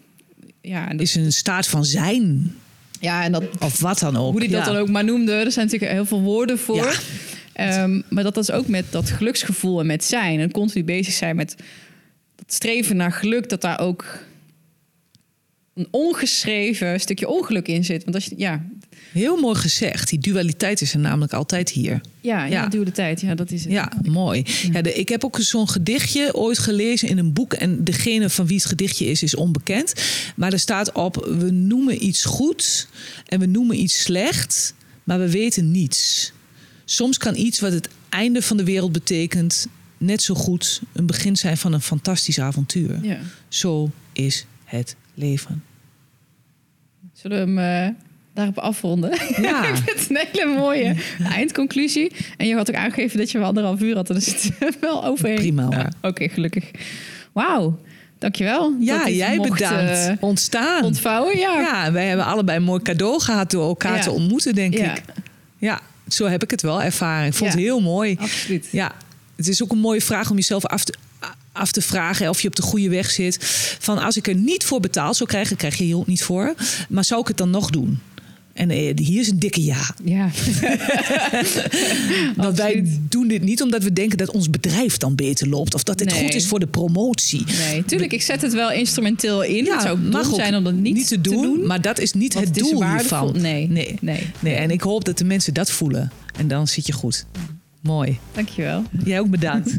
Ja, en dat, Is een staat van zijn. ja, en dat, Of wat dan ook. hoe die dat ja. dan ook maar noemde. Er zijn natuurlijk heel veel woorden voor. Ehm, maar dat is ook met dat geluksgevoel en met zijn. En continu bezig zijn met dat streven naar geluk, dat daar ook een ongeschreven stukje ongeluk in zit. Want als je, ja, Heel mooi gezegd. Die dualiteit is er namelijk altijd hier. ja, ja. Tijd. Ja, dat is het. Ja, mooi. Ja, de, ik heb ook zo'n gedichtje ooit gelezen in een boek. En degene van wie het gedichtje is, is onbekend. Maar er staat op: we noemen iets goed en we noemen iets slecht, maar we weten niets. Soms kan iets wat het einde van de wereld betekent, net zo goed een begin zijn van een fantastisch avontuur. Ja. Zo is het leven. Zullen we hem eh, daarop afronden? Ja. ik vind het een hele mooie eindconclusie. En je had ook aangegeven dat je wel anderhalf uur had. Dus het is wel overheen. Prima, hoor. Ja, Oké, gelukkig. Wauw, dankjewel. Ja, jij mocht, bedankt. eh, Ontstaan. ontvouwen, ja. Ja, wij hebben allebei een mooi cadeau gehad door elkaar Ja. te ontmoeten, denk Ja. ik. Ja, zo heb ik het wel ervaren. Ik vond Ja. het heel mooi. Absoluut. Ja, het is ook een mooie vraag om jezelf af te, af te vragen of je op de goede weg zit. Van als ik er niet voor betaald zou krijgen, krijg je hier ook niet voor. Maar zou ik het dan nog doen? En eh, hier is een dikke ja. Ja. Want wij doen dit niet omdat we denken dat ons bedrijf dan beter loopt. Of dat het Nee. goed is voor de promotie. Nee, tuurlijk, ik zet het wel instrumenteel in. het zou mag ook zijn om dat niet, te, doen, Maar dat is niet het doel hiervan. Nee, nee. nee. nee. En ik hoop dat de mensen dat voelen. En dan zit je goed. Mooi. Dankjewel. Jij ook bedankt.